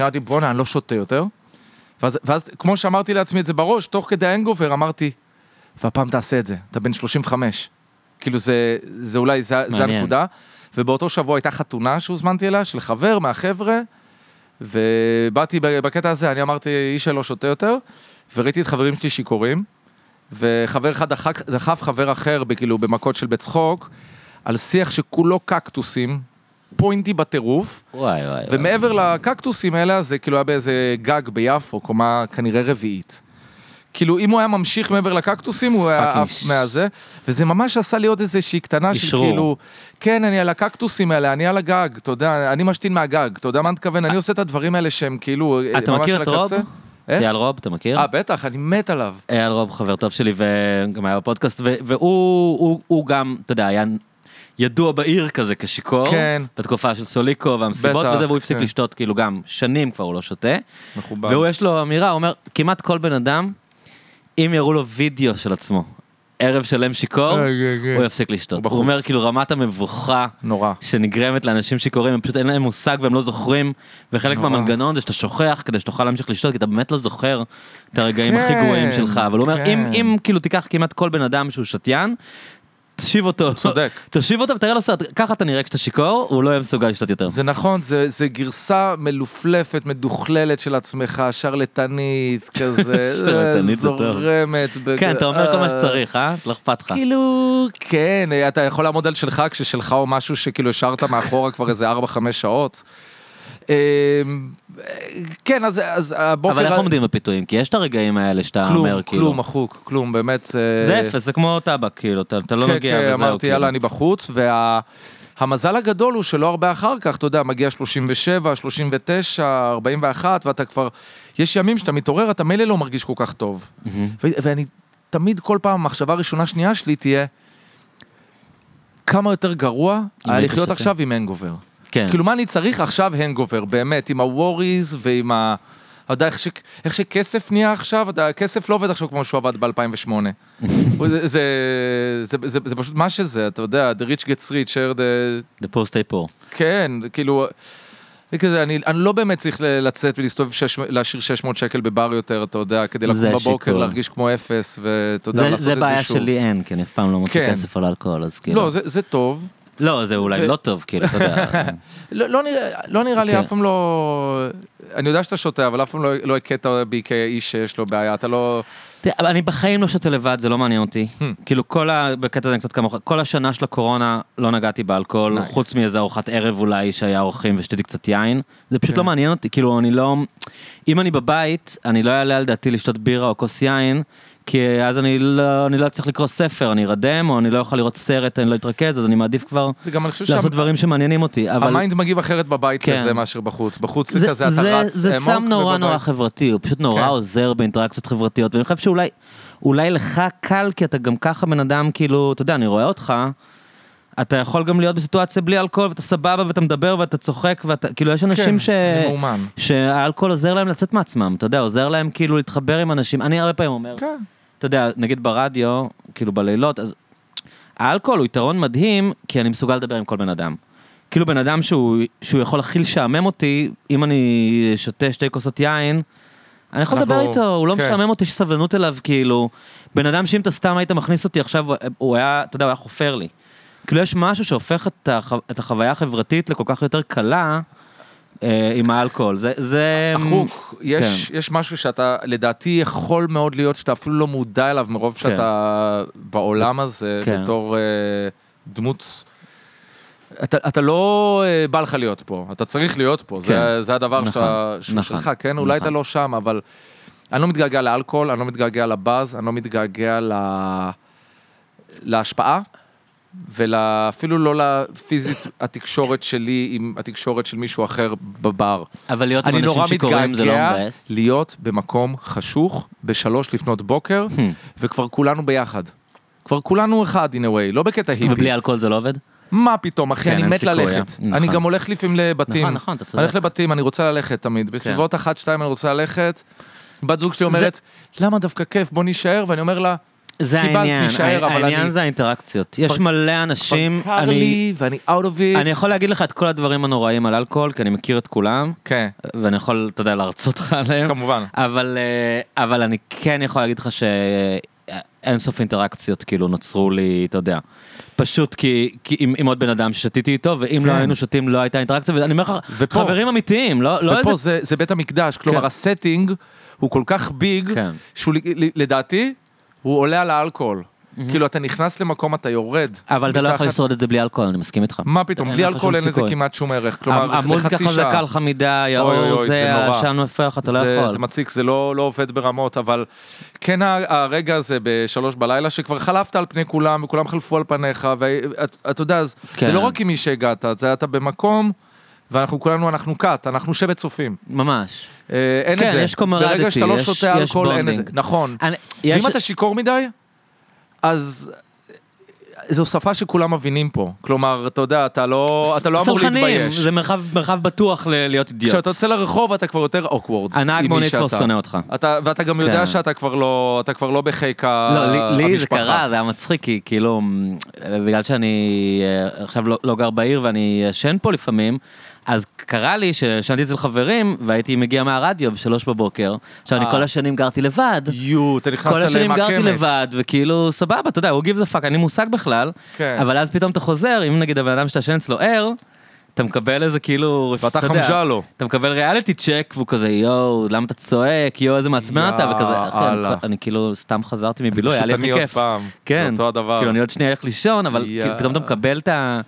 אמרתי בואנה, אני לא שותה יותר. ואז, ואז כמו שאמרתי לעצמי את זה בראש, תוך כדי ההנגובר אמרתי, והפעם תעשה את זה, אתה בן 35. כאילו זה, זה אולי, זה, זה. הנקודה. ובאותו שבוע הייתה חתונה שהוזמנתי אליה, של חבר מהחבר'ה, ובאתי בקטע הזה, אני אמרתי, איש שלא שותה יותר, וראיתי את חברים שלי שיכורים, וחבר אחד דחק, דחף חבר אחר, כאילו במכות של בצחוק, על שיח שכולו קקטוסים, פוינטי בטירוף, וואי וואי. וואי. ומעבר לקקטוסים האלה, זה כאילו היה באיזה גג ביפו, קומה כנראה רביעית. כאילו, אם הוא היה ממשיך מעבר לקקטוסים, הוא היה עף מהזה, וזה ממש עשה לי עוד איזושהי קטנה של. כאילו, כן, אני על הקקטוסים האלה, אני על הגג, אתה יודע, אני משתין מהגג, אתה יודע מה אני מתכוון? אני עושה את הדברים האלה שהם כאילו, אתה ממש מכיר את רוב? איך? אייל רוב, אתה מכיר? אה, בטח, אני מת עליו. אייל רוב חבר טוב שלי וגם היה בפודקאסט והוא הוא, הוא גם, אתה יודע, היה ידוע בעיר כזה כשיכור, כן. בתקופה של סוליקו והמסיבות בטח, וזה, והוא הפסיק כן. לשתות כאילו גם שנים כבר הוא לא שותה. מכובד. והוא יש לו אמירה, הוא אומר, כמעט כל בן אדם, אם יראו לו וידאו של עצמו, ערב שלם שיכור, אה, כן, כן. הוא יפסיק לשתות. הוא אומר כאילו רמת המבוכה. נורא. שנגרמת לאנשים שיכורים, הם פשוט אין להם מושג והם לא זוכרים, וחלק. מהמנגנון זה שאתה שוכח כדי שתוכל להמשיך לשתות, כי אתה באמת לא זוכר את הרגעים הכי כן, גרועים שלך, אבל הוא אומר, כן. אם כאילו תיקח כמעט כל בן אדם שהוא שתיין, תשיב אותו, צודק. תשיב אותו ותראה לו סרט, ככה אתה נראה כשאתה שיכור, הוא לא יהיה מסוגל לשתות יותר. זה נכון, זה, זה גרסה מלופלפת, מדוכללת של עצמך, שרלטנית, כזה. זורמת. בג- כן, אתה אומר כל מה אה, שצריך, אה? לא אכפת לך. כאילו, כן, אתה יכול לעמוד על שלך כששלך או משהו שכאילו השארת מאחורה כבר איזה 4-5 שעות. אה, כן, אז, אז הבוקר... אבל איך עומדים בפיתויים? כי יש את הרגעים האלה שאתה כלום, אומר, כאילו, כלום, מחוק, כלום, באמת. אה, זה אפס, זה כמו טבק, כאילו, אתה אתה לא כן, נוגע כן, וזהו. אמרתי, כאילו. יאללה, אני בחוץ, והמזל הגדול הוא שלא הרבה אחר כך, אתה יודע, מגיע 37, 39, 41, ואתה כבר... יש ימים שאתה מתעורר, אתה מילא לא מרגיש כל כך טוב. ו- ואני תמיד, כל פעם, המחשבה הראשונה, שנייה שלי תהיה, כמה יותר גרוע היה לחיות. עכשיו עם הנגובר. כן. כאילו, מה אני צריך עכשיו הנגובר, באמת, עם הווריז ועם ה... אתה יודע, איך, ש... איך שכסף נהיה עכשיו, אתה... כסף לא עובד עכשיו כמו שהוא עבד ב-2008. זה, זה, זה, זה, זה פשוט מה שזה, אתה יודע, the rich gets richer, the... The poor stay poor. כן, כאילו, זה כזה, אני, אני לא באמת צריך לצאת ולהסתובב, שש, להשאיר 600 שקל בבר יותר, אתה יודע, כדי לקום בבוקר. להרגיש כמו אפס, ואתה יודע, לעשות זה את זה בעיה שוב. שלי אין, כי אני אף פעם לא מוציא כן. כסף על אלכוהול, אז כאילו... לא, זה, זה טוב. לא, זה אולי לא טוב, כאילו, אתה יודע. לא, לא, נראה, לא נראה לי, כן. אף פעם לא... אני יודע שאתה שותה, אבל אף פעם לא, לא הכית בי כאיש שיש לו בעיה, אתה לא... תראה, אני בחיים לא שותה לבד, זה לא מעניין אותי. Hmm. כאילו, כל ה... בקטע הזה קצת כמוך, כל השנה של הקורונה לא נגעתי באלכוהול. חוץ מאיזה ארוחת ערב אולי שהיה אורחים ושתיתי קצת יין. זה פשוט כן. לא מעניין אותי, כאילו, אני לא... אם אני בבית, אני לא אעלה על דעתי לשתות בירה או כוס יין, כי אז אני לא, אני לא אצליח לקרוא ספר, אני ארדם, או אני לא יכול לראות סרט, אני לא אתרכז, אז אני מעדיף כבר אני לעשות דברים שמעניינים אותי. אבל... ה mind מגיב אחרת בבית כן. לזה מאשר בחוץ. בחוץ זה זה, כזה, אתה זה, רץ זה סם נורא ובבית- נורא חברתי, הוא פשוט נורא כן. עוזר באינטראקציות חברתיות, ואני חושב שאולי אולי לך קל, כי אתה גם ככה בן אדם, כאילו, אתה יודע, אני רואה אותך, אתה יכול גם להיות בסיטואציה בלי אלכוהול, ואתה סבבה, ואתה מדבר, ואתה צוחק, ואתה, כאילו, יש אנשים כן, ש... אני מאומן. שהאלכוהול עוזר להם לצאת מעצמם, אתה יודע, עוזר להם כאילו להתחבר עם אנשים. אני הרבה פעמים אומר, כן. אתה יודע, נגיד ברדיו, כאילו בלילות, אז האלכוהול הוא יתרון מדהים, כי אני מסוגל לדבר עם כל בן אדם. כאילו בן אדם שהוא, שהוא יכול הכי לשעמם אותי, אם אני שותה שתי כוסות יין, אני יכול לדבר איתו, הוא לא כן. משעמם אותי, יש סבלנות אליו, כאילו, בן אדם שאם אתה סתם היית מכניס אותי עכשיו, הוא היה, אתה יודע, הוא היה חופר לי. כאילו יש משהו שהופך את, הח, את החוויה החברתית לכל כך יותר קלה, עם האלכוהול. זה... זה... החוק, יש, כן. יש משהו שאתה, לדעתי, יכול מאוד להיות שאתה אפילו לא מודע אליו מרוב שאתה בעולם הזה, כן. בתור אה, דמות... אתה, אתה לא אה, בא לך להיות פה, אתה צריך להיות פה, כן. זה, זה הדבר נכון, שאתה, נכון, שלך, כן? אולי נכון. אתה לא שם, אבל אני לא מתגעגע לאלכוהול, אני לא מתגעגע לבאז, אני לא מתגעגע ל... להשפעה, ואפילו לא לפיזית התקשורת שלי עם התקשורת של מישהו אחר בבר. אבל להיות עם אני אנשים נורא שיכורים זה לא מתגעגע מבאס. להיות במקום חשוך בשלוש לפנות בוקר, Hmm. וכבר כולנו ביחד. כבר כולנו אחד, in a way, לא בקטע היפי. ובלי אלכוהול זה לא עובד? מה פתאום, אחי, כן, אני מת סיכוי, ללכת. אה? אני נכון. גם הולך לפעמים לבתים. נכון, נכון, אתה צודק. כן. אני הולך לבתים, אני רוצה ללכת תמיד. בסביבות אחת, שתיים אני רוצה ללכת. בת זוג שלי אומרת, למה דווקא כיף, בוא נישאר, ואני אומר לה, זה העניין, נישאר, אבל העניין אני- זה האינטראקציות. יש כבר- מלא אנשים, כבר אני- לי, ואני out of it. אני יכול להגיד לך את כל הדברים הנוראים על אלכוהול, כי אני מכיר את כולם, כן, ואני יכול, אתה יודע, להרצות לך עליהם. כמובן. אבל, אה, אבל אני כן יכול להגיד לך שאין סוף אינטראקציות כאילו נוצרו לי, אתה יודע. פשוט כי, כי עם, עם עוד בן אדם ששתיתי איתו, ואם לא כן. היינו שותים לא הייתה אינטראקציה, ואני אומר לך, חברים אמיתיים, לא, לא ופה איזה... זה, זה בית המקדש, כלומר כן. ה setting הוא כל כך big, כן. שהוא לדעתי, הוא עולה על האלכוהול. כאילו אתה נכנס למקום, אתה יורד. אבל אתה לא יכול לשרוד את זה בלי אלכוהול, אני מסכים איתך. מה פתאום, בלי אלכוהול אין לזה. כמעט שום ערך. כלומר, המוזיקה לחצי שעה. חזקה לך מדי, האור זה. העשן לך, אתה לא יכול. זה מציק, זה לא, לא עובד ברמות, אבל כן הרגע הזה בשלוש בלילה, שכבר חלפת על פני כולם, וכולם חלפו על פניך, ואתה יודע, כן. זה לא רק עם מי שהגעת, זה אתה במקום, ואנחנו כולנו, אנחנו כת, אנחנו שבט צופים. ממש. אה, אין כן, את זה. יש קומרדיטי, ברגע שאתה לא יש- שותה יש אלכוהול, אין את זה. נכון. אני- יש- ואם אתה שיכור מדי, אז זו שפה שכולם מבינים פה. כלומר, אתה יודע, אתה לא, אתה לא אמור סלחנים, להתבייש. זה מרחב מרחב בטוח ל- להיות אידיוט. כשאתה יוצא לרחוב אתה כבר יותר אוקוורד. הנהג מונית כבר שונא אותך. אתה, ואתה גם יודע כן. שאתה כבר לא, אתה כבר לא בחיק ה- לא, לי- לי זה המשפחה. קרה, זה היה מצחיק, כי כאילו, מ, בגלל שאני אה, עכשיו לא- לא גר בעיר ואני ישן פה לפעמים, אז קרה לי שישנתי אצל חברים והייתי מגיע מהרדיו בשלוש בבוקר. עכשיו, אני אה. כל השנים גרתי לבד. יו, אתה נכנס כל השנים גרתי. לבד, וכאילו, סבבה, אתה יודע, הוא גיב זה פאק, אין לי מושג בכלל. כן. אבל אז פתאום אתה חוזר, אם נגיד הבן אדם שאתה ישן אצלו ער, אתה מקבל איזה כאילו, ואתה חמג'ה לו. אתה מקבל ריאליטי צ'ק, והוא כזה, יואו, למה אתה צועק, יואו, איזה מעצבן אתה, וכזה, אחי, אני-. אני כאילו סתם חזרתי מבילוי, היה פשוט לי אני הכי עוד כיף. פעם. כן, זה אותו הדבר. כאילו, אני עוד שנייה הולך לישון, אבל. כאילו, פתאום אתה מקבל את ה...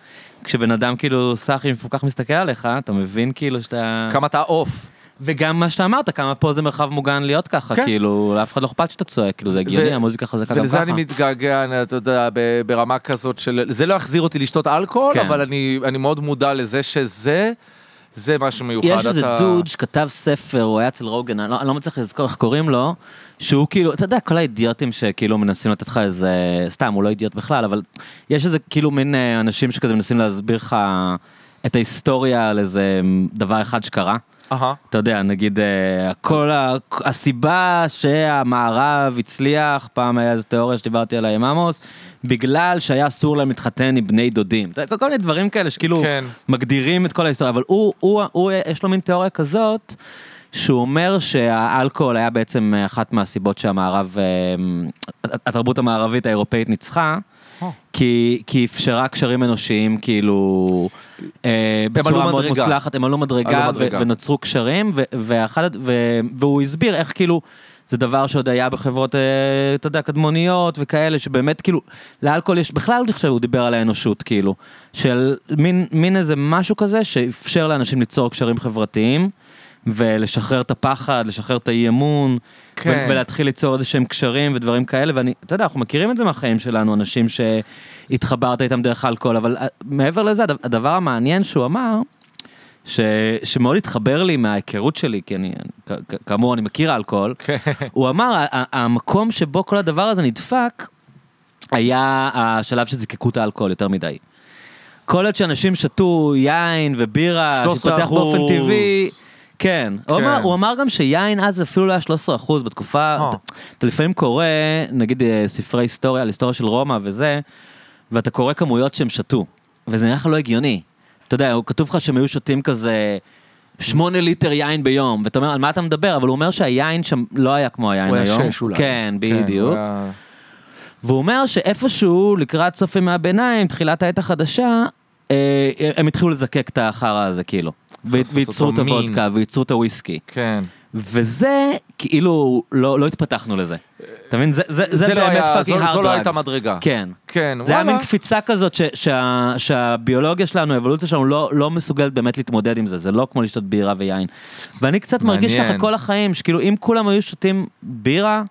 כשבן אדם כאילו סאחי מפוקח מסתכל עליך, אתה מבין כאילו שאתה... כמה אתה עוף. וגם מה שאתה אמרת, כמה פה זה מרחב מוגן להיות ככה, כן. כאילו, לאף אחד לא אכפת שאתה צועק, כאילו, זה הגיוני, ו- המוזיקה חזקה גם ככה. ולזה אני מתגעגע, אני- אתה יודע, ברמה כזאת של... זה לא יחזיר אותי לשתות אלכוהול, כן. אבל אני אני מאוד מודע לזה שזה, זה משהו מיוחד. יש איזה אתה- דוד שכתב ספר, הוא היה אצל רוגן, אני לא, אני לא מצליח לזכור איך קוראים לו, שהוא כאילו, אתה יודע, כל האידיוטים שכאילו מנסים לתת לך איזה, סתם, הוא לא אידיוט בכלל, אבל יש איזה כאילו מין אה, אנשים שכזה מנסים להסביר לך את ההיסטוריה על איזה דבר אחד שקרה. אתה יודע, נגיד, אה, כל ה... הסיבה שהמערב הצליח, פעם היה איזו תיאוריה שדיברתי עליה עם עמוס, בגלל שהיה אסור להם להתחתן עם בני דודים. יודע, כל מיני דברים כאלה שכאילו כן. מגדירים את כל ההיסטוריה, אבל הוא, הוא, הוא, יש לו מין תיאוריה כזאת, שהוא אומר שהאלכוהול היה בעצם אחת מהסיבות שהמערב, אה, התרבות המערבית האירופאית ניצחה. או. כי, כי אפשרה קשרים אנושיים כאילו אה, בצורה מאוד מדרגה. מוצלחת, הם עלו מדרגה, עלו מדרגה. ונוצרו קשרים, ואחד, והוא הסביר איך כאילו, זה דבר שעוד היה בחברות, אה, אתה יודע, קדמוניות וכאלה, שבאמת כאילו, לאלכוהול יש, בכלל אני חושב, הוא דיבר על האנושות, כאילו, של מין, מין איזה משהו כזה שאפשר לאנשים ליצור קשרים חברתיים. ולשחרר את הפחד, לשחרר את האי אמון, כן. ולהתחיל ליצור איזה שהם קשרים ודברים כאלה, ואני, אתה יודע, אנחנו מכירים את זה מהחיים שלנו, אנשים שהתחברת איתם דרך אלכוהול, אבל אה, מעבר לזה, הדבר- המעניין שהוא אמר, ש, שמאוד התחבר לי מההיכרות שלי, כי אני, כ- כאמור, אני מכיר אלכוהול, כן. הוא אמר, המקום שבו כל הדבר הזה נדפק, היה השלב שזיקקו את האלכוהול יותר מדי. כל עוד שאנשים שתו יין ובירה, 13%. שפותח באופן טבעי, כן. הוא, כן. אמר, הוא אמר גם שיין אז אפילו לא היה 13 אחוז בתקופה, אה. אתה, אתה לפעמים קורא, נגיד אה, ספרי היסטוריה, על היסטוריה של רומא וזה, ואתה קורא כמויות שהם שתו, וזה נראה לך לא הגיוני. אתה יודע, הוא כתוב לך שהם היו שותים כזה שמונה ליטר יין ביום, ואתה אומר, על מה אתה מדבר? אבל הוא אומר שהיין שם לא היה כמו היין הוא היה היום. שש אולי. כן, כן, בדיוק. והוא אומר שאיפשהו לקראת סוף ימי הביניים, תחילת העת החדשה, אה, הם התחילו לזקק את החרא הזה כאילו. וייצרו את. הוודקה, וייצרו את הוויסקי. כן. וזה, כאילו, לא לא התפתחנו לזה. אתה מבין? זה- זה זה זה לא באמת fucking זו- hard זו לא הייתה. מדרגה. כן. כן, זה היה וואלה. מין קפיצה כזאת ש- שה- שהביולוגיה שלנו, האבולוציה שלנו לא, לא מסוגלת באמת להתמודד עם זה, זה לא כמו לשתות בירה ויין. ואני קצת מרגיש מעניין. ככה כל החיים, שכאילו אם כולם היו שותים בירה,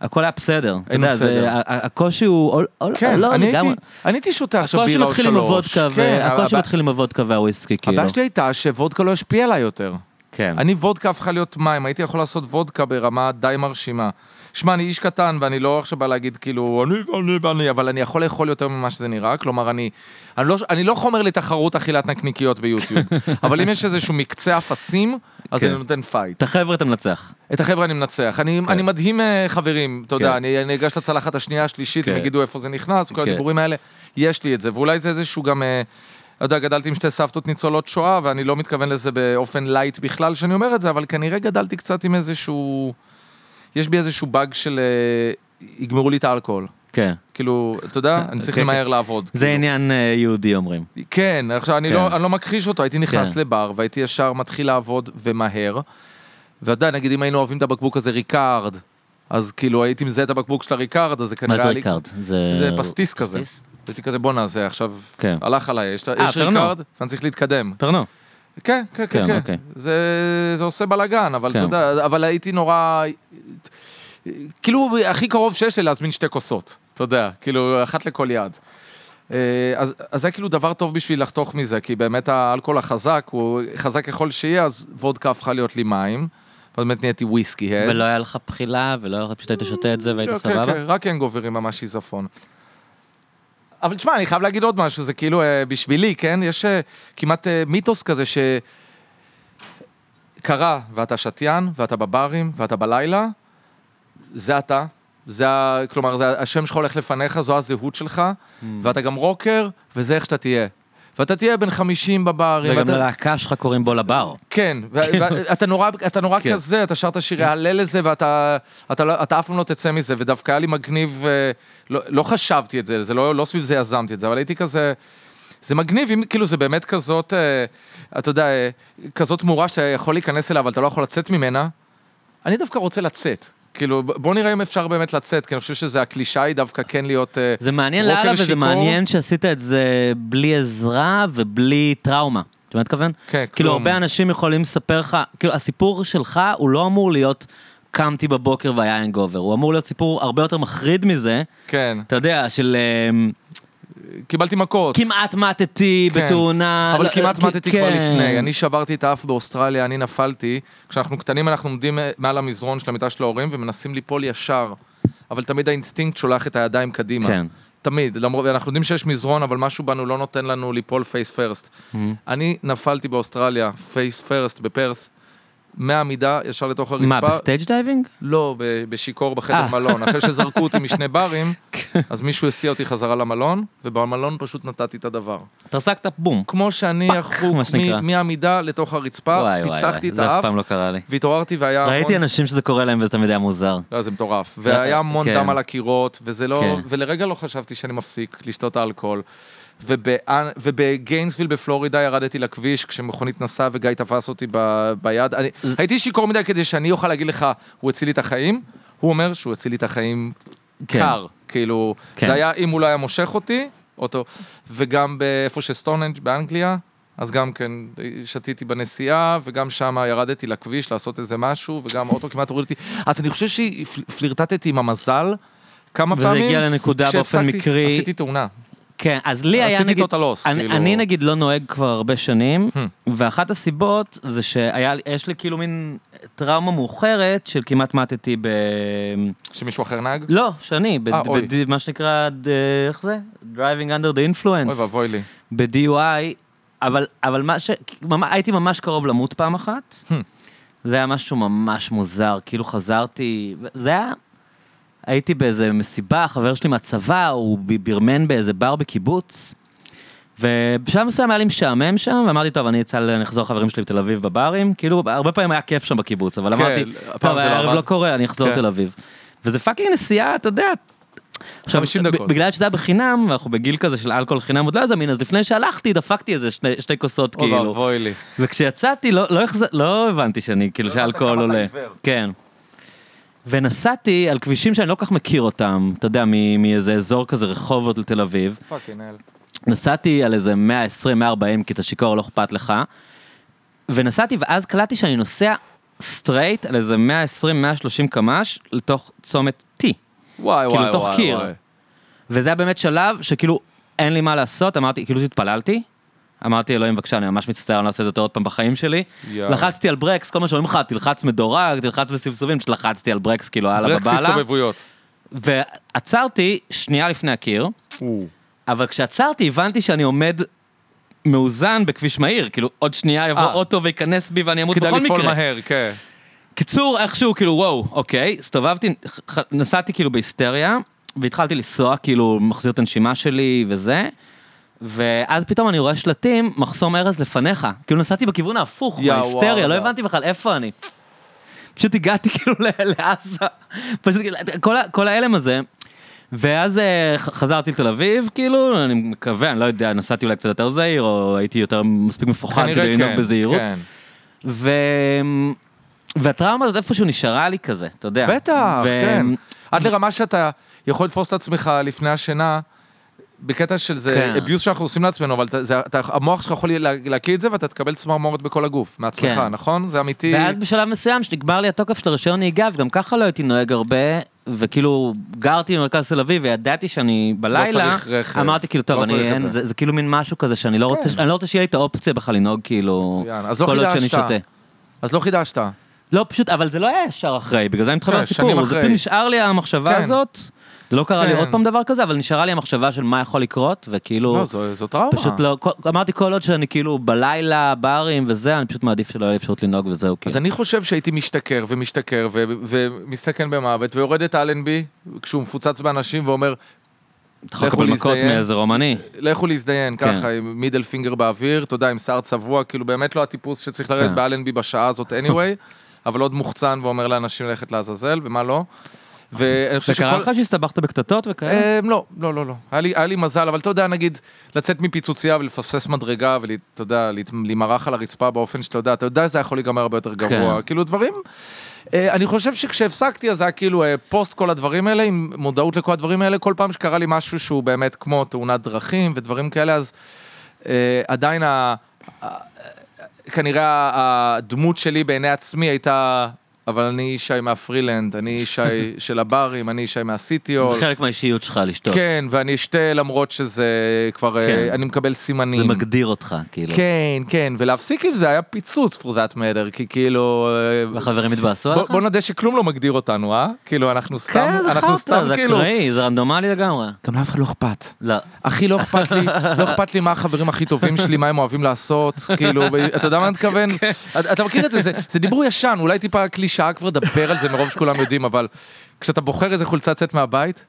הכל היה בסדר. אתה יודע, זה- הקושי הוא, או- או- כן, לא אני. הייתי- אני הייתי שותה עכשיו הקושי בירה או שלוש. כן, והקושי הבע- מתחיל עם הוודקה והוויסקי, כאילו. הבעיה שלי הייתה שוודקה לא השפיע עליי יותר. כן. אני וודקה הפכה להיות מים, הייתי יכול לעשות וודקה ברמה די מרשימה. שמע, אני איש קטן, ואני לא עכשיו בא להגיד כאילו, אני ואני ואני, אבל אני יכול לאכול יותר ממה שזה נראה, כלומר, אני, אני, לא, אני לא חומר לתחרות אכילת נקניקיות ביוטיוב, אבל אם יש איזשהו מקצה אפסים, אז כן. אני נותן fight. את החבר'ה אתה מנצח. את החבר'ה אני מנצח. אני, אני מדהים אה, חברים, אתה יודע, כן. אני, אני אגש לצלחת השנייה, השלישית, כן. הם יגידו איפה זה נכנס, כל כן. הדיבורים האלה, יש לי את זה, ואולי זה איזשהו גם... אה, אתה יודע, גדלתי עם שתי סבתות ניצולות שואה, ואני לא מתכוון לזה באופן light בכלל שאני אומר את זה, אבל כנראה גדלתי קצת עם איזשהו... יש בי איזשהו באג של... אה, יגמרו לי את האלכוהול. כן. כאילו, אתה יודע, אני צריך כן, למהר לעבוד. זה כאילו. עניין אה, יהודי אומרים. כן, עכשיו אני, כן. לא, אני לא מכחיש אותו, הייתי נכנס כן. לבר והייתי ישר מתחיל לעבוד ומהר. ועדיין, נגיד אם היינו אוהבים את הבקבוק הזה ריקארד, אז כאילו הייתי מזהה את הבקבוק של הריקארד, אז זה מה כנראה... זה היה לי- ריקארד? זה... זה פסטיס כזה. הייתי כזה בואנה, זה עכשיו כן. הלך עליי, יש, אה. ריקארד ואני צריך להתקדם. פרנו. כן, כן, כן, כן, כן. אוקיי. זה, זה עושה בלאגן, אבל כן. אתה יודע, אבל הייתי נורא... כאילו, הכי קרוב שיש לי להזמין שתי כוסות, אתה יודע, כאילו, אחת לכל יד. אה, אז, אז זה כאילו דבר טוב בשביל לחתוך מזה, כי באמת האלכוהול החזק, הוא חזק ככל שיהיה, אז וודקה הפכה להיות לי מים, ובאמת נהייתי וויסקי הד. ולא היה לך בחילה, ולא היה לך פשוט היית שותה את זה והיית כן, סבבה? כן, רק הנגוברים ממש שיזפון. אבל תשמע, אני חייב להגיד עוד משהו, זה כאילו, אה, בשבילי, כן? יש אה, כמעט אה, מיתוס כזה שקרה, ואתה שתיין, ואתה בברים, ואתה בלילה, זה אתה. זה ה... כלומר, זה השם שלך הולך לפניך, זו הזהות שלך, Mm. ואתה גם רוקר, וזה איך שאתה תהיה. ואתה תהיה בן 50 בברים. וגם ואתה- ללהקה שלך קוראים בו לבר. כן, ואתה נורא, אתה נורא כן. כזה, אתה שרת שירי הלל לזה, ואתה אתה, לא- אתה אף פעם לא תצא מזה, ודווקא היה לי מגניב, אה, לא, לא חשבתי את זה, זה לא, לא סביב זה יזמתי את זה, אבל הייתי כזה, זה מגניב, אם כאילו זה באמת כזאת, אה, אתה יודע, אה, כזאת תמורה שאתה יכול להיכנס אליה, אבל אתה לא יכול לצאת ממנה, אני דווקא רוצה לצאת. כאילו, בוא נראה אם אפשר באמת לצאת, כי אני חושב שזה הקלישאה היא דווקא כן להיות... אה, זה מעניין לאללה, וזה שיכור. מעניין שעשית את זה בלי עזרה ובלי טראומה. אתה מבין מה אני מתכוון? כן, כאילו, כלום. הרבה אנשים יכולים לספר לך, כאילו, הסיפור שלך הוא לא אמור להיות קמתי בבוקר והיה הנגובר, הוא אמור להיות סיפור הרבה יותר מחריד מזה, כן, אתה יודע, של אמ, קיבלתי מכות. כמעט מתתי כן. בתאונה. אבל לא, כמעט כ- מתתי כבר כן. לפני. אני שברתי את האף באוסטרליה, אני נפלתי. כשאנחנו קטנים אנחנו עומדים אה, מעל המזרון של המיטה של ההורים ומנסים ליפול ישר. אבל תמיד האינסטינקט שולח את הידיים קדימה. כן. תמיד, למרות, אנחנו יודעים שיש מזרון, אבל משהו בנו לא נותן לנו ליפול face first. אני נפלתי באוסטרליה, face first בפרת', מהעמידה ישר לתוך הרצפה. מה, ב stage diving? לא, בשיכור בחדר אה. מלון. אחרי שזרקו אותי משני ברים, אז מישהו הסיע אותי חזרה למלון, ובמלון פשוט נתתי את הדבר. התרסקת בום. כמו שאני פאק, יחרוק מה שנקרא. מ- מהעמידה לתוך הרצפה, פיצחתי את זה אף האף, פעם לא קרה לי. והתעוררתי והיה המון... ראיתי אנשים שזה קורה להם וזה תמיד היה מוזר. לא, זה מטורף. והיה המון כן. דם על הקירות, וזה לא... כן. ולרגע לא חשבתי שאני מפסיק לשתות אלכוהול. ובגיינסוויל בפלורידה ירדתי לכביש כשמכונית נסעה וגיא תפס אותי ב- ביד. אני- הייתי שיכור מדי כדי שאני אוכל להגיד לך, הוא הציל לי את החיים. הוא אומר שהוא הציל לי את החיים כן. קר. כאילו, כן. זה היה אם הוא לא היה מושך אותי, אותו. וגם באיפה שסטוננג' באנגליה, אז גם כן שתיתי בנסיעה, וגם שם ירדתי לכביש לעשות איזה משהו, וגם האוטו כמעט הוריד אותי. אז אני חושב שפלירטטתי עם המזל כמה וזה פעמים. הגיע לנקודה באופן מקרי. עשיתי תאונה. כן, אז לי היה עשיתי נגיד... total loss, אני, כאילו. אני נגיד לא נוהג כבר הרבה שנים, Hmm. ואחת הסיבות זה שהיה, לי- יש לי כאילו מין טראומה מאוחרת של כמעט מתתי ב... שמישהו אחר נהג? לא, שאני, ב- אה, אוי. ב- מה שנקרא, ד- איך זה? Driving under the אוי influence, ואבוי לי. ב-DUI, אבל, אבל מה ש... ממש, הייתי ממש קרוב למות פעם אחת. Hmm. זה היה משהו ממש מוזר, כאילו חזרתי, זה היה... הייתי באיזה מסיבה, חבר שלי מהצבא, הוא ב- ברמן באיזה בר בקיבוץ, ובשלב מסוים היה לי משעמם שם, ואמרתי, טוב, אני אצא לחזור לחברים שלי בתל אביב בברים, כאילו, הרבה פעמים היה כיף שם בקיבוץ, אבל כן, אמרתי, טוב, לא הערב עבד." לא קורה, אני אחזור כן. לתל אביב. וזה fucking נסיעה, אתה יודע, עכשיו, 50 דקות. בגלל שזה היה בחינם, ואנחנו בגיל כזה של אלכוהול חינם עוד לא היה זמין, אז לפני שהלכתי דפקתי איזה שני, שתי כוסות אוי כאילו. ואבוי לי. וכשיצאתי לא, לא, החז... לא הבנתי שאני, כאילו שאלכוהול כמה אתה עולה. כן. ונסעתי על כבישים שאני לא כל כך מכיר אותם, אתה יודע, מאיזה אזור כזה רחובות לתל אביב. fucking. נסעתי על איזה 120-140, כי אתה שיכור לא אכפת לך. ונסעתי, ואז קלטתי שאני נוסע straight על איזה 120-130 קמ"ש לתוך צומת T. וואי כאילו, וואי תוך וואי. קיר. וואי. וזה היה באמת שלב שכאילו אין לי מה לעשות, אמרתי, כאילו התפללתי. אמרתי, אלוהים בבקשה, אני ממש מצטער, אני לא אעשה את זה עוד פעם בחיים שלי. יואו. לחצתי על ברקס, כל מה שאומרים לך, תלחץ מדורג, תלחץ בסבסובים, פשוט לחצתי על ברקס, כאילו, הלאה ברקס ביבאללה. הסתובבויות. ועצרתי שנייה לפני הקיר, או. אבל כשעצרתי הבנתי שאני עומד מאוזן בכביש מהיר, כאילו עוד שנייה יבוא אה. אוטו וייכנס בי ואני אמות כדאי בכל לפעול מקרה. מהר, כן. קיצור, איכשהו, כאילו, וואו, אוקיי, הסתובבתי, נסעתי כאילו בהיסטריה, והתחלתי לנסוע, כאילו, מחזיר את הנשימה שלי וזה, ואז פתאום אני רואה שלטים, מחסום ארז לפניך. כאילו, נסעתי בכיוון ההפוך, בהיסטריה, לא. הבנתי בכלל איפה אני. פשוט הגעתי כאילו לעזה, פשוט כל, כל ההלם הזה. ואז אה, חזרתי לתל אביב, כאילו, אני מקווה, אני לא יודע, נסעתי אולי קצת יותר זהיר, או הייתי יותר מספיק מפוחד כדי לנהוג כן, בזהירות. כן. ו... והטראומה הזאת איפשהו נשארה לי כזה, אתה יודע. בטח, ו... כן. עד לרמה שאתה יכול לתפוס את עצמך לפני השינה, בקטע של זה כן. אביוס שאנחנו עושים לעצמנו, אבל אתה- זה- אתה- המוח שלך יכול לה- להקיא את זה ואתה תקבל צמרמורת בכל הגוף, מעצמך, כן. נכון? זה אמיתי. ואז בשלב מסוים שנגמר לי התוקף של הרישיון נהיגה, וגם ככה לא הייתי נוהג הרבה, וכאילו גרתי במרכז תל אביב וידעתי שאני בלילה, צריך רכב. אמרתי כאילו, טוב, לא אני, צריך אין, זה." זה, זה כאילו מין משהו כזה שאני לא רוצה, כן. אני לא רוצה שיהיה לי את האופציה בכלל לנהוג כאילו. אז לא כל עוד שאני. שותה. אז לא חידשת. לא, פשוט, אבל זה לא היה ישר אחרי, בגלל זה אני מתחבר כן, לסיפור, זה. פשוט נשאר לי המחשבה כן. הזאת, זה לא קרה לי כן. עוד פעם דבר כזה, אבל נשארה לי המחשבה של מה יכול לקרות, וכאילו... לא, זו זו טראומה. פשוט לא, כל, אמרתי כל עוד שאני כאילו בלילה, ברים וזה, אני פשוט מעדיף שלא יהיה לי אפשרות לנהוג וזהו כאילו. אז אני חושב שהייתי משתכר ומשתכר ו- ומסתכן במוות, ויורד את אלנבי כשהוא מפוצץ באנשים ואומר, אתה יכול לקבל מכות. מאיזה רומני. לכו להזדיין, כן. ככה, עם מידל פינגר באוויר, אתה יודע, עם שיער צבוע, כאילו באמת לא הטיפוס שצריך לרדת כן. באלנבי בשעה הזאת anyway, אבל עוד מוחצן ואומר לאנשים ללכת לעזאזל, ומה לא. ואני חושב וקרה לך שהסתבכת בקטטות וכאלה? אה, לא, לא, לא, לא. היה לי, מזל, אבל אתה יודע, נגיד, לצאת מפיצוצייה ולפספס מדרגה, ואתה יודע, להימרח על הרצפה באופן שאתה יודע, אתה יודע, זה יכול להיגמר הרבה יותר גרוע. כאילו, דברים... אה, אני חושב שכשהפסקתי, אז היה כאילו אה, פוסט כל הדברים האלה, עם מודעות לכל הדברים האלה, כל פעם שקרה לי משהו שהוא באמת כמו תאונת דרכים ודברים כאלה, אז עדיין. ה- כנראה הדמות שלי בעיני עצמי הייתה... אבל אני ישי מהפרילנד, אני ישי של הברים, אני ישי מהסיטיול. זה חלק מהאישיות שלך לשתות. כן, ואני אשתה למרות שזה כבר, כן. אה, אני מקבל סימנים. זה מגדיר אותך, כאילו. כן, כן, ולהפסיק עם זה היה פיצוץ for that matter, כי כאילו... אה, והחברים התבאסו עליך? בוא נודה שכלום לא מגדיר אותנו, אה? כאילו, אנחנו סתם, כן, אנחנו סתם זה כאילו... אקראי, זה רנדומלי לגמרי. גם לאף אחד לא אכפת. לא. אחי, לא אכפת לי, לא אכפת לי מה החברים הכי טובים שלי, מה הם אוהבים לעשות, כאילו, אתה יודע מה אני מתכוון? כן. אתה מכיר את זה, זה- זה דיבור ישן, אולי טיפה קלישאה כבר לדבר על זה מרוב שכולם יודעים, אבל כשאתה בוחר איזה חולצה לצאת מהבית,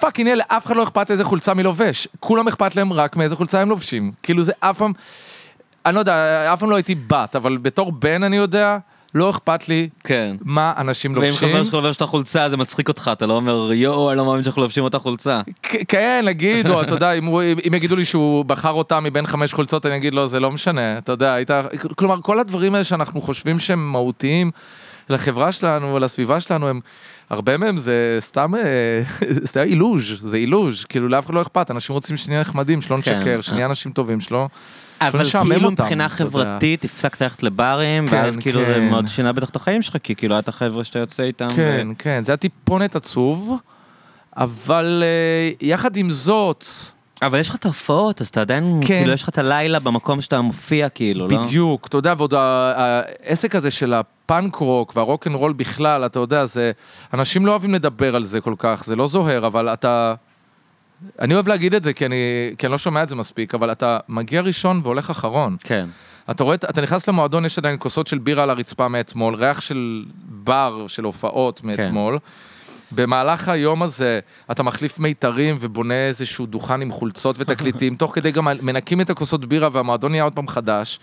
fucking אלה, אף אחד לא אכפת איזה חולצה מי לובש. כולם אכפת להם רק מאיזה חולצה הם לובשים. כאילו זה אף פעם, אני לא יודע, אף פעם לא הייתי בת, אבל בתור בן אני יודע, לא אכפת לי כן. מה אנשים ואם לובשים. חבר שלך לובש את החולצה, זה מצחיק אותך, אתה לא אומר, יואו, אני לא מאמין שאנחנו לובשים אותה חולצה. כן, נגיד, או אתה יודע, אם, אם יגידו לי שהוא בחר אותה מבין חמש חולצות, אני אגיד לו, זה לא משנה, אתה יודע, היית... כלומר, כל הדברים האלה שאנחנו חושבים שהם מהותיים לחברה שלנו ולסביבה שלנו, הם... הרבה מהם זה סתם, אה, סתם אילוז', זה אילוז', כאילו לאף אחד לא אכפת, אנשים רוצים שנהיה נחמדים, שלא כן. נשקר, שנהיה אנשים טובים, שלא... אבל כאילו מבחינה. חברתית, הפסקת ללכת לברים, כן, ואז כאילו זה כן. מאוד שינה בטח את החיים שלך, כי כאילו היה את החבר'ה שאתה יוצא איתם. כן, כן, זה היה טיפונת עצוב, אבל אה, יחד עם זאת... אבל יש לך את ההופעות, אז אתה עדיין, כן. כאילו יש לך את הלילה במקום שאתה מופיע, כאילו, לא? בדיוק, אתה יודע, ועוד העסק הזה של הפאנק רוק והרוק אנד רול בכלל, אתה יודע, זה... אנשים לא אוהבים לדבר על זה כל כך, זה לא זוהר, אבל אתה... אני אוהב להגיד את זה, כי אני, כי אני לא שומע את זה מספיק, אבל אתה מגיע ראשון והולך אחרון. כן. אתה רואה, אתה נכנס למועדון, יש עדיין כוסות של בירה על הרצפה מאתמול, ריח של בר, של הופעות מאתמול. במהלך היום הזה אתה מחליף מיתרים ובונה איזשהו דוכן עם חולצות ותקליטים, תוך כדי גם מנקים את הכוסות בירה והמועדון נהיה עוד פעם חדש.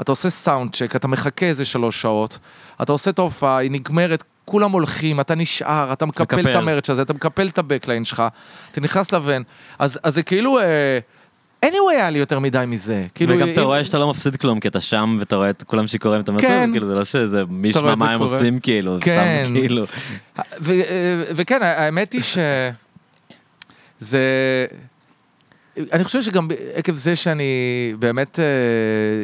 אתה עושה סאונד צ'ק, אתה מחכה איזה שלוש שעות, אתה עושה את ההופעה, היא נגמרת, כולם הולכים, אתה נשאר, אתה מקפל, מקפל. את המרץ' הזה, אתה מקפל את הבקליין שלך, אתה נכנס לבן, אז, אז זה כאילו... אה, anyway היה לי יותר מדי מזה. כאילו, וגם אתה רואה שאתה לא מפסיד כלום, כי אתה שם ואתה רואה את כולם שיכורים את המסלול, כן. כאילו זה לא שזה מי אתה ישמע מה הם קורה. עושים, כאילו, כן. סתם כאילו. וכן, האמת היא ש... זה... אני חושב שגם עקב זה שאני באמת אה,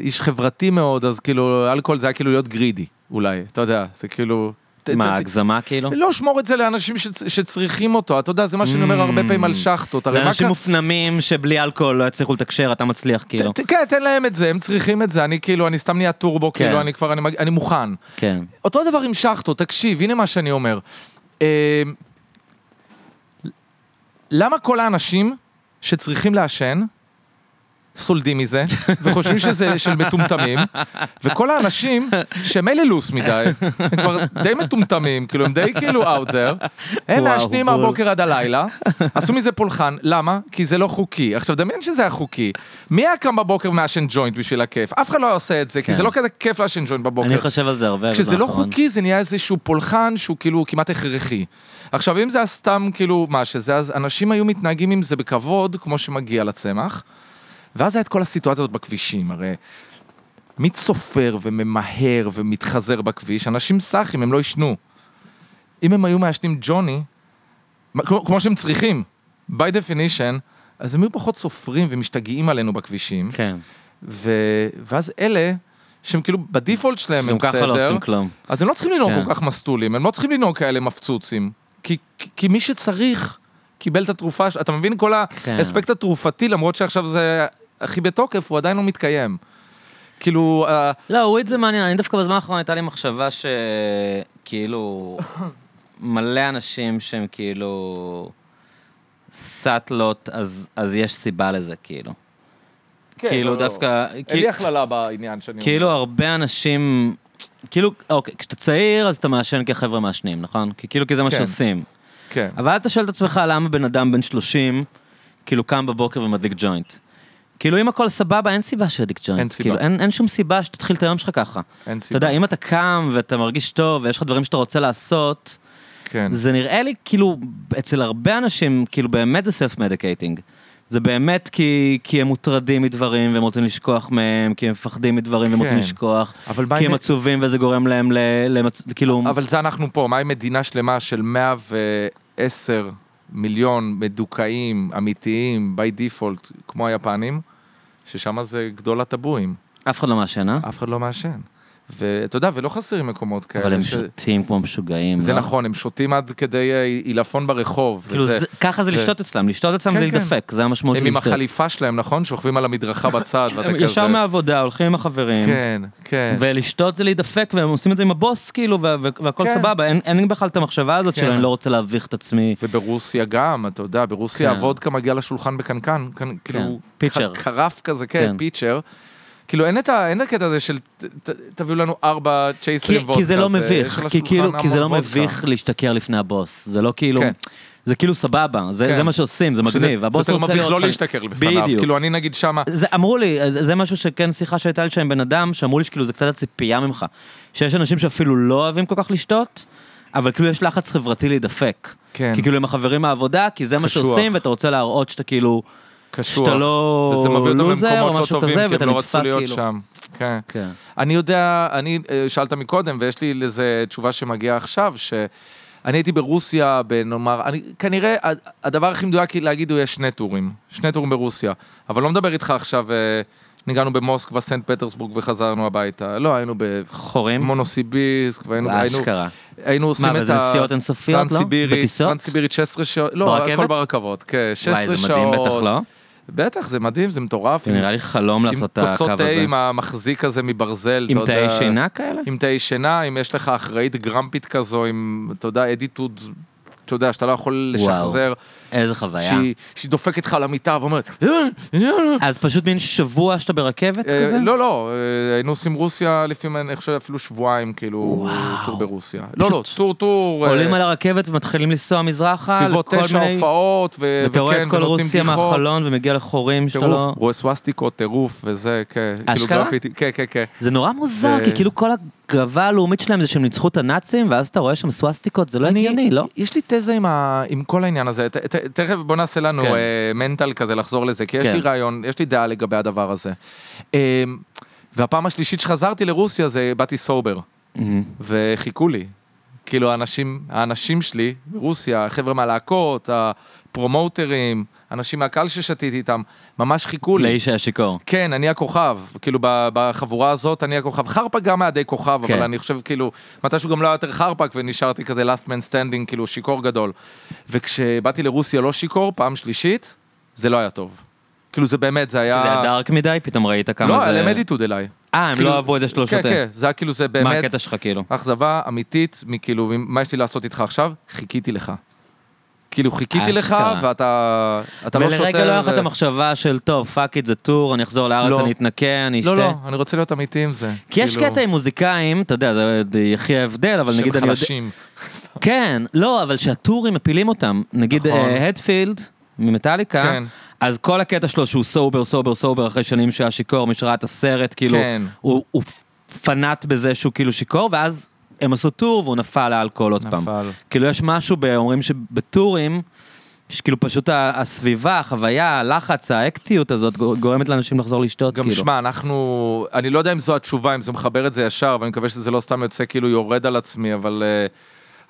איש חברתי מאוד, אז כאילו, אלכוהול זה היה כאילו להיות גרידי, אולי, אתה יודע, זה כאילו... מה, הגזמה כאילו? לא, שמור את זה לאנשים שצ- שצריכים אותו, אתה יודע, זה מה שאני אומר הרבה פעמים על שחטות. הרי מה לאנשים מופנמים שבלי אלכוהול לא יצליחו לתקשר, אתה מצליח כאילו. כן, תן להם את זה, הם צריכים את זה, אני כאילו, אני סתם נהיה טורבו, כן. כאילו, אני כבר, אני מוכן. כן. אותו דבר עם שחטות, תקשיב, הנה מה שאני אומר. אה, למה כל האנשים שצריכים לעשן סולדים מזה, וחושבים שזה של מטומטמים, וכל האנשים שמילא לוס מדי, הם כבר די מטומטמים, כאילו הם די כאילו out there, הם מעשנים. מהבוקר עד הלילה, עשו מזה פולחן, למה? כי זה לא חוקי. עכשיו, דמיין שזה היה חוקי. מי היה קם בבוקר ומעשן ג'וינט בשביל הכיף? אף אחד לא היה עושה את זה, כי כן. זה לא כזה כיף לעשן ג'וינט בבוקר. אני חושב על זה הרבה. כשזה לא. חוקי זה נהיה איזשהו פולחן שהוא כאילו כמעט הכרחי. עכשיו אם זה היה סתם כאילו מה שזה, אז אנשים היו מתנהגים עם זה בכבוד, כמו שמגיע לצמח. ואז היה את כל הסיטואציה הזאת בכבישים, הרי מי צופר וממהר ומתחזר בכביש? אנשים סאחים, הם לא ישנו. אם הם היו מעשנים ג'וני, כמו, כמו שהם צריכים, by definition, אז הם היו פחות סופרים ומשתגעים עלינו בכבישים. כן. ו... ואז אלה, שהם כאילו בדיפולט שלהם שגם הם ככה בסדר, לא עושים כלום. אז הם לא צריכים לנהוג כן. כל כך מסטולים, הם לא צריכים לנהוג כאלה מפצוצים. כי, כי, כי מי שצריך, קיבל את התרופה, אתה מבין? כל כן. האספקט התרופתי, למרות שעכשיו זה הכי בתוקף, הוא עדיין לא מתקיים. כאילו, אה, לא, וויד זה מעניין, אני דווקא בזמן האחרון הייתה לי מחשבה שכאילו מלא אנשים שהם כאילו סאטלות, אז, אז יש סיבה לזה, כאילו. כן, כאילו לא, לא. דווקא, אין לי הכללה בעניין שאני כאילו הרבה אנשים, כאילו, אוקיי, כשאתה צעיר אז אתה מעשן כי החבר'ה מעשנים, נכון? כי כאילו, כי זה מה כן. שעושים. כן. אבל אתה שואל את עצמך למה בן אדם בן 30, כאילו קם בבוקר ומדליק ג'וינט. כאילו אם הכל סבבה, אין סיבה שידליק ג'וינט. אין סיבה. כאילו, אין, אין שום סיבה שתתחיל את היום שלך ככה. אין אתה סיבה. יודע, אם אתה קם ואתה מרגיש טוב ויש לך דברים שאתה רוצה לעשות, כן. זה נראה לי כאילו, אצל הרבה אנשים, כאילו באמת זה סלף מדיקייטינג. זה באמת כי, כי הם מוטרדים מדברים והם רוצים לשכוח מהם, כי הם מפחדים מדברים והם רוצים כן. לשכוח, כי הם עצובים וזה גורם להם ל... למצ... כאילו... אבל זה אנחנו פה, מה עם מדינה שלמה של 110 מיליון מדוכאים, אמיתיים, by default, כמו היפנים, ששם זה גדול הטבואים. אף אחד לא מעשן, אה? אף אחד לא מעשן. ואתה יודע, ולא חסרים מקומות כאלה. אבל הם ש- שותים כמו משוגעים. זה לא? נכון, הם שותים עד כדי אה, עילפון ברחוב. כאילו, וזה- זה, ככה זה ו- לשתות אצלם, לשתות אצלם כן, זה כן. להידפק, זה המשמעות הם של עם לשתות. החליפה שלהם, נכון? שוכבים על המדרכה בצד, ואתה הם כזה... ישר מהעבודה, הולכים עם החברים. כן, כן. ולשתות זה להידפק, והם עושים את זה עם הבוס, כאילו, וה- וה- והכל כן. סבבה, אין, אין בכלל את המחשבה הזאת כן. של אני לא רוצה להביך את עצמי. וברוסיה גם, אתה יודע, ברוסיה כן. הוודקה מגיע לשולחן בקנקן, כאילו, פיצ'ר. ח- קרף כזה, כן, כן. פיצ'ר. כאילו אין את הקטע הזה של תביאו לנו ארבע צ'ייסרים וודקה. כי זה לא מביך, כי כאילו, כי זה לא. מביך להשתכר לפני הבוס, זה לא כאילו, כן. זה כאילו סבבה, זה, כן. זה מה שעושים, זה מגניב, זה יותר רוצה מביך לא להשתכר בפניו. בדיוק. כאילו אני נגיד שמה, זה, אמרו לי, זה, זה משהו שכן שיחה שהייתה לי שם עם בן אדם, שאמרו לי שכאילו זה קצת הציפייה ממך. שיש אנשים שאפילו לא אוהבים כל כך לשתות, אבל כאילו יש לחץ חברתי להידפק. כן. כי כאילו הם החברים מהעבודה, כי זה מה קשוח. שעושים, ואתה רוצה להראות שאתה כאילו, קשוח. שאתה לא וזה מביא אותם לוזר או לא משהו טובים, כזה, כי הם לא רצו להיות כאילו. שם. כן. כן. אני יודע, אני, אה, שאלת מקודם, ויש לי לזה תשובה שמגיעה עכשיו, שאני הייתי ברוסיה, בנאמר, אני, כנראה, הדבר הכי מדויק להגיד הוא יש שני טורים, שני טורים ברוסיה, אבל לא מדבר איתך עכשיו, אה, ניגענו במוסקבה, סנט פטרסבורג וחזרנו הביתה, לא, היינו חורים? במונוסיביסק, והיינו, היינו, אשכרה. היינו עושים מה, את וזה ה... נסיעות אינסופיות, לא? טרנס-סיבירית, בטיסות? טרנס-סיבירית 16 שעות, לא, ברכבת? הכל ברכבות, כן, 16 וואי, שעות. זה מדהים בטח, לא? בטח, זה מדהים, זה מטורף. זה נראה לי חלום עם לעשות את הקו כוסות תה הזה. עם המחזיק הזה מברזל, עם. תאי שינה כאלה? עם תאי שינה, אם יש לך אחראית גרמפית כזו, עם, אתה יודע, אדיטוד, אתה יודע, שאתה לא יכול לשחזר, איזה חוויה. שהיא, שהיא דופקת לך על המיטה ואומרת, "אה, אה, אה." אז פשוט מין שבוע שאתה ברכבת כזה? לא, לא, היינו עושים רוסיה לפעמים, אני חושב אפילו שבועיים, כאילו. טור ברוסיה. לא, לא, טור, טור, עולים על הרכבת ומתחילים לנסוע מזרחה, סביבות תשע הופעות, ו- ואתה רואה את וכן, כל ונותנים רוסיה בדיחות. מהחלון ומגיע לחורים שאתה לא... רואה סווסטיקות, טירוף, וזה, כן, כאילו אשכרה? כן, כן, כן. זה נורא מוזר, כי כאילו כל ה... הגאווה הלאומית שלהם זה שהם ניצחו את הנאצים, ואז אתה רואה שם סווסטיקות, זה לא הגיוני, לא? יש לי תזה עם, ה... עם כל העניין הזה. תכף בוא נעשה לנו כן. אה, מנטל כזה לחזור לזה, כי יש כן. לי רעיון, יש לי דעה לגבי הדבר הזה. אה, והפעם השלישית שחזרתי לרוסיה זה באתי סובר, וחיכו לי. כאילו האנשים, האנשים שלי ברוסיה, החבר'ה מהלהקות, הפרומוטרים, אנשים מהקהל ששתיתי איתם, ממש חיכו לי. לאיש השיכור. כן, אני הכוכב, כאילו בחבורה הזאת אני הכוכב. חרפק גם היה די כוכב, כן. אבל אני חושב כאילו, מתישהו גם לא היה יותר חרפק ונשארתי כזה last man standing, כאילו שיכור גדול. וכשבאתי לרוסיה לא שיכור, פעם שלישית, זה לא היה טוב. כאילו זה באמת, זה היה... זה היה dark מדי? פתאום ראית כמה לא, זה... היה להם אדיטוד אליי. אה, הם כאילו- לא אהבו את זה שלא כן. כן, זה היה כאילו, זה באמת... מה הקטע שלך כאילו? אכזבה אמיתית מכאילו, מה יש לי לעשות איתך עכשיו? חיכיתי לך. כאילו חיכיתי לך, אשכרה. ואתה אתה לא שותה... ולרגע לא היה לך ו- את המחשבה של, טוב, fuck it, זה tour, אני אחזור לארץ, לא. אני אתנקה, אני אשתה. לא, לא, אני רוצה להיות אמיתי עם זה. כי יש כאילו, קטע עם מוזיקאים, אתה יודע, זה יחי ההבדל, אבל שהם נגיד יודע... חלשים. כן, לא, אבל שהטורים מפילים אותם. נגיד נכון. הדפילד ממטאליקה, כן. אז כל הקטע שלו שהוא סובר, סובר, סובר, אחרי שנים שהיה שיכור, מי שראה את הסרט, כאילו, כן. הוא הוא פנאט בזה שהוא כאילו שיכור, ואז הם עשו טור והוא נפל לאלכוהול עוד פעם. נפל. כאילו יש משהו, אומרים שבטורים, שכאילו פשוט הסביבה, החוויה, הלחץ, האקטיות הזאת גור- גורמת לאנשים לחזור לשתות, גם כאילו. שמע, אנחנו, אני לא יודע אם זו התשובה, אם זה מחבר את זה ישר, ואני מקווה שזה לא סתם יוצא כאילו יורד על עצמי, אבל uh,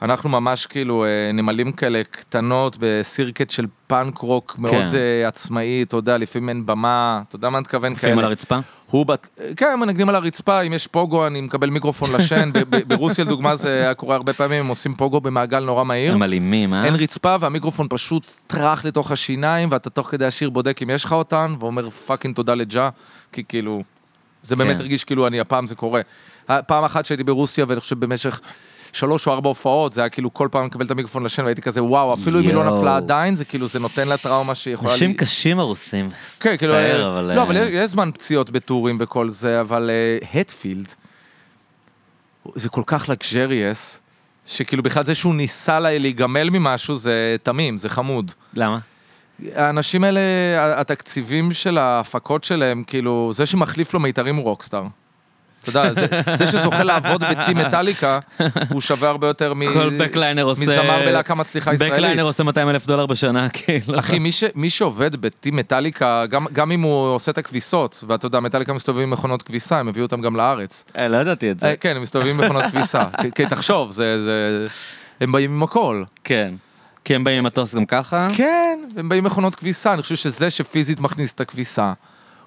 אנחנו ממש כאילו uh, נמלים כאלה קטנות ב circuit של פאנק רוק מאוד כן. uh, עצמאי, אתה יודע, לפעמים אין במה, אתה יודע מה אני מתכוון עפים על כאלה. הרצפה? הוא בת... כן, מנגנים על הרצפה, אם יש פוגו, אני מקבל מיקרופון לשן. ברוסיה, לדוגמה, זה היה קורה הרבה פעמים, הם עושים פוגו במעגל נורא מהיר. הם אלימים, אה? אין רצפה והמיקרופון פשוט טראח לתוך השיניים ואתה תוך כדי השיר בודק אם יש לך אותן ואומר fucking תודה לג'ה כי כאילו זה באמת כן. הרגיש כאילו אני הפעם זה קורה. פעם אחת שהייתי ברוסיה ואני חושב במשך שלוש או ארבע הופעות זה היה כאילו כל פעם מקבל את המיקרופון לשן והייתי כזה וואו אפילו אם היא לא. נפלה עדיין זה כאילו זה נותן לה טראומה שיכולה... אנשים לי- קשים הרוסים. כן, כאילו, אה, אבל... לא, אה, אבל יש זמן פציעות בטורים וכל זה, אבל הטפילד, זה כל כך לקז'ריאס, שכאילו בכלל זה שהוא ניסה לה- להיגמל ממשהו זה תמים, זה חמוד. למה? האנשים האלה, התקציבים של ההפקות שלהם, כאילו, זה שמחליף לו מיתרים הוא רוקסטאר. אתה יודע, זה, זה שזוכה לעבוד בטים מטאליקה, הוא שווה הרבה יותר מ... כל backliner עושה... מזמר בלהקה מצליחה ישראלית. backliner עושה 200 אלף דולר בשנה, כאילו. אחי, מי, ש, מי שעובד ב team מטאליקה, גם, גם אם הוא עושה את הכביסות, ואתה יודע, מטאליקה מסתובבים עם מכונות כביסה, הם הביאו אותם גם לארץ. אה, לא ידעתי את זה. אה, כן, הם מסתובבים עם מכונות כביסה. כי- כי תחשוב, זה, זה... הם באים עם הכל. כן. כי הם באים עם מטוס גם ככה? כן, הם באים עם מכונות כביסה. אני חושב שזה שפיזית מכניס את הכביסה,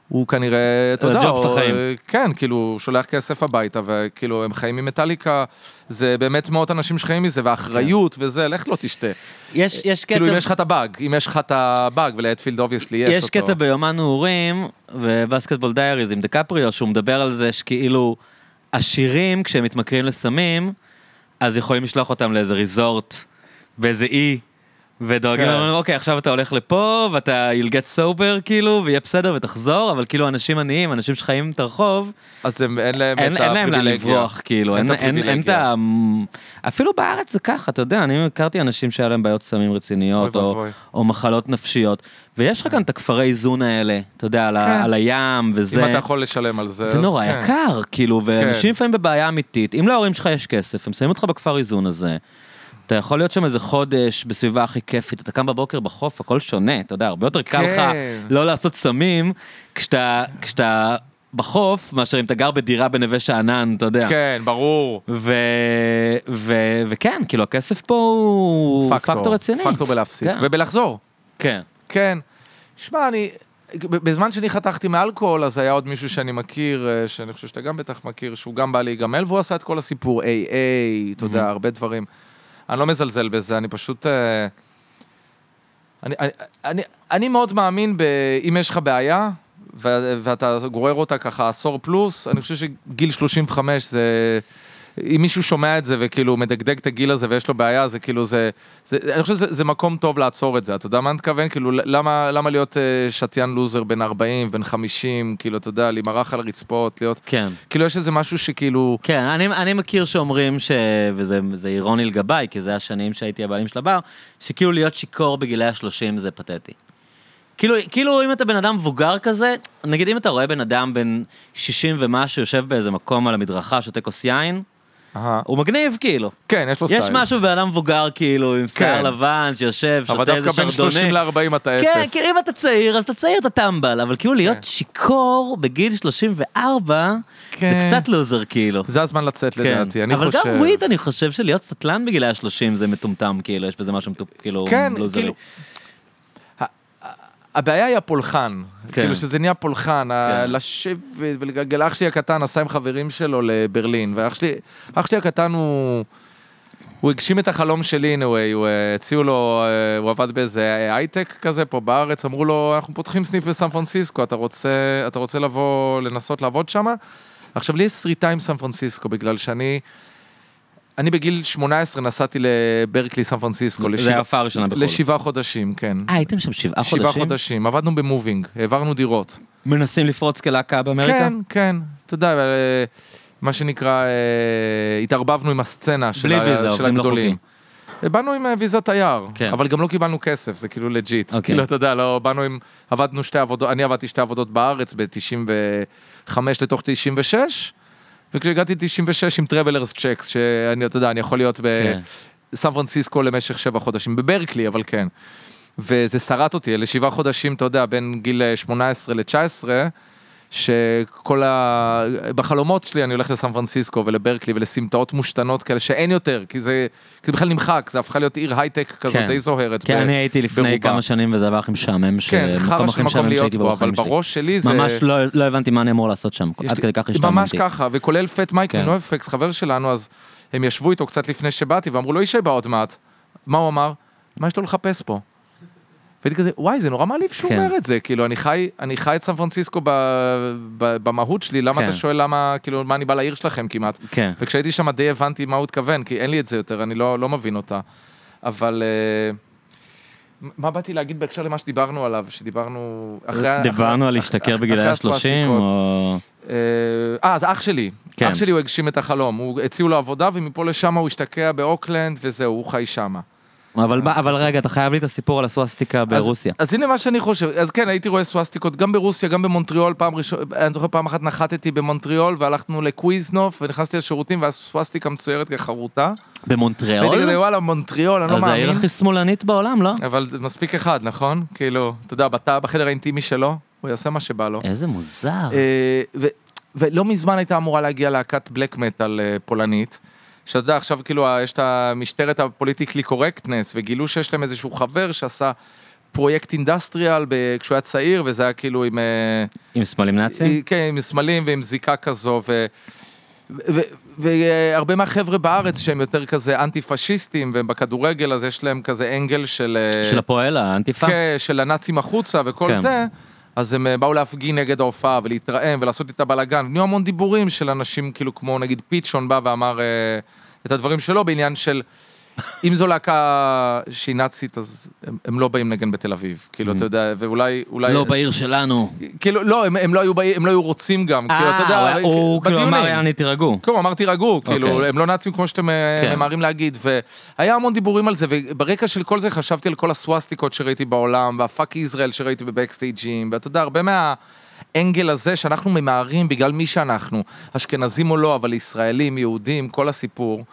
הוא כנראה, אתה יודע, ה job של החיים. כן, כאילו, הוא שולח כסף הביתה, וכאילו, הם חיים ממטאליקה, זה באמת מאות אנשים שחיים מזה, ואחריות וזה, לך לא תשתה. יש, יש קטע... כאילו, אם יש לך את הבאג, אם יש לך את ה bug, ולהטפילד obviously יש אותו. יש קטע ביומן נעורים, ובסקטבול דייריז עם דקפריו, שהוא מדבר על זה שכאילו, עשירים, כשהם מתמכרים לסמים, אז יכולים לשלוח אותם לאיזה ריזורט, באיזה אי, ודואגים כן. אוקיי, עכשיו אתה הולך לפה, ואתה you'll get sober, כאילו, ויהיה בסדר, ותחזור, אבל כאילו, אנשים עניים, אנשים שחיים את הרחוב, אז הם, אין להם אין, את אין להם לאן הפריבילגיה. לברוח, כאילו, אין, אין, אין את ה... אפילו בארץ זה ככה, אתה יודע, אני הכרתי אנשים שהיה להם בעיות סמים רציניות, או, ואבוי. או מחלות נפשיות, ויש לך כאן את הכפרי איזון האלה, אתה יודע, על, כן. ה, על הים וזה. אם אתה יכול לשלם על זה, זה נורא כן. יקר, כאילו, ואנשים כן. לפעמים בבעיה אמיתית. אם להורים שלך יש כסף, הם שמים אותך בכפר איזון הזה, אתה יכול להיות שם איזה חודש בסביבה הכי כיפית, אתה קם בבוקר בחוף, הכל שונה, אתה יודע, הרבה יותר קל לך כן. לא לעשות סמים כשאתה, כשאתה בחוף, מאשר אם אתה גר בדירה בנווה שאנן, אתה יודע. כן, ברור. ו... ו... וכן, כאילו, הכסף פה הוא פקטור, רציני. פקטור בלהפסיק. כן. ובלחזור. כן. כן. שמע, אני... בזמן שאני חתכתי מאלכוהול, אז היה עוד מישהו שאני מכיר, אה, שאני חושב שאתה גם בטח מכיר, שהוא גם בא להיגמל, והוא עשה את כל הסיפור AA, אתה יודע, הרבה דברים. אני לא מזלזל בזה, אני פשוט... אה, אני, אני, אני, אני מאוד מאמין ב... אם יש לך בעיה, ו- ואתה גורר אותה ככה עשור פלוס, אני חושב שגיל 35 זה... אם מישהו שומע את זה וכאילו מדגדג את הגיל הזה ויש לו בעיה, זה כאילו זה... זה אני חושב שזה זה מקום טוב לעצור את זה, אתה יודע מה אני מתכוון? כאילו, למה, למה להיות אה, שתיין לוזר בן 40, בן 50, כאילו, אתה יודע, להימרח על הרצפות, להיות... כן. כאילו, יש איזה משהו שכאילו... כן, אני, אני מכיר שאומרים ש... וזה זה אירוני לגביי, כי זה השנים שהייתי הבעלים של הבר, שכאילו להיות שיכור בגילי ה-30 זה פתטי. כאילו, כאילו אם אתה בן אדם מבוגר כזה, נגיד אם אתה רואה בן אדם בן 60 ומשהו יושב באיזה מקום על המדרכה, שותה כוס יין. הוא מגניב כאילו. כן, יש לו סטייל. יש משהו בבן אדם מבוגר כאילו, עם שיער כן. לבן, שיושב, אבל שותה איזה דווקא בין שרדונה. 30 ל-40 אתה כן, אפס. כי אם אתה צעיר, אז אתה צעיר, אתה טמבל, אבל כאילו להיות כן. שיכור בגיל 34, זה כן. קצת לוזר כאילו. זה הזמן לצאת כן. לדעתי, אני אבל חושב. גם weed, אני חושב שלהיות סטלן בגילי ה-30 זה מטומטם, כאילו, יש בזה משהו כאילו כן, לוזרי. הבעיה היא הפולחן, כן. כאילו שזה נהיה פולחן, כן. לשבת ולגלגל, אח שלי הקטן נסע עם חברים שלו לברלין, ואח שלי, אח שלי הקטן הוא, הוא הגשים את החלום שלי anyway, הוא הציעו לו, אה, הוא עבד באיזה הייטק כזה פה בארץ, אמרו לו, אנחנו פותחים סניף בסן פרנסיסקו, אתה רוצה, אתה רוצה לבוא, לנסות לעבוד שם? עכשיו, לי יש שריטה עם סן פרנסיסקו, בגלל שאני, אני בגיל 18 נסעתי לברקלי, סן פרנסיסקו, זה לשבע- ההופעה הראשונה בחו"ל. לשבעה חודשים, כן. אה, הייתם שם שבעה חודשים? שבעה חודשים, עבדנו במובינג, העברנו דירות. מנסים לפרוץ כלהקה באמריקה? כן, כן, אתה יודע, אה, מה שנקרא, אה, התערבבנו עם הסצנה של בלי ה- ויזה, של עובדים לא חוקיים. באנו עם אה, ויזת תייר, כן. אבל גם לא קיבלנו כסף, זה כאילו legit. אוקיי. כאילו, אתה יודע, לא, באנו עם, עבדנו שתי עבודות, אני עבדתי שתי עבודות בארץ ב-95 לתוך 96, וכשהגעתי ל-96 עם travelers checks, שאני, אתה יודע, אני יכול להיות כן. בסן פרנסיסקו למשך שבע חודשים, בברקלי, אבל כן. וזה שרט אותי, אלה שבעה חודשים, אתה יודע, בין גיל 18 ל-19, שכל ה... בחלומות שלי אני הולך לסן פרנסיסקו ולברקלי ולסמטאות מושתנות כאלה שאין יותר, כי זה, כי זה בכלל נמחק, זה הפכה להיות עיר הייטק כזאת כן. די זוהרת. כן, ב- אני הייתי לפני ברובה. כמה שנים וזה היה הכי משעמם, כן, זה חרא של מקום להיות בו, אבל. בראש שלי זה... ממש לא לא הבנתי מה אני אמור לעשות שם, עד לי- כדי כך ממש השתעממתי. ככה, וכולל פט מייק כן. מנויפקס, חבר שלנו, אז הם ישבו איתו קצת לפני שבאתי, ואמרו לו, ישי בא עוד מעט. מה הוא אמר? מה יש לו לחפש פה? והייתי כזה, וואי, זה נורא מעליב שהוא כן. אומר את זה, כאילו, אני חי, אני חי את סן פרנסיסקו ב, ב, במהות שלי, למה כן. אתה שואל למה, כאילו, מה אני בא לעיר שלכם כמעט? כן. וכשהייתי שם די הבנתי מה הוא התכוון, כי אין לי את זה יותר, אני לא, לא מבין אותה. אבל... אה, מה באתי להגיד בהקשר למה שדיברנו עליו, שדיברנו אחרי... דיברנו על להשתכר אחרי בגילאי ה-30, הסוואסטיקות. או... אה, אה, זה אח שלי. כן. אח שלי הוא הגשים את החלום. הציעו לו עבודה, ומפה לשם הוא השתקע באוקלנד, וזהו, הוא חי שמה. אבל מה- אבל רגע, אתה חייב לי את הסיפור על הסוואסטיקה ברוסיה. אז, אז הנה מה שאני חושב. אז כן, הייתי רואה סוואסטיקות גם ברוסיה, גם במונטריאול, פעם ראשונה, אני זוכר פעם אחת נחתתי במונטריאול, והלכנו לקוויזנוף, ונכנסתי לשירותים, ואז סוואסטיקה מצוירת כחרוטה. והייתי במונטריאול? כזה, וואלה, מונטריאול, אני לא אז זה העיר מאמין. הכי שמאלנית בעולם, לא? אבל מספיק אחד, נכון? כאילו, אתה יודע, בתא, בחדר האינטימי שלו, הוא יעשה מה שבא לו. איזה מוזר. אה, ו- ולא מזמן הייתה אמורה להגיע להקת בלק מטאל אה, פולנית. שאתה יודע, עכשיו כאילו יש את המשטרת ה political correctness, וגילו שיש להם איזשהו חבר שעשה פרויקט industrial ב- כשהוא היה צעיר, וזה היה כאילו עם... אה, עם סמלים נאצים? כן, עם סמלים ועם זיקה כזו, ו... ו- והרבה מהחבר'ה בארץ שהם יותר כזה אנטי פשיסטים, ובכדורגל אז יש להם כזה angle של... אה, של הפועל, האנטיפה? כן, של הנאצים החוצה וכל כן. זה, אז הם אה, באו להפגין נגד ההופעה ולהתרעם ולעשות איתה בלאגן. נהיו המון דיבורים של אנשים, כאילו כמו נגיד פיצ'ון בא ואמר אה, את הדברים שלו בעניין של... אם זו להקה שהיא נאצית, אז הם, הם לא באים לנגן בתל אביב. כאילו, אתה יודע, ואולי... אולי, לא בעיר שלנו. כאילו, לא, הם, הם, לא היו, באים- הם לא היו רוצים גם. כאילו, אתה יודע, אה, הוא- הוא כאילו בדיונים. אמר, יעני, תירגעו. הוא אמר תירגעו, כאילו, אוקיי. הם לא נאצים כמו שאתם אה, כן. ממהרים להגיד, והיה המון דיבורים על זה, וברקע של כל זה חשבתי על כל הסוואסטיקות שראיתי בעולם, והפאק ישראל שראיתי בבקסטייג'ים, ואתה יודע, הרבה מהאנגל הזה שאנחנו ממהרים בגלל מי שאנחנו, אשכנזים או לא, אבל ישראלים, יהודים, כל הסיפור.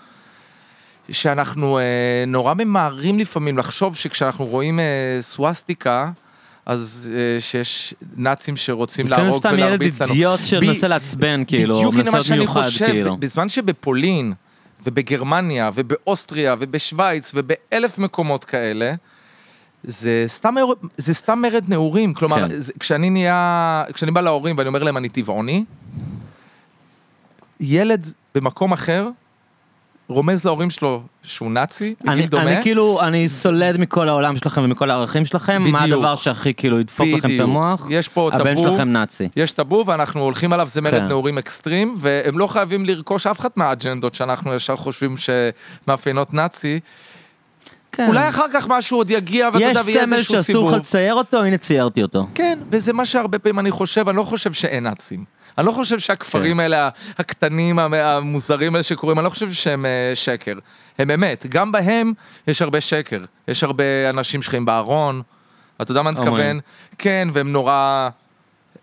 שאנחנו אה, נורא ממהרים לפעמים לחשוב שכשאנחנו רואים אה, סוואסטיקה, אז אה, שיש נאצים שרוצים לפעמים להרוג סתם ילד ולהרביץ לנו. אידיוט ב- שמנסה לעצבן, כאילו, בדיוק הנה מה שאני חושב, כאילו. בזמן שבפולין ובגרמניה ובאוסטריה ובשוויץ ובאלף מקומות כאלה, זה סתם, זה סתם מרד נעורים, כלומר, כן. זה, כשאני נהיה, כשאני בא להורים ואני אומר להם אני טבעוני, ילד במקום אחר רומז להורים שלו שהוא נאצי, בגיל אני, דומה, אני כאילו, אני סולד מכל העולם שלכם ומכל הערכים שלכם, מה בדיוק. הדבר שהכי כאילו ידפוק לכם את בדיוק. המוח? יש פה הבן טאבו. שלכם נאצי. יש טאבו ואנחנו הולכים עליו, זה מרד כן. נעורים אקסטרים, והם לא חייבים לרכוש אף אחת מהאג'נדות שאנחנו ישר חושבים שמאפיינות נאצי. כן. אולי אחר כך משהו עוד יגיע, ואתה יודע, יש ויהיה סמל איזשהו שאסור סיבוב. לך לצייר אותו, הנה ציירתי אותו. כן, וזה מה שהרבה פעמים אני חושב, אני לא חושב שאין נאצים. אני לא חושב כן. שהכפרים האלה, הקטנים, המ- המוזרים האלה שקורים, אני לא חושב שהם אה, שקר. הם אמת, גם בהם יש הרבה שקר. יש הרבה אנשים שחיים בארון, אתה יודע מה אני. מתכוון? כן, והם נורא...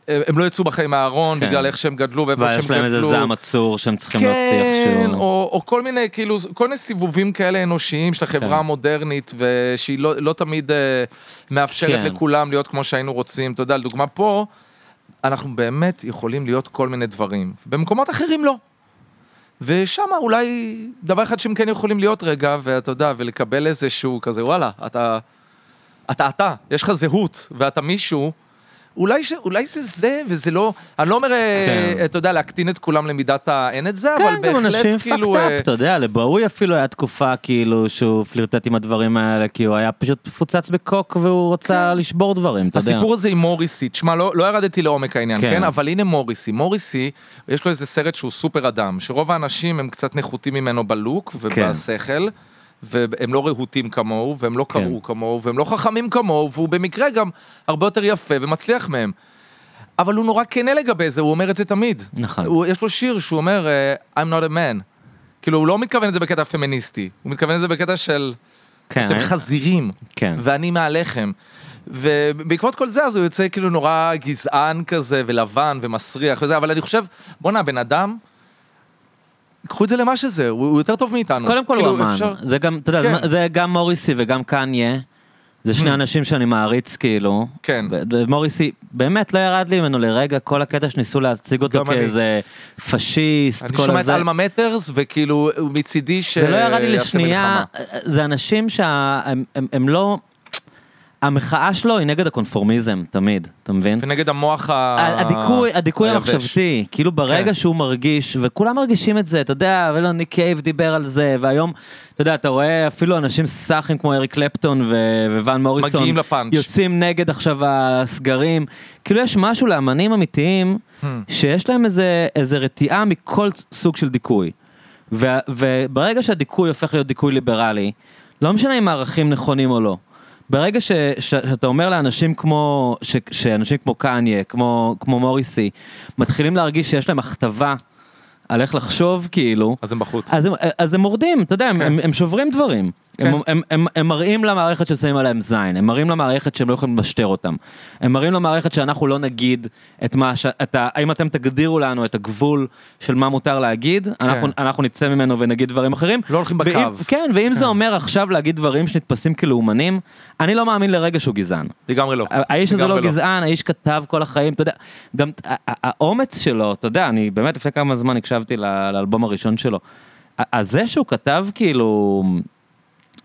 הם לא יצאו בחיים מהארון כן. בגלל איך שהם גדלו ואיפה שהם ויש גדלו. להם איזה זעם עצור שהם צריכים להוציא כן, איכשהו. או, או כל מיני, כאילו, כל מיני סיבובים כאלה אנושיים של החברה כן. המודרנית, ושהיא לא, לא תמיד אה, מאפשרת כן. לכולם להיות כמו שהיינו רוצים. אתה יודע, לדוגמה פה, אנחנו באמת יכולים להיות כל מיני דברים. במקומות אחרים לא. ושם אולי דבר אחד שהם כן יכולים להיות רגע, ואתה יודע, ולקבל איזשהו כזה, וואלה, אתה, אתה אתה, יש לך זהות, ואתה מישהו, אולי, ש, אולי זה זה, וזה לא, אני לא אומר, כן. כן. אתה יודע, להקטין את כולם למידת האין את זה, כן, אבל גם אנשים בהחלט כאילו... fucked אה, up, אתה יודע, לבואוי אפילו היה תקופה כאילו שהוא פלירטט עם הדברים האלה, כי הוא היה פשוט מפוצץ בקוק והוא רצה לשבור דברים, אתה יודע. הסיפור הזה עם מוריסי, תשמע, לא, לא ירדתי לעומק העניין, כן. כן. כן? אבל הנה מוריסי. מוריסי, יש לו איזה סרט שהוא סופר אדם, שרוב האנשים הם קצת נחותים ממנו בלוק כן. והם לא רהוטים כמוהו, והם לא כן. קראו כמוהו, והם לא חכמים כמוהו, והוא במקרה גם הרבה יותר יפה ומצליח מהם. אבל הוא נורא כנה לגבי זה, הוא אומר את זה תמיד. נכון. הוא, יש לו שיר שהוא אומר, אה, I'm not a man. כאילו, הוא לא מתכוון לזה בקטע פמיניסטי, הוא מתכוון לזה בקטע של... כן, אתם חזירים, כן. ואני מהלחם. ובעקבות כל זה, אז הוא יוצא כאילו נורא גזען כזה, ולבן, ומסריח וזה, אבל אני חושב, בואנה, הבן אדם, קחו את זה למה שזה, הוא, הוא יותר טוב מאיתנו. קודם כל כאילו, הוא אמן, אפשר- זה גם, אתה יודע, כן. זה- גם מוריסי וגם קניה, זה שני אנשים שאני מעריץ כאילו. כן. ומוריסי, באמת לא ירד לי ממנו לרגע, כל הקטע שניסו להציג אותו גם אני. כאיזה פשיסט, אני כל שומע את הזה. אלמה מטרס, וכאילו, מצידי ש... זה לא ירד לי לשנייה, מלחמה. זה אנשים שהם הם, הם לא... המחאה שלו היא נגד הקונפורמיזם, תמיד, אתה מבין? ונגד המוח ה... הדיכוי, הדיכוי היבש. המחשבתי, כאילו ברגע כן. שהוא מרגיש, וכולם מרגישים את זה, אתה יודע, ולא ניק קייב דיבר על זה, והיום, אתה יודע, אתה רואה אפילו אנשים סאחים כמו אריק קלפטון ו- וואן מוריסון, מגיעים לפאנץ'. יוצאים נגד עכשיו הסגרים, כאילו יש משהו לאמנים אמיתיים, Hmm. שיש להם איזה, איזה רתיעה מכל סוג של דיכוי. ו- וברגע שהדיכוי הופך להיות דיכוי ליברלי, לא משנה אם הערכים נכונים או לא. ברגע ש, ש, שאתה אומר לאנשים כמו, ש, שאנשים כמו קניה, כמו, כמו מוריסי, מתחילים להרגיש שיש להם הכתבה על איך לחשוב, כאילו, אז הם בחוץ. אז הם, אז הם מורדים, אתה יודע, כן. הם, הם שוברים דברים. כן. הם, הם, הם, הם מראים למערכת ששמים עליהם זין, הם מראים למערכת שהם לא יכולים למשטר אותם. הם מראים למערכת שאנחנו לא נגיד את מה, ש, את ה, האם אתם תגדירו לנו את הגבול של מה מותר להגיד, אנחנו, אנחנו נצא ממנו ונגיד דברים אחרים. לא הולכים ואם- בקו. כן, ואם זה אומר עכשיו להגיד דברים שנתפסים כלאומנים, אני לא מאמין לרגע שהוא גזען. לגמרי לא. האיש הזה לגמרי לא גזען, האיש כתב כל החיים, אתה יודע, גם האומץ שלו, אתה יודע, אני באמת לפני כמה זמן הקשבתי לאלבום הראשון שלו. ה- זה שהוא כתב כאילו,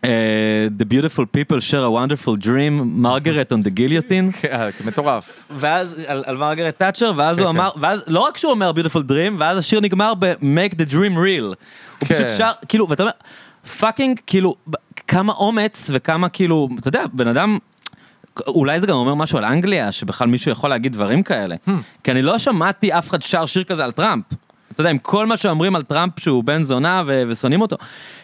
The beautiful people share a wonderful dream, Margaret on the guillotine, כן, מטורף. ואז על, על מרגרט תאצ'ר, ואז כן, הוא אמר, ואז לא רק שהוא אומר beautiful dream, ואז השיר נגמר ב-make the dream real. הוא כן. פשוט שר, כאילו, ואתה אומר, fucking, כאילו, כמה אומץ וכמה כאילו, אתה יודע, בן אדם, אולי זה גם אומר משהו על אנגליה, שבכלל מישהו יכול להגיד דברים כאלה. Hmm. כי אני לא שמעתי אף אחד שר שיר כזה על טראמפ. אתה יודע, עם כל מה שאומרים על טראמפ שהוא בן זונה ו- ושונאים אותו.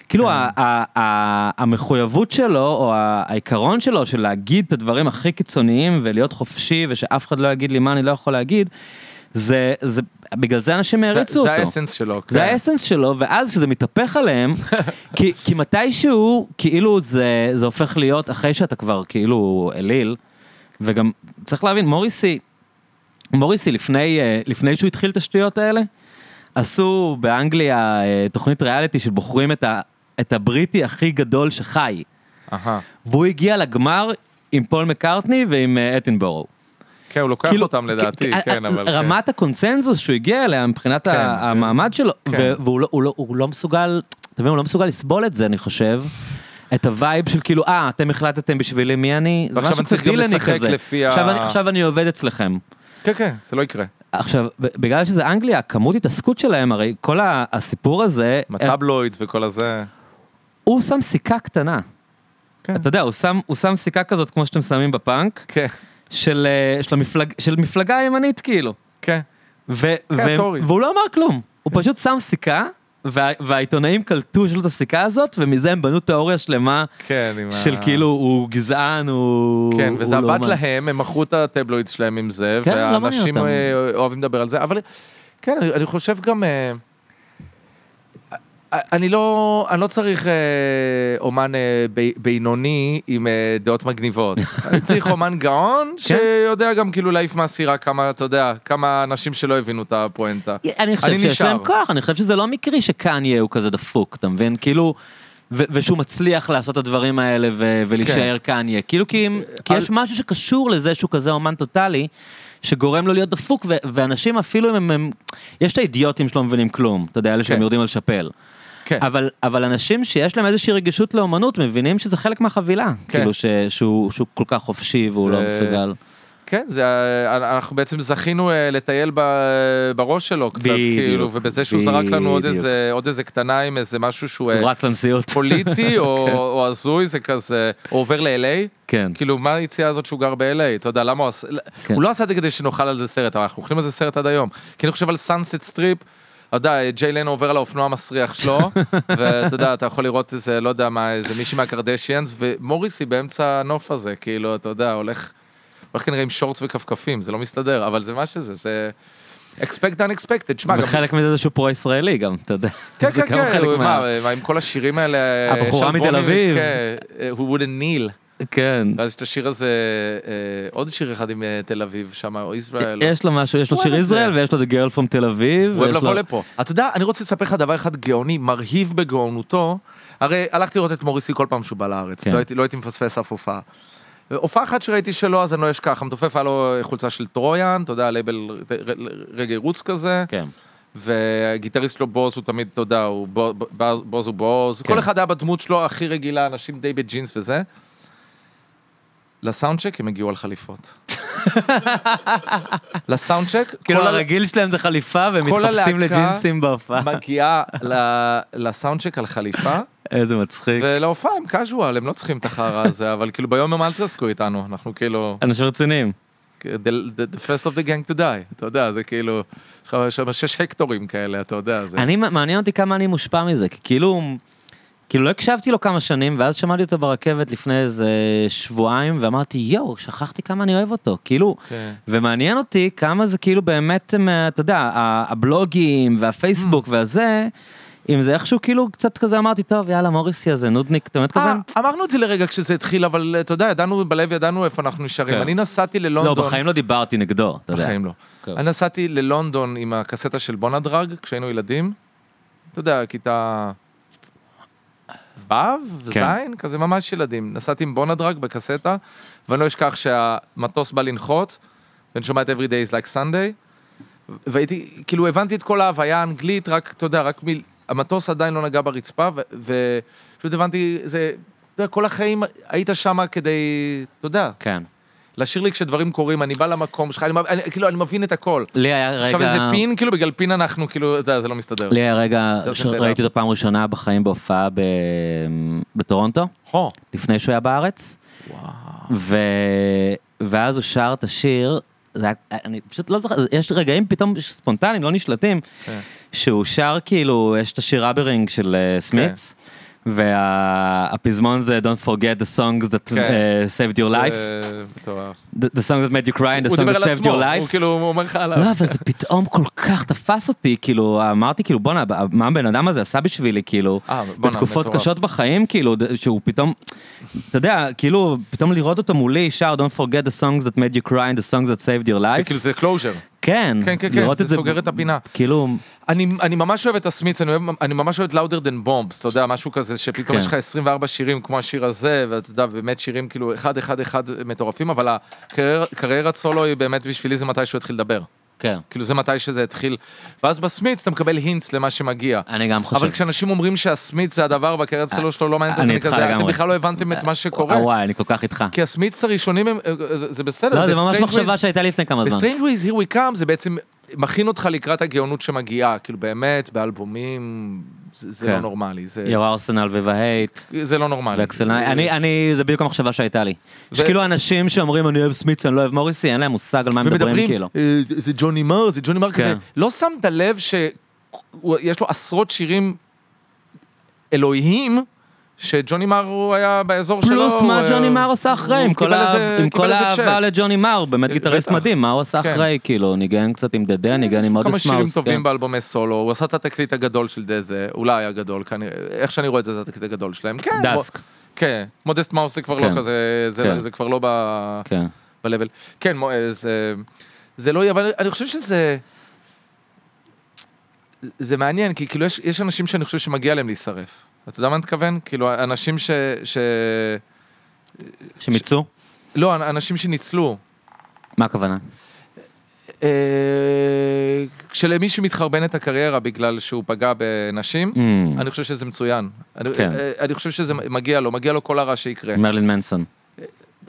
כאילו, כן. ה- ה- ה- המחויבות שלו, או העיקרון שלו, של להגיד את הדברים הכי קיצוניים ולהיות חופשי ושאף אחד לא יגיד לי מה אני לא יכול להגיד, זה, זה, בגלל זה אנשים העריצו אותו. זה האסנס שלו. זה כן. האסנס שלו, ואז כשזה מתהפך עליהם, כי, כי מתישהו, כאילו זה, זה הופך להיות, אחרי שאתה כבר כאילו אליל, וגם צריך להבין, מוריסי, מוריסי לפני, אה, לפני שהוא התחיל את השטויות האלה, עשו באנגליה אה, תוכנית ריאליטי של בוחרים את, ה, את הבריטי הכי גדול שחי, אהה. והוא הגיע לגמר עם פול מקארטני ועם אה, אטנבורו. כן, הוא לוקח כאילו, אותם לדעתי, כ- כן, אבל... כן. רמת הקונצנזוס שהוא הגיע אליה מבחינת כן, המעמד שלו, כן. והוא לא- הוא לא- הוא לא מסוגל, אתה מבין, הוא לא מסוגל לסבול את זה, אני חושב. את ה vibe של כאילו, אה, אתם החלטתם בשבילי מי אני, זה משהו אני צריך גם לשחק. לפי ה- עכשיו אני עובד אצלכם. כן, כן, זה לא יקרה. עכשיו, בגלל שזה אנגליה, הכמות התעסקות שלהם, הרי כל הסיפור הזה, ה tabloids וכל הזה. הוא שם סיכה קטנה. כן. אתה יודע, הוא שם- הוא שם סיכה כזאת כמו שאתם שמים בפאנק, כן, של אה, של המפלג- של מפלגה ימנית כאילו. כן. ו- כן, ו- טורי. והוא לא אמר כלום, הוא פשוט שם סיכה, וה- והעיתונאים קלטו שיש לו את הסיכה הזאת, ומזה הם בנו תיאוריה שלמה כן, עם ה... של כאילו הוא גזען, הוא... כן, וזה הוא לא עבד אומן. להם, הם מכרו את הטבלוידס שלהם עם זה, כן, לא והאנשים. אה, אוהבים לדבר על זה, אבל כן, אני- אני חושב גם... אה, אני לא, אני לא צריך אה, אומן אה, ב- בינוני עם אה, דעות מגניבות. אני צריך אומן גאון, שיודע גם כאילו להעיף מהסירה כמה, אתה יודע, כמה אנשים שלא הבינו את הפואנטה. אני חושב אני שיש נשאר. להם כוח, אני חושב שזה לא מקרי שקניה הוא כזה דפוק, אתה מבין? כאילו, ו- ושהוא מצליח לעשות את הדברים האלה ו- ולהישאר קניה. כאילו, כי, כי על- יש משהו שקשור לזה שהוא כזה אומן טוטאלי, שגורם לו להיות דפוק, ו- ואנשים אפילו אם הם, הם... יש את האידיוטים שלא מבינים כלום, אתה יודע, אלה שהם כן. יורדים על שאפל. כן. אבל, אבל אנשים שיש להם איזושהי רגישות לאומנות מבינים שזה חלק מהחבילה. כן. כאילו ש, שהוא, שהוא כל כך חופשי והוא זה- לא מסוגל. כן, זה, אנחנו בעצם זכינו אה, לטייל ב- בראש שלו קצת, בדיוק, כאילו, ובזה שהוא זרק לנו עוד בדיוק. איזה, עוד איזה קטנה עם איזה משהו שהוא אה, הוא רץ לנשיאות. פוליטי או, או הזוי, זה כזה, או עובר ל-LA. כן. כאילו, מה היציאה הזאת שהוא גר ב-LA? אתה יודע, למה הוא עשה... כן. הוא לא עשה את זה כדי שנאכל על זה סרט, אבל אנחנו אוכלים על זה סרט עד היום. כי אני חושב על סאנסט סטריפ, אתה יודע, ג'יי לנו עובר על האופנוע המסריח שלו, ואתה יודע, אתה יכול לראות איזה, לא יודע מה, איזה מישהי מהקרדשיאנס, ומוריסי באמצע הנוף הזה, כאילו, אתה יודע, הולך, הולך כנראה עם שורטס וכפכפים, זה לא מסתדר, אבל זה מה שזה, זה... expect unexpected, שמע, גם... וחלק מזה זה שהוא פרו-ישראלי גם, אתה יודע. כן, כן, כן, הוא- מה- עם כל השירים האלה... הבחורה מתל אביב. כן, who wouldn't kneel. כן. ואז יש את השיר הזה, אה, עוד שיר אחד עם אה, תל אביב שם, או ישראל. יש לו משהו, יש לו שיר. ישראל ויש לו The Girl from Tel Aviv. הוא אוהב לבוא לפה. אתה יודע, אני רוצה לספר לך דבר אחד גאוני, מרהיב בגאונותו. הרי הלכתי לראות את מוריסי כל פעם שהוא בא לארץ, כן. לא הייתי- לא הייתי מפספס אף הופעה. הופעה אחת שראיתי שלו, אז אני לא אשכח, המתופף היה לו חולצה של טרויאן, אתה יודע, לייבל רגאיי roots כזה, כן. והגיטריסט שלו בוז הוא תמיד, אתה יודע, הוא בו- בוז בוז הוא בוז, כן. כל אחד היה בדמות שלו הכי רגילה, אנשים די בג'ינס וזה. לסאונדשק הם הגיעו על חליפות. לסאונדשק, כאילו הרגיל שלהם זה חליפה והם מתחפשים לג'ינסים בהופעה. מגיעה לסאונדשק על חליפה, איזה מצחיק. ולהופעה הם קאז'ואל, הם לא צריכים את החרא הזה, אבל כאילו ביום הם אל תתעסקו איתנו, אנחנו כאילו, אנשים רציניים. the, the, the first of the gang to die, אתה יודע, זה כאילו, יש לך שש הקטורים כאלה, אתה יודע, זה... אני, מעניין אותי כמה אני מושפע מזה, כי כאילו, כאילו לא הקשבתי לו כמה שנים, ואז שמעתי אותו ברכבת לפני איזה שבועיים, ואמרתי, יואו, שכחתי כמה אני אוהב אותו, כאילו, כן. ומעניין אותי כמה זה כאילו באמת, הם, אתה יודע, הבלוגים והפייסבוק והזה, אם זה איכשהו כאילו קצת כזה אמרתי, טוב, יאללה, מוריסי הזה, נודניק, אתה אה, מתכוון? אמרנו את זה לרגע כשזה התחיל, אבל אתה יודע, ידענו בלב, ידענו איפה אנחנו נשארים. כן. אני נסעתי לא, ללונדון... בחיים לא דיברתי נגדו, אתה יודע. בחיים לא. כן. אני נסעתי ללונדון עם הקסטה של בונדרג, כשהיינו ילדים. אתה יודע, כיתה... ו', ז', כן. כזה ממש ילדים. נסעתי עם בונדרג בקסטה, ואני לא אשכח שהמטוס בא לנחות, ואני שומע את Every Day is like Sunday, והייתי, כאילו הבנתי את כל ההוויה האנגלית, רק, אתה יודע, רק מ... המטוס עדיין לא נגע ברצפה, ופשוט הבנתי, זה, אתה יודע, כל החיים היית שם כדי, אתה יודע, כן. לשיר לי כשדברים קורים, אני בא למקום שלך, אני, אני, כאילו, אני מבין את הכל. לי היה רגע... עכשיו איזה פין, כאילו בגלל פין אנחנו, כאילו, אתה יודע, זה לא מסתדר. לי היה רגע זה שראיתי אותו פעם ראשונה בחיים בהופעה ב... בטורונטו, הו, לפני שהוא היה בארץ, ו... ואז הוא שר את השיר, זה היה, אני פשוט לא זוכר, יש רגעים פתאום ספונטניים, לא נשלטים, כן. שהוא שר כאילו, יש את השיר ראברינג של אה, סמיץ, והפזמון זה Don't forget the songs that כן. אה, saved your life, זה מטורף. the, songs that made you cry and the songs that saved your life. הוא כאילו, אומר לך עליו. לא, אבל זה פתאום כל כך תפס אותי, כאילו, אמרתי, כאילו, בואנה, מה הבן אדם הזה עשה בשבילי, כאילו, אה, בתקופות. קשות בחיים, כאילו, שהוא פתאום, אתה יודע, כאילו, פתאום לראות אותו מולי, שר, Don't forget the songs that made you cry and the songs that saved your זה life. כאילו, זה closure. כן, כן, כן, כן, זה את זה, סוגר את הפינה. כאילו, אני, אני ממש אוהב את הסמית'ס, אני, אוהב, אני ממש אוהב Louder Than Bombs, אתה יודע, משהו כזה, שפתאום כן. יש לך 24 שירים כמו השיר הזה, ואתה יודע, באמת שירים כאילו אחד, אחד, אחד מטורפים, אבל הקריירה- קריירת סולו היא באמת בשבילי זה מתי שהוא התחיל לדבר. כן, כאילו זה מתי שזה התחיל. ואז בסמיץ אתה מקבל הינטס למה שמגיע. אני גם חושב. אבל כשאנשים אומרים שהסמיץ זה הדבר והקריירת סולו שלו לא מעניינת, אז אני כזה, אתם לגמרי. בכלל לא הבנתם את מה שקורה. אה, וואי, אני כל כך איתך. כי הסמיץ הראשונים הם, זה בסדר. לא, זה ממש מחשבה שהייתה לפני כמה The זמן. Strange Ways Here We Come זה בעצם מכין אותך לקראת הגאונות שמגיעה, כאילו באמת, באלבומים, זה זה כן. לא נורמלי, זה- יו ארסנל ובהייט. זה לא נורמלי. אני, אני, זה בדיוק המחשבה שהייתה לי. יש כאילו אנשים שאומרים אני אוהב סמיץ, אני לא אוהב מוריסי, אין להם מושג על מה הם מדברים, כאילו. אה, זה ג'וני מר, זה ג'וני מר כן. כזה. לא שמת לב שיש לו עשרות שירים אלוהיים, שג'וני מר הוא היה באזור שלו. פלוס מה אה, ג'וני מר עשה אחרי, עם כל איזה- עם כל האהבה. לג'וני מר, באמת גיטריסט בטח. מדהים, מה הוא עשה כן. אחרי, כאילו, ניגן קצת עם דדה, ניגן עם כמה מודס שירים מאוס. טובים כן. באלבומי סולו, הוא עשה את התקליט הגדול של דזה, אולי הגדול, כנראה, איך שאני רואה את זה, זה התקליט הגדול שלהם. כן, דסק, כן, מודסט מאוס זה כבר לא כן. כזה, זה- כן. זה כבר לא ב... כן. ב-level. כן, אה, זה, זה לא יהיה, אבל אני חושב שזה... זה מעניין, כי כאילו יש, יש אנשים שאני חושב שמגיע להם להישרף. אתה יודע מה אני מתכוון? כאילו, אנשים ש... ש... שמיצו? לא, אנשים שניצלו. מה הכוונה? אה, כשלמישהו מתחרבן את הקריירה בגלל שהוא פגע בנשים, Mm, אני חושב שזה מצוין. אני, כן. אה, אני חושב שזה מגיע לו, מגיע לו כל הרע שיקרה. מרלין מנסון.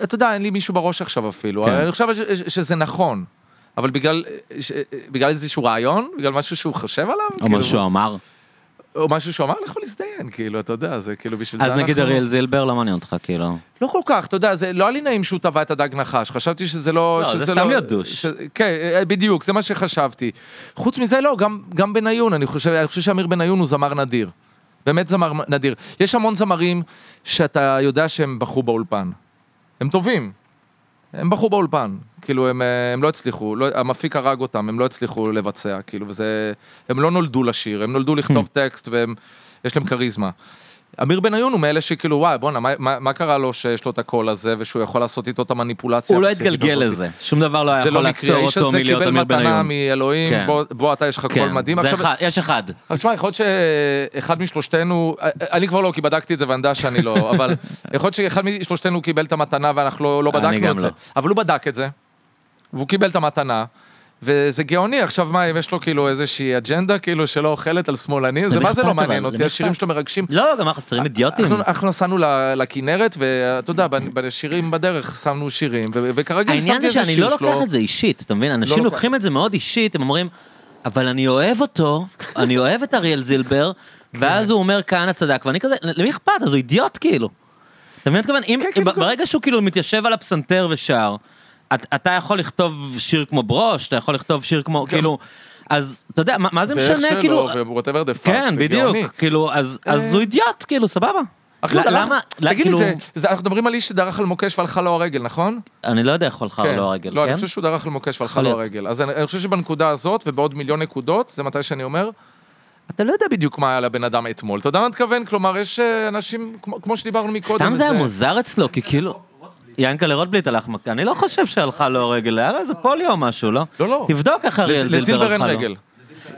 אתה יודע, אין לי מישהו בראש עכשיו אפילו. כן. אני חושב ש- שזה נכון. אבל בגלל, ש- בגלל איזשהו רעיון, בגלל משהו שהוא חושב עליו, או כאילו, משהו שהוא אמר. או משהו שהוא אמר, לכו להזדיין, כאילו, אתה יודע, זה כאילו בשביל זה אז נגיד אנחנו- אריאל זילבר לא מעניין אותך, כאילו. לא כל כך, אתה יודע, זה לא היה לי נעים שהוא טבע את הדג נחש, חשבתי שזה לא... לא, זה שזה סתם להיות דוש. ש... כן, אה, בדיוק, זה מה שחשבתי. חוץ מזה, לא, גם, גם בניון, אני חושב, אני חושב שאמיר בניון הוא זמר נדיר. באמת זמר נדיר. יש המון זמרים שאתה יודע שהם בכו באולפן. הם טובים. הם בכו באולפן. כאילו, הם, אה, הם לא הצליחו, לא, המפיק הרג אותם, הם לא הצליחו לבצע, כאילו, וזה... הם לא נולדו לשיר, הם נולדו לכתוב טקסט, ויש להם כריזמה. אמיר בניון הוא מאלה שכאילו, וואי, בואנה, מה, מה, מה קרה לו שיש לו את הקול הזה, ושהוא יכול לעשות איתו את המניפולציה הוא לא התגלגל? לזה. שום דבר לא היה זה יכול לא מקרי, לעצור האיש אותו הזה מלהיות קיבל אמיר מתנה בניון. מאלוהים, כן. בוא, בוא, אתה יש לך קול מדהים. זה עכשיו, אחד, יש אחד. אבל תשמע, יכול להיות שאחד משלושתנו, אני כבר לא, כי בדקתי את זה ואני יודע שאני לא, אבל יכול להיות שאחד משלושתנו קיבל את המתנה ואנחנו לא, לא בדקנו את זה. לא. אבל הוא בדק את זה, והוא קיבל את המתנה. וזה גאוני, עכשיו מה, אם יש לו כאילו איזושהי אג'נדה כאילו שלא אוכלת על שמאלנים, זה מה זה לא? מעניין אותי, השירים? שלו מרגשים. לא, גם אנחנו חסרים אידיוטים. אנחנו, נסענו לכנרת, ואתה יודע, בשירים בדרך שמנו שירים, וכרגיל העניין שמתי זה איזה שאני שיר לא שלו. לוקח את זה אישית, אתה מבין? אנשים לוקח. לוקחים את זה מאוד אישית, הם אומרים, אבל אני אוהב אותו, אני אוהב את אריאל זילבר, ואז הוא אומר כהנא צדק, ואני כזה, למי אכפת? אז הוא אידיוט כאילו. אתה מבין? כן, כן, ברגע שהוא כאילו מתיישב על הפסנתר ושר, אתה יכול לכתוב שיר כמו ברוש, אתה יכול לכתוב שיר כמו, כאילו, אז אתה יודע, מה- מה זה ואיך משנה, שלא, כאילו... ו-whatever the fuck, כן, זה בדיוק, גאוני. כאילו, אז אז הוא אידיוט, כאילו, סבבה. אחי, למה, תגיד לי, כאילו, זה- אנחנו מדברים על איש שדרך על מוקש והלכה לו הרגל, נכון? אני לא יודע איך הולכה או כן. לא הרגל, לא, אני כן? חושב שהוא דרך על מוקש והלכה לו. הרגל. אז אני חושב שבנקודה הזאת, ובעוד מיליון נקודות, זה מתי שאני אומר, אתה לא יודע בדיוק מה היה לבן אדם אתמול. אתה יודע מה אני מתכוון? כלומר, יש אה, אנשים, כמו- כמו שדיברנו מקודם. סתם זה היה מוזר אצלו, כי כאילו... ינקלה רוטבליט הלך מכה, אני לא חושב שהלכה לו רגל, היה לו איזה פוליו או משהו, לא? לא, לא. תבדוק איך אריאל זילבר לזילבר הלכה אין לו. רגל.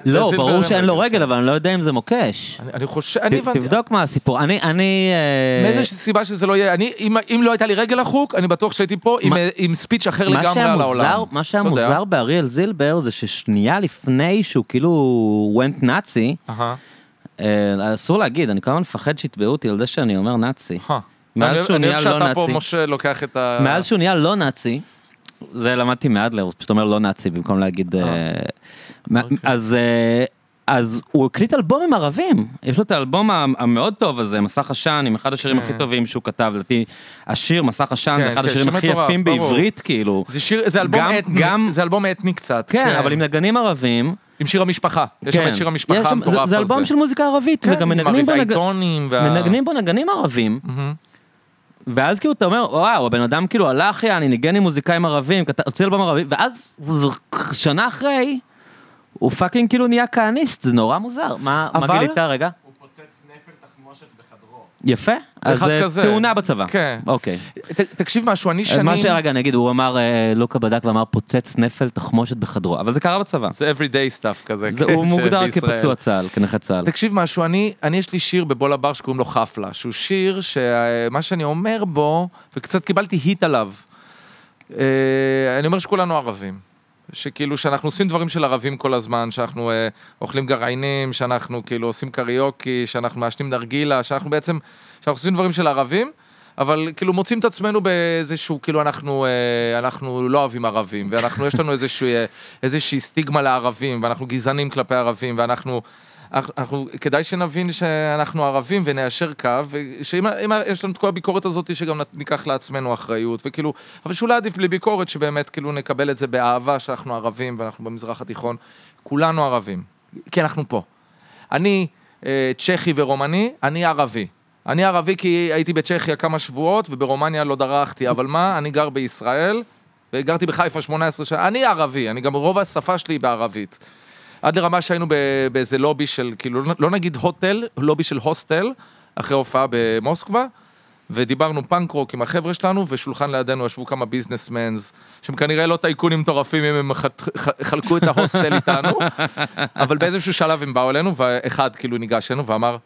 לא, לזילבר ברור אין שאין לו רגל. רגל, אבל אני לא יודע אם זה מוקש. אני- חושב, אני הבנתי. תבדוק מה הסיפור. אני, אני... אה, מאיזושהי סיבה שזה לא יהיה, אני, אם, לא הייתה לי רגל לחוק, אני בטוח שהייתי פה עם, מה- אה, ספיץ' אחר לגמרי על העולם. מה שהיה. מוזר באריאל זילבר זה ששנייה לפני שהוא כאילו went נאצי, אה, אסור להגיד, אני כל הזמן מפחד שיתבעו אותי על זה שאני אומר נאצי. מאז אני- שהוא אני נהיה אוהב לא שאתה פה, נאצי. משה, לוקח את ה... מאז שהוא נהיה לא נאצי, זה למדתי מאדלר, הוא פשוט אומר לא נאצי במקום להגיד... אה, מה- אוקיי. אז... אה, אז הוא הקליט אלבומים ערבים, יש לו את האלבום המאוד טוב הזה, מסך עשן, עם אחד השירים הכי טובים שהוא כתב, לדעתי, השיר מסך עשן כן, זה אחד כן, השירים שיר הכי יפים. בעברית, כאילו. זה שיר, זה אלבום אתני, זה אלבום אתני קצת. כן, אבל עם נגנים ערבים. עם שיר המשפחה. יש שם כן. את שיר המשפחה המטורף זה- הזה. זה אלבום של מוזיקה ערבית, כן, וגם עם. מנגנים בו נגנים ערבים. ואז כאילו אתה אומר, וואו, הבן אדם כאילו הלך, יעני, ניגן עם מוזיקאים ערבים, הוציא אלבום ערבי, ואז שנה אחרי, הוא fucking כאילו נהיה כהניסט, זה נורא מוזר. מה מה אבל- גילית רגע? הוא פוצץ נפל תחמושת בחדרו. יפה? אז אה, כזה. תאונה בצבא. כן. אוקיי. ת- תקשיב משהו, אני אז שנים... מה שרגע נגיד, הוא אמר, אה, לוקה בדק ואמר פוצץ נפל תחמושת בחדרו, אבל זה קרה בצבא. זה everyday stuff כזה. זה- כן, הוא מוגדר. כפצוע צה"ל, כנכה צה"ל. תקשיב משהו, אני, אני יש לי שיר בבול הבר שקוראים לו חפלה, שהוא שיר שמה שאני אומר בו, וקצת קיבלתי היט עליו. אה, אני אומר שכולנו ערבים. שכאילו שאנחנו עושים דברים של ערבים כל הזמן, שאנחנו אה, אוכלים גרעינים, שאנחנו כאילו עושים קריוקי, שאנחנו מעשנים נרגילה, שאנחנו בעצם, שאנחנו עושים דברים של ערבים, אבל כאילו מוצאים את עצמנו באיזשהו, כאילו אנחנו, אה, אנחנו לא אוהבים ערבים, ואנחנו, יש לנו איזשהו, אה, איזושהי סטיגמה לערבים, ואנחנו גזענים כלפי ערבים, ואנחנו... אנחנו, כדאי שנבין שאנחנו ערבים וניישר קו, ושאם אם יש לנו את כל הביקורת הזאת, שגם ניקח לעצמנו אחריות, וכאילו, אבל שאולי עדיף בלי ביקורת, שבאמת כאילו נקבל את זה באהבה, שאנחנו ערבים ואנחנו במזרח התיכון, כולנו ערבים, כי אנחנו פה. אני אה, צ'כי ורומני, אני ערבי. אני ערבי כי הייתי בצ'כיה כמה שבועות וברומניה לא דרכתי, אבל מה, אני גר בישראל, וגרתי בחיפה 18 שנה, אני ערבי, אני גם רוב השפה שלי היא בערבית. עד לרמה שהיינו באיזה לובי של, כאילו, לא- לא נגיד הוטל, לובי של הוסטל, אחרי הופעה במוסקבה, ודיברנו פאנק רוק עם החבר'ה שלנו, ושולחן לידינו ישבו כמה businessmen, שהם כנראה לא טייקונים מטורפים אם הם חלקו את ההוסטל איתנו, אבל באיזשהו שלב הם באו אלינו, ואחד כאילו ניגש אלינו ואמר,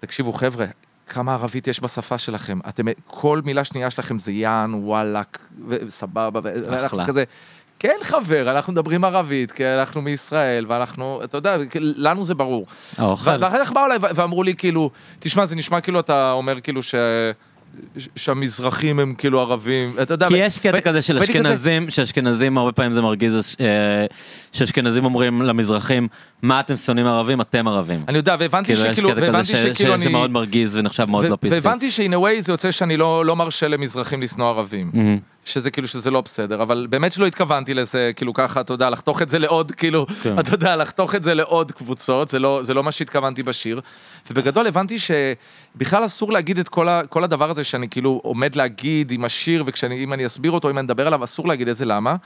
תקשיבו חבר'ה, כמה ערבית יש בשפה שלכם? אתם, כל מילה שנייה שלכם זה יען, וואלאק, וסבבה, ואנחנו אחלה. כזה, כן חבר, אנחנו מדברים ערבית, כי אנחנו מישראל, ואנחנו, אתה יודע, לנו זה ברור. האוכל. ו- ואחר כך באו אליי ואמרו לי כאילו, תשמע, זה נשמע כאילו אתה אומר כאילו ש... שהמזרחים הם כאילו ערבים, אתה יודע. כי יש קטע כזה של אשכנזים, שאשכנזים הרבה פעמים זה מרגיז, אה, שאשכנזים אומרים למזרחים, מה אתם שונאים ערבים, אתם ערבים. אני יודע, והבנתי כאילו שכאילו, והבנתי שכאילו אני... שמאוד מרגיז ונחשב מאוד לא פיסי. והבנתי ש-in a way זה יוצא שאני לא לא מרשה למזרחים לשנוא ערבים. שזה כאילו שזה לא בסדר, אבל באמת שלא התכוונתי לזה, כאילו ככה, אתה יודע, לחתוך את זה לעוד, כאילו, כן. אתה יודע, לחתוך את זה לעוד קבוצות, זה לא, זה לא מה שהתכוונתי בשיר. ובגדול הבנתי שבכלל אסור להגיד את כל, ה, כל הדבר הזה שאני כאילו עומד להגיד עם השיר, ואם אני אסביר אותו, אם אני אדבר עליו, אסור להגיד את זה, למה?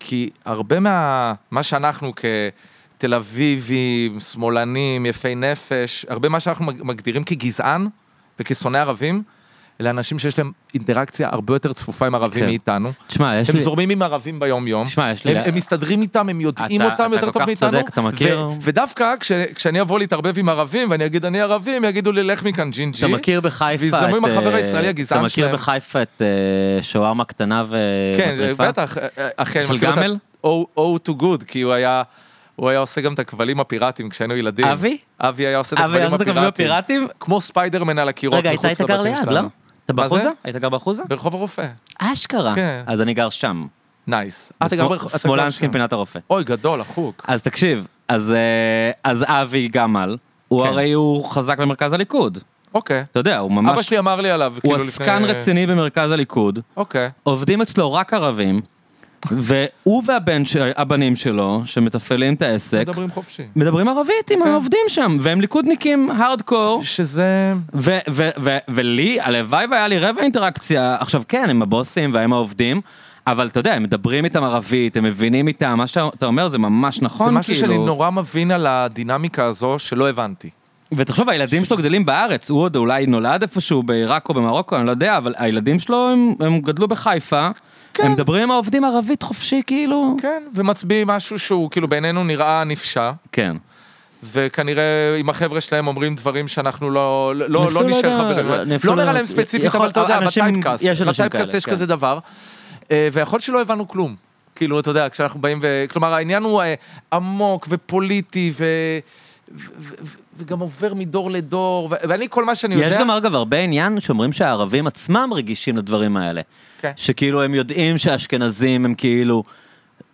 כי הרבה מה... מה שאנחנו כתל אביבים, שמאלנים, יפי נפש, הרבה מה שאנחנו מגדירים כגזען וכשונא ערבים, אלה אנשים שיש להם אינטראקציה הרבה יותר צפופה עם ערבים כן. מאיתנו. תשמע, יש הם לי... זורמים עם ערבים ביום-יום. תשמע, יש לי- הם, הם מסתדרים איתם, הם יודעים אתה- אותם אתה יותר כל טוב כך מאיתנו. צודק, אתה מכיר- ו- ודווקא כש, כשאני אבוא להתערבב עם ערבים ואני אגיד אני ערבי, הם יגידו לי לך מכאן ג'ינג'י. אתה מכיר בחיפה את... ויזרמו עם החבר אה, הישראלי הגזען אתה מכיר שלהם. בחיפה את אה, שווארמה קטנה כן, ומטריפה? בטח, אחי, אני של גמל? Oh to good, כי הוא היה... הוא היה עושה גם את הכבלים הפיראטיים כשהיינו ילדים. אבי? אבי היה עושה את הכבלים הפיראטיים. כמו ספיידרמן על הקירות רגע, אתה מחוץ היית גר לבתים ליד, שלנו. לא? אתה? באחוזה? היית גר באחוזה? ברחוב הרופא. אשכרה. כן. אז אני גר שם. נייס. אתה גר ברחוב- שמאלנסקין. פינת הרופא. אוי, גדול, החוק. אז תקשיב, אז אה, אבי גמל, הוא כן. הרי הוא חזק במרכז הליכוד. אוקיי. אתה יודע, הוא אבא ממש... שלי אמר לי עליו, הוא כאילו עסקן לפני- רציני במרכז הליכוד, אוקיי. עובדים אצלו רק ערבים, והוא והבן, הבנים שלו, שמתפעלים את העסק, מדברים חופשי. מדברים ערבית עם כן. העובדים שם, והם ליכודניקים הארדקור. שזה... ו- ו- ו- ולי, הלוואי והיה לי רבע אינטראקציה, עכשיו כן, הם הבוסים והם העובדים, אבל אתה יודע, הם מדברים איתם ערבית, הם מבינים איתם, מה שאתה אומר זה ממש נכון, זה משהו כאילו. שאני נורא מבין על הדינמיקה הזו שלא הבנתי. ותחשוב, הילדים שלו גדלים בארץ, הוא עוד אולי נולד איפשהו בעיראק או במרוקו, אני לא יודע, אבל הילדים שלו, הם, הם גדלו בחיפה, כן. הם מדברים עם העובדים ערבית חופשי, כאילו. כן, ומצביעים משהו שהוא כאילו בעינינו נראה נפשע, כן. וכנראה עם החבר'ה שלהם אומרים דברים שאנחנו לא, לא, לא, לא לא נשאר יודע, חברים. לא אומר לא- עליהם ספציפית, יכול- אבל אתה יודע, בטייפקאסט, יש בטייפקאסט יש כן. כזה דבר, אה, ויכול שלא הבנו כלום. כאילו, אתה יודע, כשאנחנו באים ו... כלומר, העניין הוא אה, עמוק ופוליטי, ו... וגם עובר מדור לדור, ו- ואני כל מה שאני יודע... יש גם אגב הרבה עניין שאומרים שהערבים עצמם רגישים לדברים האלה. כן. שכאילו הם יודעים שהאשכנזים הם כאילו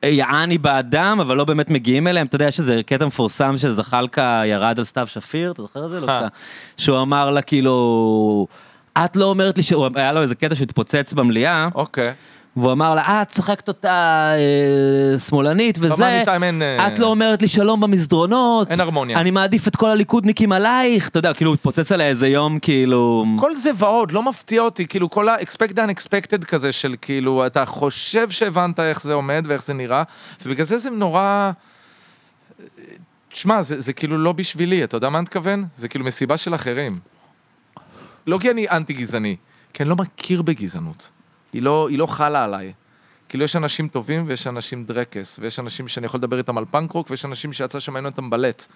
יעני באדם, אבל לא באמת מגיעים אליהם. אתה יודע, יש איזה קטע מפורסם שזחאלקה ירד על סתיו שפיר, אתה זוכר את זה? לא אה. יודע. שהוא אמר לה כאילו, את לא אומרת לי, ש- הוא- היה לו איזה קטע שהתפוצץ במליאה, אוקיי. והוא אמר לה, את צחקת אותה אה, שמאלנית וזה, אין, אה, את לא אומרת לי שלום במסדרונות, אין הרמוניה. אני מעדיף את כל הליכודניקים עלייך, אתה יודע, כאילו הוא התפוצץ עליה איזה יום, כאילו... כל זה ועוד, לא מפתיע אותי, כאילו כל ה-expect the unexpected כזה של כאילו, אתה חושב שהבנת איך זה עומד ואיך זה נראה, ובגלל זה זה נורא... תשמע, זה, זה כאילו לא בשבילי, אתה יודע מה אני מתכוון? זה כאילו מסיבה של אחרים. לא כי אני אנטי גזעני, כי אני לא מכיר בגזענות. היא לא, היא לא חלה עליי. כאילו יש אנשים טובים ויש אנשים דרעקס, ויש אנשים שאני יכול לדבר איתם על פאנק רוק, ויש אנשים שיצא היינו אותם בלט.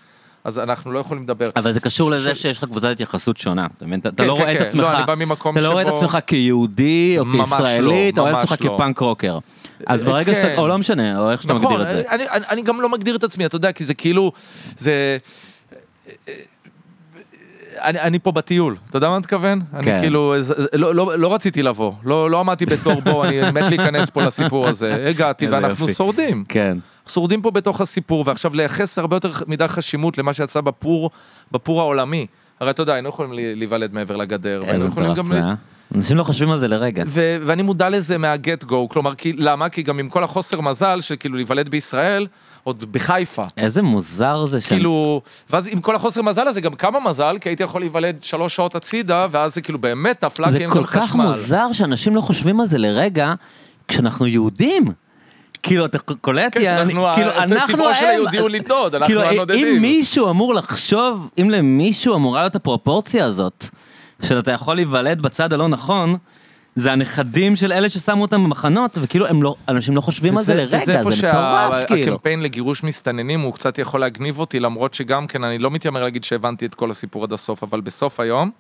אז אנחנו לא יכולים לדבר. אבל זה קשור לזה שיש לך קבוצת התייחסות שונה, אתה מבין? אתה- כן, לא כן, רואה את כן. עצמך, לא, אתה לא רואה את עצמך כיהודי או ממש כישראלי, לא, אתה רואה את עצמך לא. כפאנק רוקר. אז ברגע כן. שאתה, או לא משנה, או איך שאתה מגדיר את זה. נכון, אני גם לא מגדיר את עצמי, אתה יודע, כי זה כאילו, זה... אני, אני פה בטיול, אתה יודע מה אני מתכוון? כן. אני כאילו, לא, לא, לא רציתי לבוא, לא, לא עמדתי בתור בו, אני מת להיכנס פה לסיפור הזה. הגעתי ואנחנו יופי. שורדים. כן. שורדים פה בתוך הסיפור, ועכשיו לייחס הרבה יותר מדי חשיבות למה שיצא בפור, בפור העולמי. הרי אתה יודע, היינו יכולים לי- להיוולד מעבר לגדר, והיינו יכולים גם... ל- אה? אנשים לא חושבים על זה לרגע. ו- ואני מודע לזה מהגט גו, כלומר, כי, למה? כי גם עם כל החוסר מזל של כאילו להיוולד בישראל, עוד בחיפה. איזה מוזר זה שם. כאילו, ואז עם כל החוסר מזל הזה, גם כמה מזל, כי הייתי יכול להיוולד שלוש שעות הצידה, ואז זה כאילו באמת טפלה, זה כי אין כל גם כך חשמל. מוזר שאנשים לא חושבים על זה לרגע, כשאנחנו יהודים. כאילו, אתה קולט? כן, שאנחנו כאילו, טבעו אנחנו של ההם. היהודי הוא לנדוד, אנחנו כאילו, הנודדים. אם מישהו אמור לחשוב, אם למישהו אמורה להיות הפרופורציה הזאת, שאתה יכול להיוולד בצד הלא נכון, זה הנכדים של אלה ששמו אותם במחנות, וכאילו, הם לא, אנשים לא חושבים על זה לרגע, זה מטורף, כאילו. שהקמפיין לגירוש מסתננים הוא קצת יכול להגניב אותי, למרות שגם כן, אני לא מתיימר להגיד שהבנתי את כל הסיפור עד הסוף, אבל בסוף היום,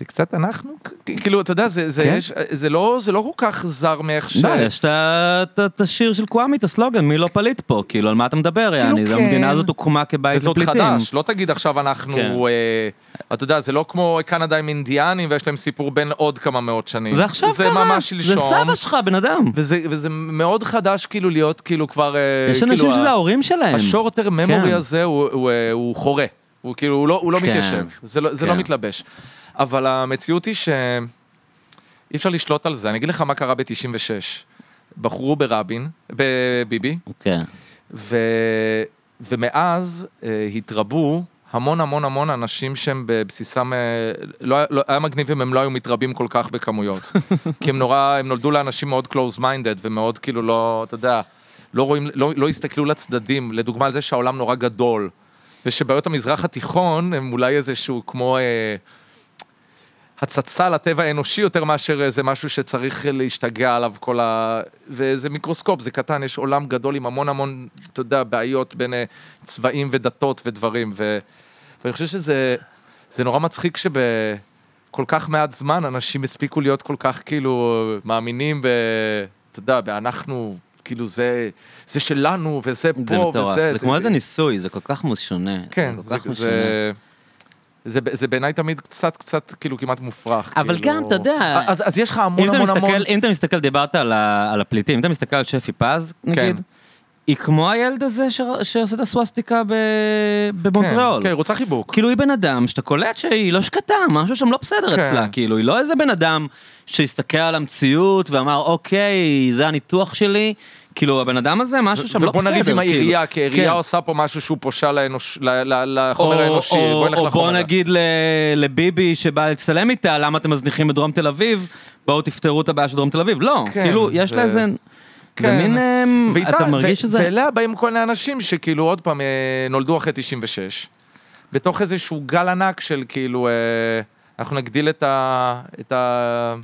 זה קצת אנחנו, כאילו, אתה יודע, זה, זה, כן. יש, זה, לא, זה לא כל כך זר מאיך ש... לא, יש את השיר של קוואמי, את הסלוגן, מי לא פליט פה, כאילו, על מה אתה מדבר, יעני, כן. המדינה הזאת הוקמה כבית וזה עוד לפליטים. חדש, לא תגיד עכשיו אנחנו, כן. אה, אתה יודע, זה לא כמו קנדה עם אינדיאנים ויש להם סיפור בין עוד כמה מאות שנים. זה עכשיו זה קרה, ממש זה. סבא שלך, בן אדם. וזה, וזה מאוד חדש כאילו להיות כאילו כבר... אה, יש כאילו, אנשים שזה ההורים שלהם. השורטר ממורי כן. הזה הוא, הוא, אה, הוא חורה, הוא כאילו, הוא לא, הוא לא כן. מתיישב, זה, לא, זה לא כן. מתלבש. אבל המציאות היא שאי אפשר לשלוט על זה, אני אגיד לך מה קרה ב-96. בחרו ברבין, בביבי, כן. ו... ומאז אה, התרבו המון המון המון אנשים שהם בבסיסם, אה, לא, לא, היה מגניב אם הם לא היו מתרבים כל כך בכמויות. כי הם נורא, הם נולדו לאנשים מאוד close minded ומאוד כאילו לא, אתה יודע, לא רואים, לא, לא הסתכלו לצדדים, לדוגמה על זה שהעולם נורא גדול, ושבעיות המזרח התיכון הם אולי איזשהו כמו... אה, הצצה לטבע האנושי יותר מאשר איזה משהו שצריך להשתגע עליו כל ה... וזה מיקרוסקופ, זה קטן, יש עולם גדול עם המון המון, אתה יודע, בעיות בין אה, צבעים ודתות ודברים, ו... ואני חושב שזה זה נורא מצחיק שבכל כך מעט זמן אנשים הספיקו להיות כל כך כאילו מאמינים ב... אתה יודע, באנחנו, כאילו זה, זה שלנו, וזה פה, זה מטורף. וזה... זה כמו איזה ניסוי, זה כל כך שונה. כן, זה כל זה, כך משונה. זה, זה, זה בעיניי תמיד קצת, קצת, כאילו, כמעט מופרך. אבל כאילו... גם, אתה יודע- אז, אז יש לך המון המון המון... מסתכל, אם אתה מסתכל, דיברת על ה- על הפליטים, אם אתה מסתכל על שפי פז, נגיד, כן. היא כמו הילד הזה ש- שעושה את הסווסטיקה ב- במונטריאול. כן, כן, רוצה חיבוק. כאילו היא בן אדם שאתה קולט שהיא לא שקטה, משהו שם לא בסדר כן. אצלה, כאילו היא לא איזה בן אדם שהסתכל על המציאות ואמר אוקיי, זה הניתוח שלי, כאילו הבן אדם הזה משהו שם לא בסדר. ובוא נריב עם כאילו. העירייה, כי העירייה כן. עושה פה משהו שהוא פושע לאנוש- ל- ל- לחומר או- האנושי. או- בוא נלך או לחומר. בוא נגיד ל- לביבי שבא לצלם איתה, למה אתם מזניחים את דרום תל אביב? בואו תפתרו את הבעיה של דרום תל אביב. לא, כן, כאילו, יש זה- לה איזה... זה כן. מין... אמ, ואיתה- אתה מרגיש ו- שזה... ואליה באים כל מיני אנשים שכאילו, עוד פעם, אה, נולדו אחרי 96, בתוך איזשהו גל ענק של כאילו, אה, אנחנו נגדיל את ה... את ה...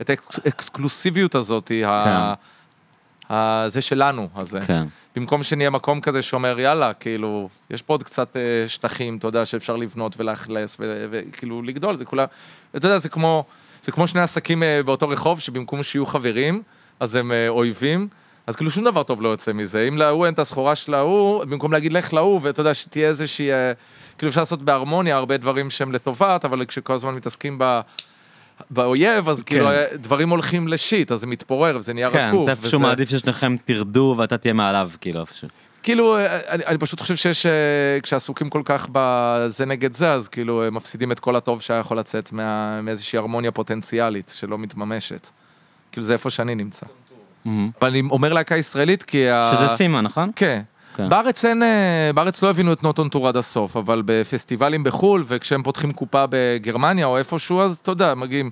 את האקסקלוסיביות הזאת, ה... זה שלנו, הזה. כן. במקום שנהיה מקום כזה שאומר, יאללה, כאילו, יש פה עוד קצת אה, שטחים, אתה יודע, שאפשר לבנות ולאכלס, וכאילו, לגדול, זה כולה, אתה יודע, זה כמו, זה כמו שני עסקים אה, באותו רחוב, שבמקום שיהיו חברים, אז הם אה, אויבים, אז כאילו שום דבר טוב לא יוצא מזה. אם להוא אין את הסחורה של ההוא, במקום להגיד לך להוא, ואתה יודע, שתהיה איזושהי, אה, כאילו אפשר לעשות בהרמוניה הרבה דברים שהם לטובת, אבל כשכל הזמן מתעסקים ב... באויב, אז כאילו כן. אה, דברים הולכים לשיט, אז זה מתפורר וזה נהיה כן, רקוב. אתה איפשהו מעדיף ששניכם תרדו ואתה תהיה מעליו, כאילו, איפשהו. כאילו, אני, אני פשוט חושב שיש, אה, כשעסוקים כל כך בזה נגד זה, אז כאילו הם מפסידים את כל הטוב שהיה יכול לצאת מה, מאיזושהי הרמוניה פוטנציאלית שלא מתממשת. כאילו זה איפה שאני נמצא. מהמם. אבל אני אומר להקה ישראלית כי... ה- שזה סימה, נכון? כן. כן. בארץ אין, אה, בארץ לא הבינו את Not On Tour עד הסוף, אבל בפסטיבלים בחו"ל, וכשהם פותחים קופה בגרמניה או איפשהו, אז אתה יודע, מגיעים,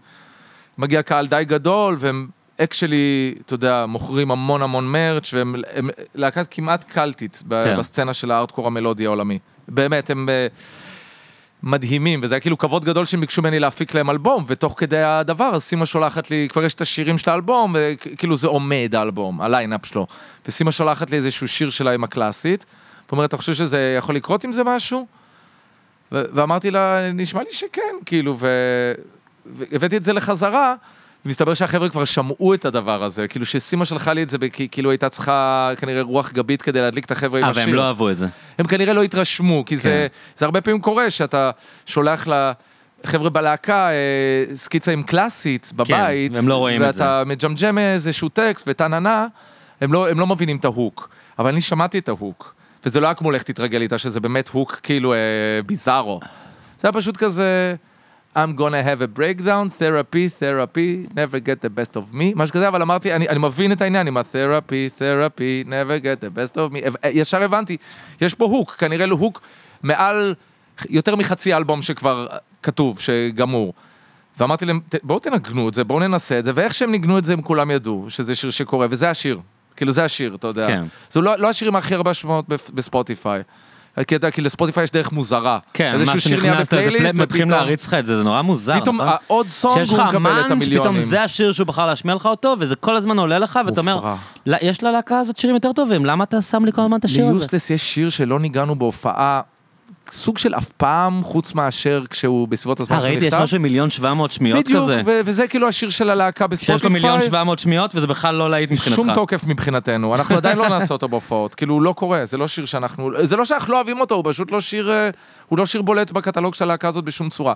מגיע קהל די גדול, והם actually, אתה יודע, מוכרים המון המון merch, והם הם להקת כמעט קאלטית כן. בסצנה של הארדקור המלודי העולמי. באמת, הם אה, מדהימים, וזה היה כאילו כבוד גדול שהם ביקשו ממני להפיק להם אלבום, ותוך כדי הדבר, אז סימה שולחת לי, כבר יש את השירים של האלבום, וכאילו זה עומד האלבום, ה lineup שלו. וסימה שולחת לי איזשהו שיר שלה עם הקלאסית, ואומרת, אתה חושב שזה יכול לקרות עם זה משהו? ואמרתי לה, נשמע לי שכן, כאילו, והבאתי את זה לחזרה, ומסתבר שהחבר'ה כבר שמעו את הדבר הזה, כאילו שסימה שלחה לי את זה, כאילו הייתה צריכה כנראה רוח גבית כדי להדליק את החבר'ה עם אה, השיר. והם לא אהבו את זה. הם כנראה לא התרשמו, כי זה, זה הרבה פעמים קורה שאתה שולח לחבר'ה בלהקה אה, סקיצה עם קלאסית בבית, והם לא ואתה מג'מג'ם איזשהו טקסט וטה-נה-נה, הם לא, הם לא מבינים את ההוק. אבל אני שמעתי את ההוק, וזה לא היה כמו לך תתרגל איתה, שזה באמת הוק כאילו אה, ביזארו. זה היה פשוט כזה, I'm gonna have a breakdown, therapy, therapy, never get the best of me, משהו כזה, אבל אמרתי, אני, אני מבין את העניין עם ה-therapy, therapy, never get the best of me, ישר הבנתי, יש פה הוק, כנראה לו הוק מעל יותר מחצי אלבום שכבר כתוב, שגמור. ואמרתי להם, "ת- בואו תנגנו את זה, בואו ננסה את זה, ואיך שהם ניגנו את זה, הם כולם ידעו שזה שיר שקורה, וזה השיר. כאילו, זה השיר, אתה יודע. כן. זה לא, לא השירים הכי הרבה שמות בספוטיפיי. כי אתה יודע, כי לספוטיפיי יש דרך מוזרה. כן, מה שיר נהיה שנכנס לזה, בפלייליסט, פלי- מתחילים להריץ לך את זה, זה נורא מוזר, פתאום נכון? העוד סונג הוא מקבל את המיליונים. זה השיר שהוא בחר להשמיע לך אותו, וזה כל הזמן עולה לך, ואתה אומר, מופרע. "לא, יש ללהקה הזאת שירים יותר טובים, למה אתה שם לי כל הזמן את השיר הזה? ליוסטלס יש שיר שלא ניגענו בהופעה, סוג של אף פעם, חוץ מאשר כשהוא בסביבות הזמן אה, שהוא ראיתי, יש. משהו מיליון שבע מאות שמיות בדיוק, כזה. ו- וזה כאילו השיר של הלהקה בספוטיפיי. שיש לו מיליון שבע מאות שמיות, וזה בכלל לא להיט מבחינתך. שום תוקף מבחינתנו, אנחנו עדיין לא נעשה אותו בהופעות, כאילו הוא לא קורה, זה לא שיר שאנחנו, זה לא שאנחנו לא אוהבים אותו, הוא פשוט לא שיר, אה, הוא לא שיר בולט בקטלוג של הלהקה הזאת בשום צורה.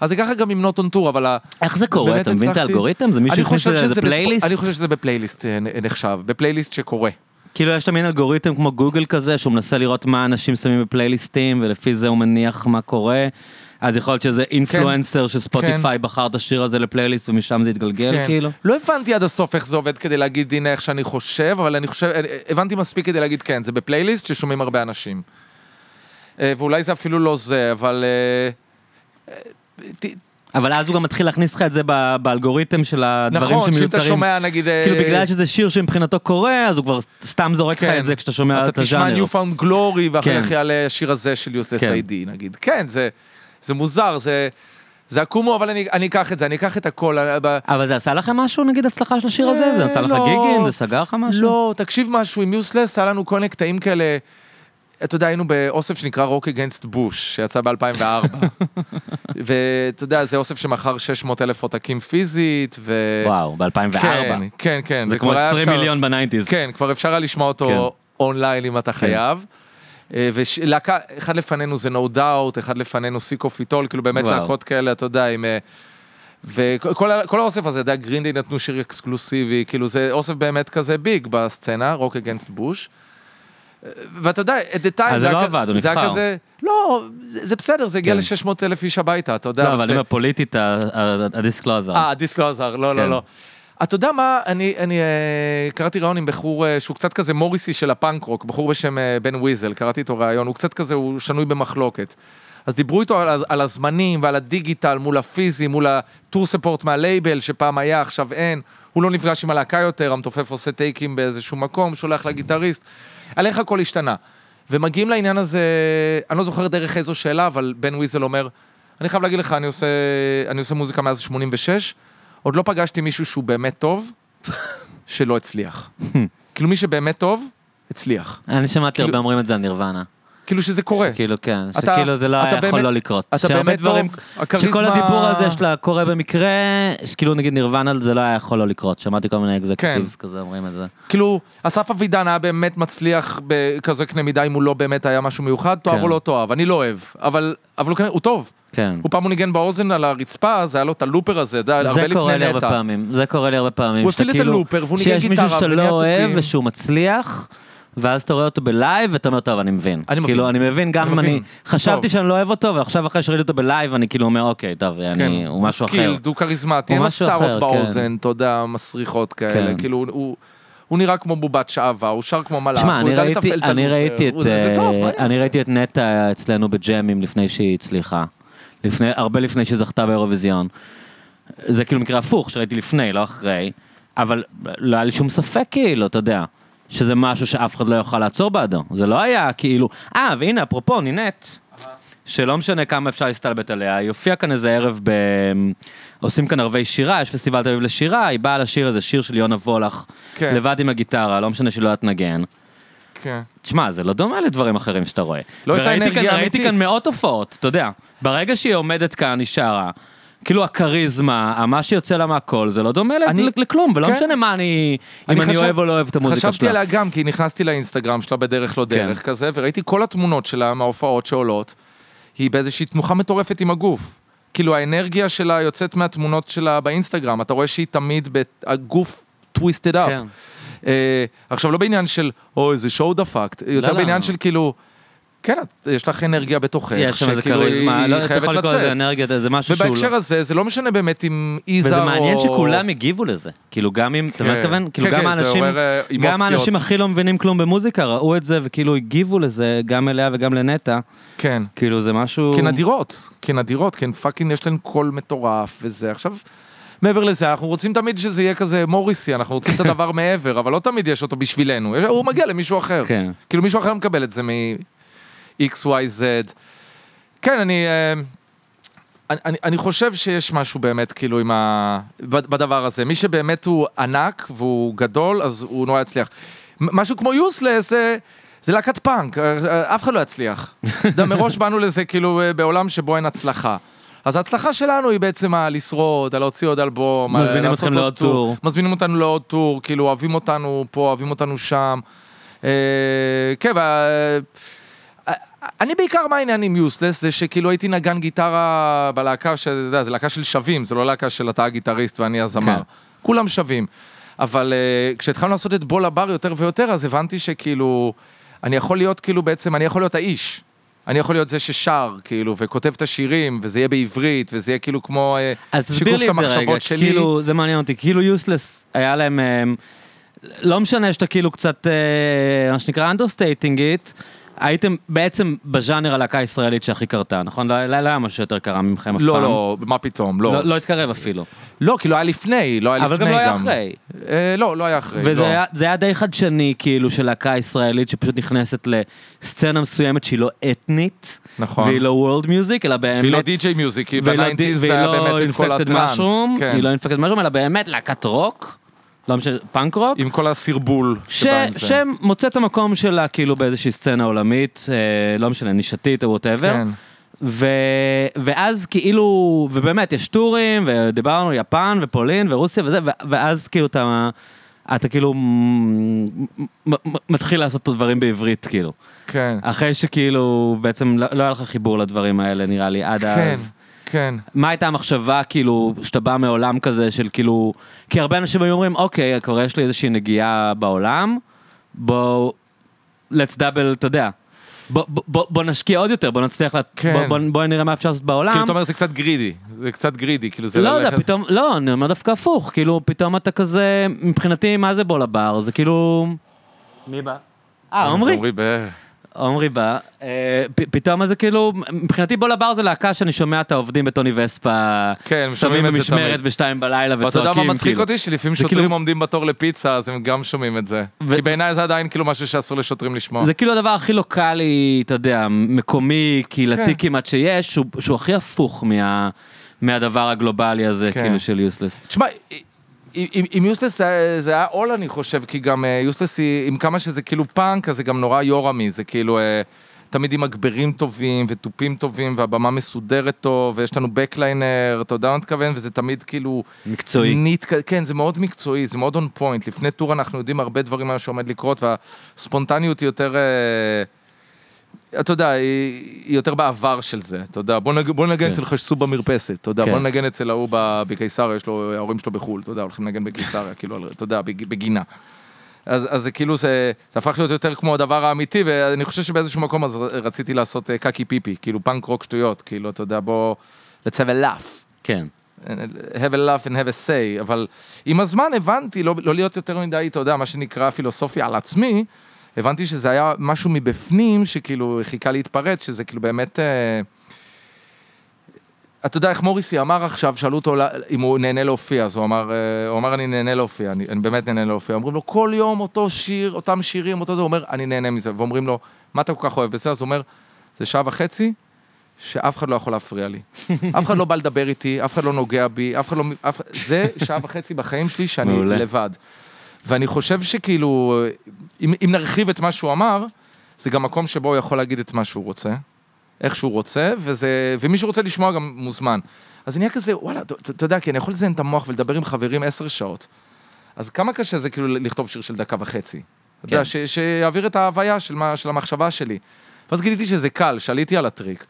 אז זה ככה גם עם Not On Tour, אבל... איך זה קורה? אתה מבין את האלגוריתם? זה מישהו אני הכניס חושב לזה שזה בספ- פלייליסט? אני חושב שזה בפלייליסט אה, נחשב, בפלייליסט שקורה. כאילו יש תמיד אלגוריתם כמו גוגל כזה, שהוא מנסה לראות מה אנשים שמים בפלייליסטים, ולפי זה הוא מניח מה קורה. אז יכול להיות שזה influencer של ספוטיפיי בחר את השיר הזה לפלייליסט, ומשם זה יתגלגל, כן. כאילו. לא הבנתי עד הסוף איך זה עובד כדי להגיד הנה איך שאני חושב, אבל אני חושב, הבנתי מספיק כדי להגיד כן, זה בפלייליסט ששומעים הרבה אנשים. אה, ואולי זה אפילו לא זה, אבל... אה, אה, ת- אבל אז הוא גם מתחיל להכניס לך את זה באלגוריתם של הדברים נכון, שאם שמיוצרים. אתה שומע נגיד... אה, כאילו בגלל שזה שיר שמבחינתו קורה, אז הוא כבר סתם זורק לך כן. את זה כשאתה שומע את אתה תשמע הז'אנר. Newfound Glory, ואחר כן. כך יעלה השיר הזה של יוסס כן. איי-די, נגיד. כן, זה, זה מוזר, זה, זה עקומו, אבל אני, אני אקח את זה, אני אקח את הכל. אה, אבל זה עשה לכם משהו, נגיד, הצלחה של השיר הזה? זה נתן לך לא. גיגים? זה סגר לך משהו? לא, תקשיב משהו, עם Useless היה לנו כל מיני קטעים כאלה. אתה יודע, היינו באוסף שנקרא Rock Against Bush, שיצא ב-2004. ואתה יודע, זה אוסף שמכר 600 אלף עותקים פיזית, ו... וואו, ב-2004. כן, כן, כן. זה כמו כבר היה 20 אפשר- מיליון ב nineties. כן, כבר אפשר היה לשמוע אותו אונליין אם אתה חייב. אה, ולהקה, אחד לפנינו זה No Doubt, אחד לפנינו Sick of It All, כאילו באמת. להקות כאלה, אתה יודע, עם... אה, וכל האוסף הזה, אתה יודע, Green Day נתנו שיר אקסקלוסיבי, כאילו זה אוסף באמת כזה big בסצנה, Rock Against Bush. ואתה יודע, at the time, אז זה היה לא עבד, הוא זה היה נבחר. כזה, לא, זה זה בסדר, זה הגיע כן. ל-600 אלף איש הביתה, אתה יודע. לא, אבל אני זה- אומר, פוליטית, ה- ה- הדיסק לא עזר. אה, הדיסק לא עזר, לא, כן. לא, לא. אתה יודע מה, אני, אני אה, קראתי ראיון עם בחור אה, שהוא קצת כזה מוריסי של הפאנק רוק, בחור בשם אה, בן ויזל, קראתי איתו ראיון, הוא קצת כזה, הוא שנוי במחלוקת. אז דיברו איתו על, על הזמנים ועל הדיגיטל מול הפיזי, מול הטור ספורט מהלייבל, שפעם היה, עכשיו אין. הוא לא נפגש עם הלהקה יותר, המתופף עושה טייקים באיזשהו מקום, שולח לגיטריסט. על איך הכל השתנה. ומגיעים לעניין הזה, אני לא זוכר דרך איזו שאלה, אבל בן ויזל אומר, אני חייב להגיד לך, אני עושה, אני עושה מוזיקה מאז 86, עוד לא פגשתי מישהו שהוא באמת טוב, שלא הצליח. כאילו מי שבאמת טוב, הצליח. אני שמעתי כאילו- הרבה אומרים את זה על נירוונה. כאילו שזה קורה. כאילו, כן, אתה- שכאילו זה לא היה יכול באמת- לא לקרות. אתה באמת דברים- טוב, הכריזמה- שכל הדיבור הזה שלה קורה במקרה, שכאילו נגיד נירוונה זה לא היה יכול לא לקרות. שמעתי כל מיני אקזקטיבס כזה אומרים את זה. כאילו, אסף אבידן היה באמת מצליח בכזה קנה מידה אם הוא לא באמת היה משהו מיוחד, תאהב כן. או לא תאהב, אני לא אוהב, אבל, אבל הוא, כנראה- הוא טוב. כן. הוא פעם הוא ניגן באוזן על הרצפה, אז היה לו את הלופר הזה, יודע, הרבה זה קורה לי לפני הרבה נטע. פעמים, זה קורה לי הרבה פעמים. הוא הפעיל את ה looper והוא ניגן שיש גיטרה מישהו שאתה לא אוהב. ושהוא מצליח, ואז אתה רואה אותו בלייב ואתה אומר, טוב, אני מבין. אני מבין. כאילו, אני מבין גם אני אם אני. חשבתי. שאני לא אוהב אותו, ועכשיו אחרי שראיתי אותו בלייב, אני כאילו אומר, אוקיי, טוב, אני- הוא משהו אחר. skilled, הוא כריזמטי, אין שערות אחר, באוזן, אתה יודע, מסריחות כאלה, כן. כאילו, הוא... הוא נראה כמו בובת שעווה, הוא שר כמו מלאך, הוא יודע לתפעל את אני ה looper, ראיתי הוא- את, זה טוב, אה, מה אני? ראיתי את נטע אצלנו בג'אמים לפני שהיא הצליחה. לפני, הרבה לפני שהיא זכתה באירוויזיון. זה כאילו מקרה הפוך, שראיתי לפני, לא אחרי. אבל לא היה לי שום ספק, כאילו, אתה יודע, שזה משהו שאף אחד לא יוכל לעצור בעדו. זה לא היה כאילו... אה, והנה, אפרופו, נינט, שלא משנה כמה אפשר להסתלבט עליה, היא הופיעה כאן איזה ערב ב... עושים כאן ערבי שירה, יש פסטיבל תל אביב לשירה, היא באה לשיר איזה שיר של יונה וולך, כן. לבד עם הגיטרה, לא משנה שהיא לא יודעת לנגן. כן. תשמע, זה לא דומה לדברים אחרים שאתה רואה. לא הייתה אנרגיה כאן, ראיתי אמיתית. כאן מאות הופעות, אתה יודע. ברגע שהיא עומדת כאן, היא שרה. כאילו הכריזמה, מה שיוצא לה מהקול, זה לא דומה אני- לכלום, ולא כן. משנה מה אני, אם אני חשב- אוהב או לא אוהב את המוזיקה חשבתי שלה. עליה גם, כי נכנסתי לאינסטגרם שלה בדרך לא דרך כן. כזה, וראיתי כל התמונות שלה מההופעות שעולות, היא באיזושהי תנוחה מטורפת עם הגוף. כאילו האנרגיה שלה יוצאת מהתמונות שלה באינסטגרם, אתה רואה שהיא תמיד, הגוף טוויסטד אפ. כן. עכשיו לא בעניין של, אוי, איזה show דפקת, יותר לא, לא. בעניין של כאילו, כן, יש לך אנרגיה בתוכך, יש שם איזה שכאילו כריזמה, היא לא, אתה חייבת יכול לקרוא לזה לצאת. אנרגיה, זה משהו שהוא... ובהקשר לא- הזה, זה לא משנה באמת אם יזהר או... וזה מעניין שכולם הגיבו לזה. כאילו גם אם, אתה מבין מה כן. אני מתכוון? כאילו כן, גם כן, זה האנשים, עורר, אה, גם אמוציות. האנשים הכי לא מבינים כלום במוזיקה ראו את זה וכאילו הגיבו לזה גם אליה וגם לנטע. כן. כאילו זה משהו... כי הן אדירות, כי הן אדירות, כי הן fucking יש להן קול מטורף וזה. עכשיו, מעבר לזה, אנחנו רוצים תמיד שזה יהיה כזה מוריסי, אנחנו רוצים את הדבר מעבר, אבל לא תמיד יש אותו בשבילנו, הוא מגיע למישהו אחר. כן. כאילו מישהו אחר מקבל את זה מ-XYZ. כן, אני... אה, אני, אני, אני חושב שיש משהו באמת כאילו עם ה... בד- בדבר הזה. מי שבאמת הוא ענק והוא גדול, אז הוא נורא יצליח. משהו כמו יוסלס זה, זה להקת פאנק, אה, אה, אף אחד לא יצליח. מראש באנו לזה כאילו אה, בעולם שבו אין הצלחה. אז ההצלחה שלנו היא בעצם על לשרוד, על להוציא עוד אלבום, מזמינים אתכם עוד לעוד טור. מזמינים אותנו לעוד טור, כאילו אוהבים אותנו פה, אוהבים אותנו שם. אה, כן, וה- אני בעיקר, מה העניין עם יוסלס, זה שכאילו הייתי נגן גיטרה בלהקה, שאתה יודע, זו להקה של שווים, זה לא להקה של אתה הגיטריסט ואני הזמר. כן. כולם שווים. אבל uh, כשהתחלנו לעשות את בול הבר יותר ויותר, אז הבנתי שכאילו, אני יכול להיות כאילו בעצם, אני יכול להיות האיש. אני יכול להיות זה ששר, כאילו, וכותב את השירים, וזה יהיה בעברית, וזה יהיה כאילו כמו אה, שיקוף את זה המחשבות שלי. כאילו, זה מעניין אותי, כאילו יוסלס, היה להם, אמ, לא משנה שאתה כאילו קצת, אה, מה שנקרא understating it, הייתם בעצם בז'אנר הלהקה הישראלית שהכי קרתה, נכון? לא לא היה משהו שיותר קרה ממכם אף פעם. לא, לא, מה פתאום, לא. לא לא התקרב אפילו. לא, כאילו היה לפני, לא היה אבל לפני גם גם. לא היה אחרי. אה, לא, לא היה אחרי. וזה לא. היה, די חדשני, כאילו, של להקה ישראלית שפשוט נכנסת לסצנה מסוימת שהיא לא אתנית. נכון. והיא לא world music, אלא באמת... והיא לא DJ music, כי והיא לא ב nineties זה היה והיא לא באמת את כל הטראנס. Mushroom, כן. היא לא Infected משהו, אלא באמת להקת רוק, לא משנה, פאנק רוק. עם כל הסרבול ש- שבא עם זה. שמוצא את המקום שלה כאילו באיזושהי סצנה עולמית, אה, לא משנה, נישתית או whatever. כן. ו... ואז כאילו, ובאמת, יש טורים, ודיברנו יפן ופולין ורוסיה וזה, ו... ואז כאילו אתה, אתה כאילו מתחיל לעשות את הדברים בעברית, כאילו. כן. אחרי שכאילו, בעצם לא, לא היה לך חיבור לדברים האלה, נראה לי, עד כן, אז. כן. מה הייתה המחשבה, כאילו, שאתה בא מעולם כזה של כאילו... כי הרבה אנשים היו אומרים, אוקיי, כבר יש לי איזושהי נגיעה בעולם, בוא... let's double, אתה יודע. בוא, בוא, בוא, נשקיע עוד יותר, בוא נצליח, לה... כן. בוא, בוא, בוא נראה מה אפשר לעשות בעולם. כאילו, אתה אומר, זה קצת גרידי. זה קצת גרידי, כאילו, זה לא יודע, ללכת- פתאום, לא, אני אומר דווקא הפוך, כאילו, פתאום אתה כזה, מבחינתי, מה זה בוא לבר? זה כאילו... מי בא? אה, אז עומרי. עמרי בא, אה, פתאום זה כאילו, מבחינתי בוא לבר זה להקה שאני שומע את העובדים בטוני וספה, כן, שמים במשמרת. בשתיים בלילה ואתה וצועקים, יודע מה מצחיק כאילו. אותי? שלפעמים שוטרים כאילו- עומדים בתור לפיצה, אז הם גם שומעים את זה. כי בעיניי זה עדיין כאילו משהו שאסור לשוטרים לשמוע. זה כאילו הדבר הכי לוקאלי, אתה יודע, מקומי, קהילתי כן. כמעט שיש, שהוא, שהוא הכי הפוך מה, מהדבר הגלובלי הזה, כן. כאילו של יוסלס. תשמע, עם- Useless זה זה היה עול אני חושב, כי גם אה, Useless היא, עם כמה שזה כאילו פאנק, אז זה גם נורא יורמי, זה כאילו אה, תמיד עם מגברים טובים ותופים טובים והבמה מסודרת טוב, ויש לנו backliner, אתה יודע מה אני מתכוון, וזה תמיד כאילו... מקצועי. neat, כן, זה מאוד מקצועי, זה מאוד on point. לפני tour אנחנו יודעים הרבה דברים מה שעומד לקרות, והספונטניות היא יותר... אה, אתה יודע, היא, היא יותר בעבר של זה, אתה יודע, בוא, נג, בוא נגן כן. אצל חשסו במרפסת, אתה יודע, כן. בוא נגן אצל ההוא בקיסריה, יש לו, ההורים שלו בחו"ל, אתה יודע, הולכים לנגן בקיסריה, כאילו, אתה יודע, בג- בגינה. אז, אז זה כאילו, זה, זה הפך להיות יותר כמו הדבר האמיתי, ואני חושב שבאיזשהו מקום אז רציתי לעשות אה, קקי פיפי, כאילו פאנק רוק שטויות, כאילו, אתה יודע, בוא, let's have a laugh. כן. have a laugh and have a say, אבל עם הזמן הבנתי, לא, לא להיות יותר מדי, אתה יודע, מה שנקרא פילוסופיה על עצמי, הבנתי שזה היה משהו מבפנים שכאילו חיכה להתפרץ, שזה כאילו באמת... אה, אתה יודע איך מוריסי אמר עכשיו, שאלו אותו אם הוא נהנה להופיע, אז הוא אמר, אה, הוא אמר אני נהנה להופיע, אני, אני באמת נהנה להופיע. אומרים לו, כל יום אותו שיר, אותם שירים, אותו זה, הוא אומר, אני נהנה מזה. ואומרים לו, מה אתה כל כך אוהב בזה? אז הוא אומר, זה שעה וחצי, שאף אחד לא יכול להפריע לי. אף אחד לא בא לדבר איתי, אף אחד לא נוגע בי, אף אחד לא... אף... זה שעה וחצי בחיים שלי שאני. לבד. ואני חושב שכאילו, אם, אם נרחיב את מה שהוא אמר, זה גם מקום שבו הוא יכול להגיד את מה שהוא רוצה, איך שהוא רוצה, וזה, ומי שרוצה לשמוע גם מוזמן. אז זה נהיה כזה, וואלה, אתה יודע, כי אני יכול לזיין את המוח ולדבר עם חברים עשר שעות. אז כמה קשה זה כאילו לכתוב שיר של דקה וחצי. אתה יודע, כן. ש- שיעביר את ההוויה של, מה, של המחשבה שלי. ואז גיליתי שזה קל, שעליתי על הטריק.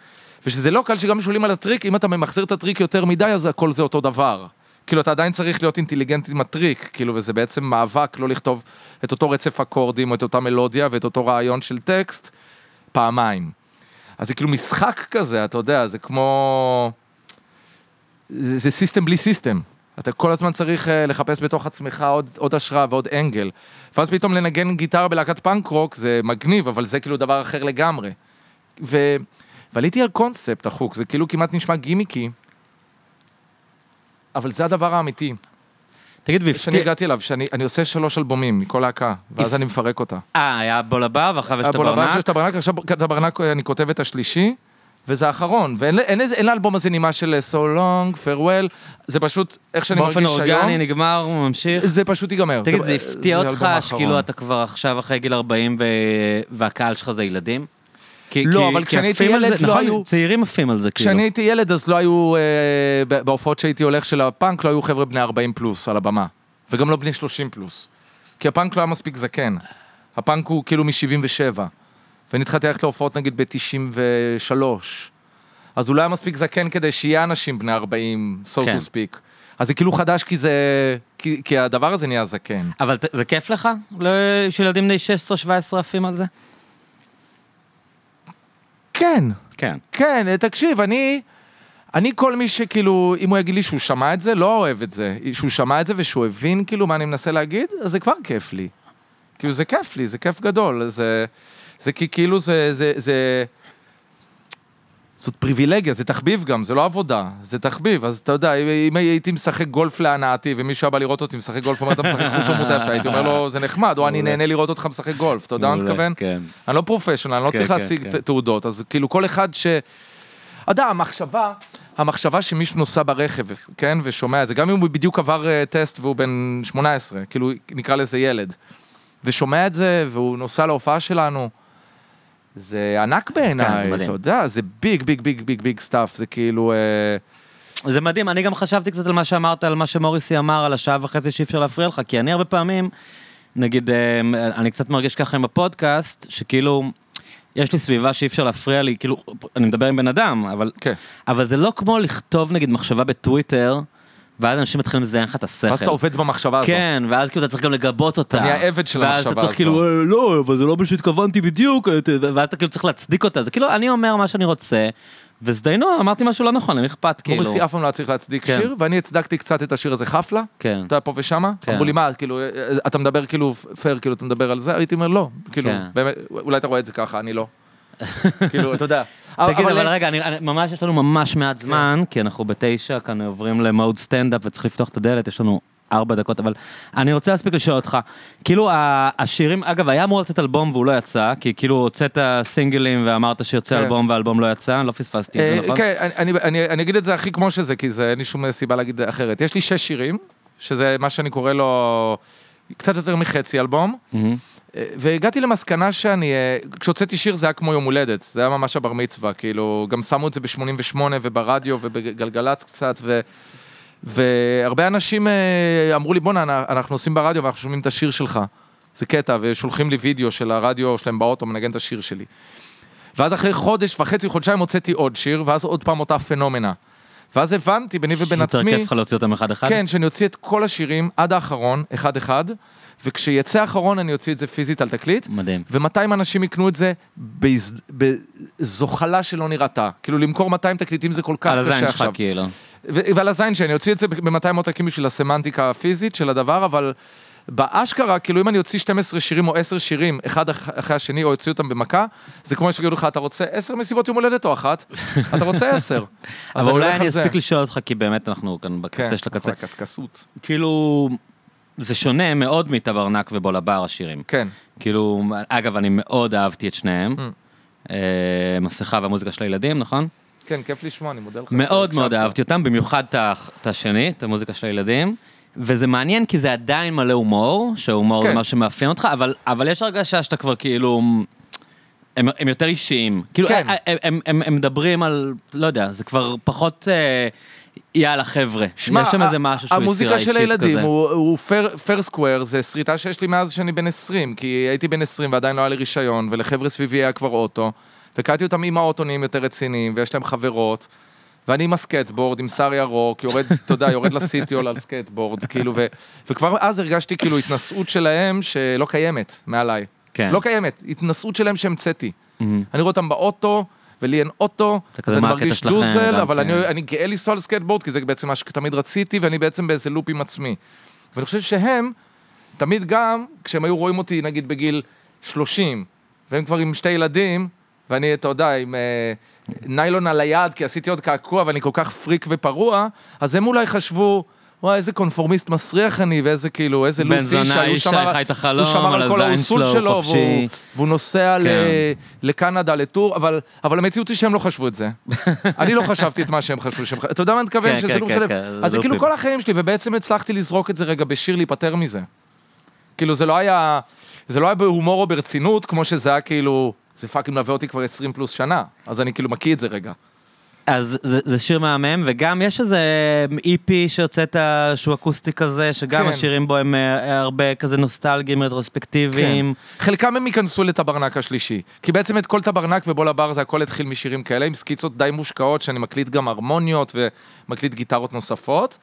ושזה לא קל שגם שואלים על הטריק, אם אתה ממחזר את הטריק יותר מדי, אז הכל זה אותו דבר. כאילו, אתה עדיין צריך להיות אינטליגנט עם הטריק, כאילו, וזה בעצם מאבק לא לכתוב את אותו רצף אקורדים, או את אותה מלודיה, ואת אותו רעיון של טקסט, פעמיים. אז זה כאילו משחק כזה, אתה יודע, זה כמו... זה, זה system בלי system. אתה כל הזמן צריך אה, לחפש בתוך עצמך עוד, עוד השראה ועוד angle. ואז פתאום לנגן גיטרה בלהקת פאנק רוק זה מגניב, אבל זה כאילו דבר אחר לגמרי. ו... ועליתי על קונספט החוק, זה כאילו כמעט נשמע גימיקי, אבל זה הדבר האמיתי. תגיד, שאני והפתיע... הגעתי אליו, שאני אני עושה שלוש אלבומים מכל להקה, ואז אני מפרק אותה. אה, היה בול הבא, ואחריו יש את הברנק. שיש את הברנק, עכשיו את הברנק אני כותב את השלישי, וזה האחרון. ואין לאלבום הזה נימה של So Long, Farewell, זה פשוט, איך שאני באופן מרגיש היום, אורגני נגמר, הוא ממשיך. זה פשוט ייגמר. תגיד, זה הפתיע אותך. שכאילו אתה כבר עכשיו אחרי גיל 40 ו- והקהל שלך זה ילדים? כי- לא, כי- אבל כי כשאני הייתי ילד זה- לא נכון, היו- צעירים עפים על זה, כאילו. כשאני הייתי ילד אז לא היו, אה, בהופעות שהייתי הולך של הפאנק, לא היו חבר'ה בני 40 פלוס על הבמה. וגם לא בני 30 פלוס. כי הפאנק לא היה מספיק זקן. הפאנק הוא כאילו מ-77. ואני התחלתי ללכת להופעות נגיד ב-93. אז הוא לא היה מספיק זקן כדי שיהיה אנשים בני 40, so כן. to speak. אז זה כאילו חדש כי זה... כי, כי הדבר הזה נהיה זקן. אבל זה כיף לך? לא- שילדים בני 16-17 עפים על זה? כן, כן. כן, תקשיב, אני... אני כל מי שכאילו, אם הוא יגיד לי שהוא שמע את זה, לא אוהב את זה. שהוא שמע את זה ושהוא הבין כאילו מה אני מנסה להגיד, אז זה כבר כיף לי. כאילו זה כיף לי, זה כיף גדול. זה, זה כי כאילו זה, זה, זה... זאת פריבילגיה, זה תחביב גם, זה לא עבודה, זה תחביב. אז אתה יודע, אם הייתי משחק גולף להנאתי, ומישהו היה בא לראות אותי משחק גולף, אומר, אתה משחק חוש עמוד יפה, הייתי אומר לו, זה נחמד, או אני. נהנה לראות אותך משחק גולף, אתה יודע מה אני מתכוון? כן. אני לא פרופשיונל, אני לא כן, צריך כן, להציג תעודות, אז כאילו כל אחד ש... אתה יודע, המחשבה, המחשבה שמישהו נוסע ברכב, כן, ושומע את זה, גם אם הוא בדיוק עבר אה, טסט והוא בן 18, כאילו נקרא לזה ילד, ושומע את זה, והוא נוסע להופעה שלנו, זה ענק כן, בעיניי, מדהים. אתה יודע, זה ביג, ביג, ביג, ביג, ביג סטאפ, זה כאילו... אה, זה מדהים, אני גם חשבתי קצת על מה שאמרת, על מה שמוריסי אמר, על השעה וחצי שאי אפשר להפריע לך, כי אני הרבה פעמים, נגיד, אה, אני קצת מרגיש ככה עם הפודקאסט, שכאילו, יש לי סביבה שאי אפשר להפריע לי, כאילו, אני מדבר עם בן אדם, אבל, כן. אבל זה לא כמו לכתוב, נגיד, מחשבה בטוויטר, ואז אנשים מתחילים לזיין לך את השכל. ואז אתה עובד במחשבה הזאת. כן, ואז כאילו אתה צריך גם לגבות אותה. נהיה עבד של ואז המחשבה אתה צריך. כאילו, "אה, לא, אבל זה לא מה שהתכוונתי בדיוק, אה, ואז אתה כאילו צריך להצדיק אותה. זה כאילו, אני אומר מה שאני רוצה, וזדיינו, אמרתי משהו לא נכון, למי אכפת, כאילו. מוריסי אף פעם לא היה צריך להצדיק כן. שיר, ואני הצדקתי קצת את השיר הזה חפלה, כן. אתה פה ושמה, כן. אמרו לי, מה, כאילו, אה, אתה מדבר כאילו פייר, כאילו, אתה מדבר על זה? הייתי אומר, לא, כאילו, כן. באמת, אולי אתה רואה את זה ככה, אני לא. כאילו, אתה יודע. תגיד, אבל רגע, ממש יש לנו ממש מעט זמן, כי אנחנו בתשע, כאן עוברים למוד סטנדאפ וצריך לפתוח את הדלת, יש לנו ארבע דקות, אבל אני רוצה להספיק לשאול אותך, כאילו השירים, אגב, היה אמור לצאת אלבום והוא לא יצא, כי כאילו הוצאת סינגלים ואמרת שיוצא כן. אלבום והאלבום לא יצא, לא פספסתי את אה, זה, נכון? כן, אני- אגיד את זה הכי כמו שזה, כי אין לי שום סיבה להגיד אחרת. יש לי שש שירים, שזה מה שאני קורא לו קצת יותר מחצי אלבום. והגעתי למסקנה שאני, אה, כשהוצאתי שיר זה היה כמו יום הולדת, זה היה ממש הבר מצווה, כאילו, גם שמו את זה ב-88 וברדיו ובגלגלצ קצת, ו... והרבה אנשים אה, אמרו לי, בואנה, אנ- אנחנו עושים ברדיו ואנחנו שומעים את השיר שלך. זה קטע, ושולחים לי וידאו של הרדיו שלהם באוטו, מנגן את השיר שלי. ואז אחרי חודש וחצי, חודשיים הוצאתי עוד שיר, ואז עוד פעם אותה פנומנה. ואז הבנתי ביני ובין עצמי, כיף לך להוציא אותם אחד-אחד? כן, שאני אוציא את כל השירים עד האחרון, אחד-אחד, וכשיצא האחרון אני אוציא את זה פיזית על תקליט, מדהים. ו-200 אנשים יקנו את זה בהז- בזוחלה שלא נראתה. כאילו למכור 200 תקליטים זה כל כך על קשה הזין שלך, עכשיו. כאילו. ועל הזין שאני אוציא את זה ב-200 עותקים בשביל הסמנטיקה הפיזית של הדבר, אבל באשכרה, כאילו אם אני אוציא 12 שירים או 10 שירים, אחד אח- אחרי השני, או אוציא אותם במכה, זה כמו שיגידו לך, אתה רוצה 10 מסיבות יום הולדת או אחת? אתה רוצה 10. אבל אולי אני אספיק לשאול אותך, כי באמת אנחנו כאן בקצה כן, של הקצה. הקשקשות. כאילו, זה שונה מאוד מטברנק ובולבר השירים. כן. כאילו, אגב, אני מאוד אהבתי את שניהם. Mm. אה, מסכה והמוזיקה של הילדים, נכון? כן, כיף לשמוע, אני מודה לך. מאוד מאוד. אהבתי אותם, במיוחד את השני, את המוזיקה של הילדים. וזה מעניין כי זה עדיין מלא הומור, שהומור זה כן. מה שמאפיין אותך, אבל, אבל יש הרגשה שאתה כבר כאילו... הם, הם יותר אישיים. כאילו, כן. הם, הם, הם, הם מדברים על, לא יודע, זה כבר פחות אה, יאללה חבר'ה. יש שם איזה משהו שהוא יצירה המוזיקה אישית של הילדים כזה. הוא, Fair Square, זה שריטה שיש לי מאז שאני בן 20, כי הייתי בן 20 ועדיין לא היה לי רישיון, ולחבר'ה סביבי היה כבר אוטו, וראיתי אותם עם האוטו נהיים יותר רציניים, ויש להם חברות, ואני עם הסקייטבורד, עם שיער ירוק, יורד, אתה יודע, יורד ל City Hall על סקייטבורד, כאילו, ו, וכבר אז הרגשתי כאילו התנשאות שלהם שלא קיימת מעליי. כן. לא קיימת, התנשאות שלהם שהמצאתי. מהמם. אני רואה אותם באוטו, ולי אין אוטו, אז אני מרגיש? לוזר, אבל כן. אני, אני גאה לנסוע על סקייטבורד, כי זה בעצם מה שתמיד רציתי, ואני בעצם באיזה לופ עם עצמי. ואני חושב שהם, תמיד גם, כשהם היו רואים אותי, נגיד בגיל 30, והם כבר עם שתי ילדים, ואני, אתה יודע, עם אה, ניילון על היד, כי עשיתי עוד קעקוע, ואני כל כך פריק ופרוע, אז הם אולי חשבו... וואי, איזה קונפורמיסט מסריח אני, ואיזה כאילו, איזה לוזר את החלום, הוא שמר על על כל הזין האוסול שלו, שלו. והוא, והוא נוסע ל, כן. לקנדה ל tour, אבל, אבל המציאות היא שהם לא חשבו את זה. אני לא חשבתי את מה שהם חשבו שהם. אתה יודע מה אני מתכוון? כן, שזה כן, לופ כן, שלם. כן, אז זה כאילו. כל החיים שלי, ובעצם הצלחתי לזרוק את זה רגע בשיר להיפטר מזה. כאילו זה לא היה, זה לא היה בהומור או ברצינות, כמו שזה היה כאילו, זה פאקינג מלווה אותי כבר 20 פלוס שנה, אז אני כאילו מקיא את זה רגע. אז זה, זה שיר מהמם, וגם יש איזה EP שהוצאת שהוא אקוסטי כזה, שגם כן. השירים בו הם אה, הרבה כזה נוסטלגיים, רטרוספקטיביים. כן. חלקם הם ייכנסו לטברנק השלישי. כי בעצם את כל טברנק ובוא לבר זה הכל התחיל משירים כאלה, עם סקיצות די מושקעות, שאני מקליט גם הרמוניות ומקליט גיטרות נוספות.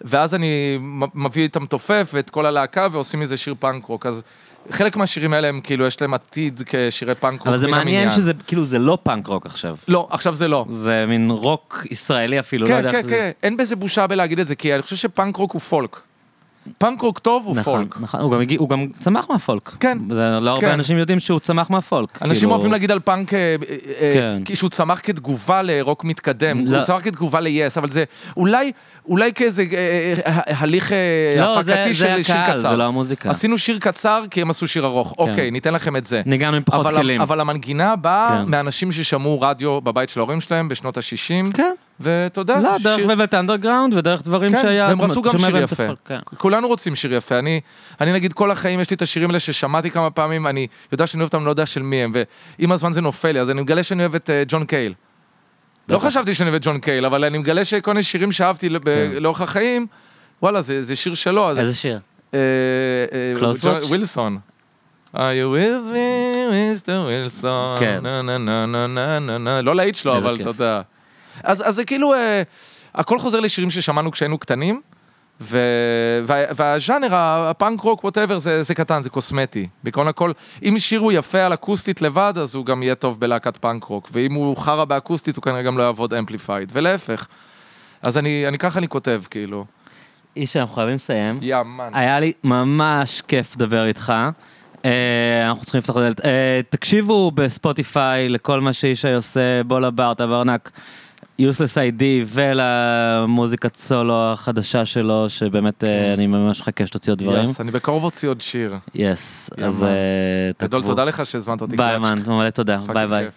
ואז אני מביא את המתופף ואת כל הלהקה ועושים מזה שיר פאנק רוק. אז חלק מהשירים האלה הם כאילו, יש להם עתיד כשירי פאנק רוק אבל זה מעניין המניין. שזה, כאילו, זה לא פאנק רוק עכשיו. לא, עכשיו זה לא. זה מין רוק ישראלי אפילו, לא כן, יודע כן, איך זה. כן, אין בזה בושה בלהגיד את זה, כי אני חושב שפאנק רוק הוא פולק. פאנק רוק טוב הוא נכון, פולק. נכון, הוא גם, הגיע, הוא גם צמח מהפולק. כן, זה לא הרבה כן. אנשים יודעים שהוא צמח מהפולק. אנשים כאילו- אוהבים להגיד על פאנק אה, אה, כן. אה, שהוא צמח כתגובה לרוק מתקדם, לא. הוא צמח כתגובה ל-Yes, אבל זה אולי, אולי כאיזה אה, אה, הליך אה, לא, זה- הפקתי זה של שיר הקהל, קצר. זה לא המוזיקה. עשינו שיר קצר כי הם עשו שיר ארוך, אוקיי, ניתן לכם את זה. ניגענו עם פחות אבל, כלים. אבל המנגינה באה כן. מאנשים ששמעו רדיו בבית של ההורים שלהם בשנות ה-60, כן. ואתה יודע, לא, דרך שיר- באמת אנדרגראונד ודרך דברים כן, שהיה... והם רצו גם שיר יפה. הפולק, כן. כולנו רוצים שיר יפה. אני, אני נגיד כל החיים יש לי את השירים האלה ששמעתי כמה פעמים, אני יודע שאני אוהב אותם, לא יודע של מי הם, ועם הזמן זה נופל לי, אז אני מגלה שאני אוהב את אה, ג'ון קייל. לא. חשבתי שאני אוהב את ג'ון קייל, אבל אני מגלה שכל מיני שירים שאהבתי ב- לאורך החיים, וואלה, זה, זה שיר שלו. אז, כן. איזה שיר? אה, אה, Close ג'ון- Watch? ווילסון. are you with me, Mr. ווילסון? כן. לא להיט שלו, אבל. אתה יודע. אז אז זה כאילו, אה, הכל חוזר לשירים ששמענו כשהיינו קטנים, ו- וה- והז'אנר, הפאנק רוק, whatever, זה זה קטן, זה קוסמטי. בעיקרון הכל, אם שיר הוא יפה על אקוסטית לבד, אז הוא גם יהיה טוב בלהקת פאנק רוק, ואם הוא חרא באקוסטית, הוא כנראה גם לא יעבוד amplified, ולהפך. אז אני, אני ככה אני כותב, כאילו. ישי, אנחנו חייבים לסיים. yeah man. היה לי ממש כיף לדבר איתך. אה, אנחנו צריכים לפתוח את הדלת. אה, תקשיבו ב Spotify לכל מה שישי עושה, בוא לבר, טברנק, Useless ID ולמוזיקת סולו החדשה שלו, שבאמת אה, אני ממש מחכה שתוציא עוד דברים. yes, אני בקרוב אוציא עוד שיר. yes. אז אה, גדול, תעקבו. תודה לך שהזמנת אותי. ביי. man, מלא תודה, ביי ביי.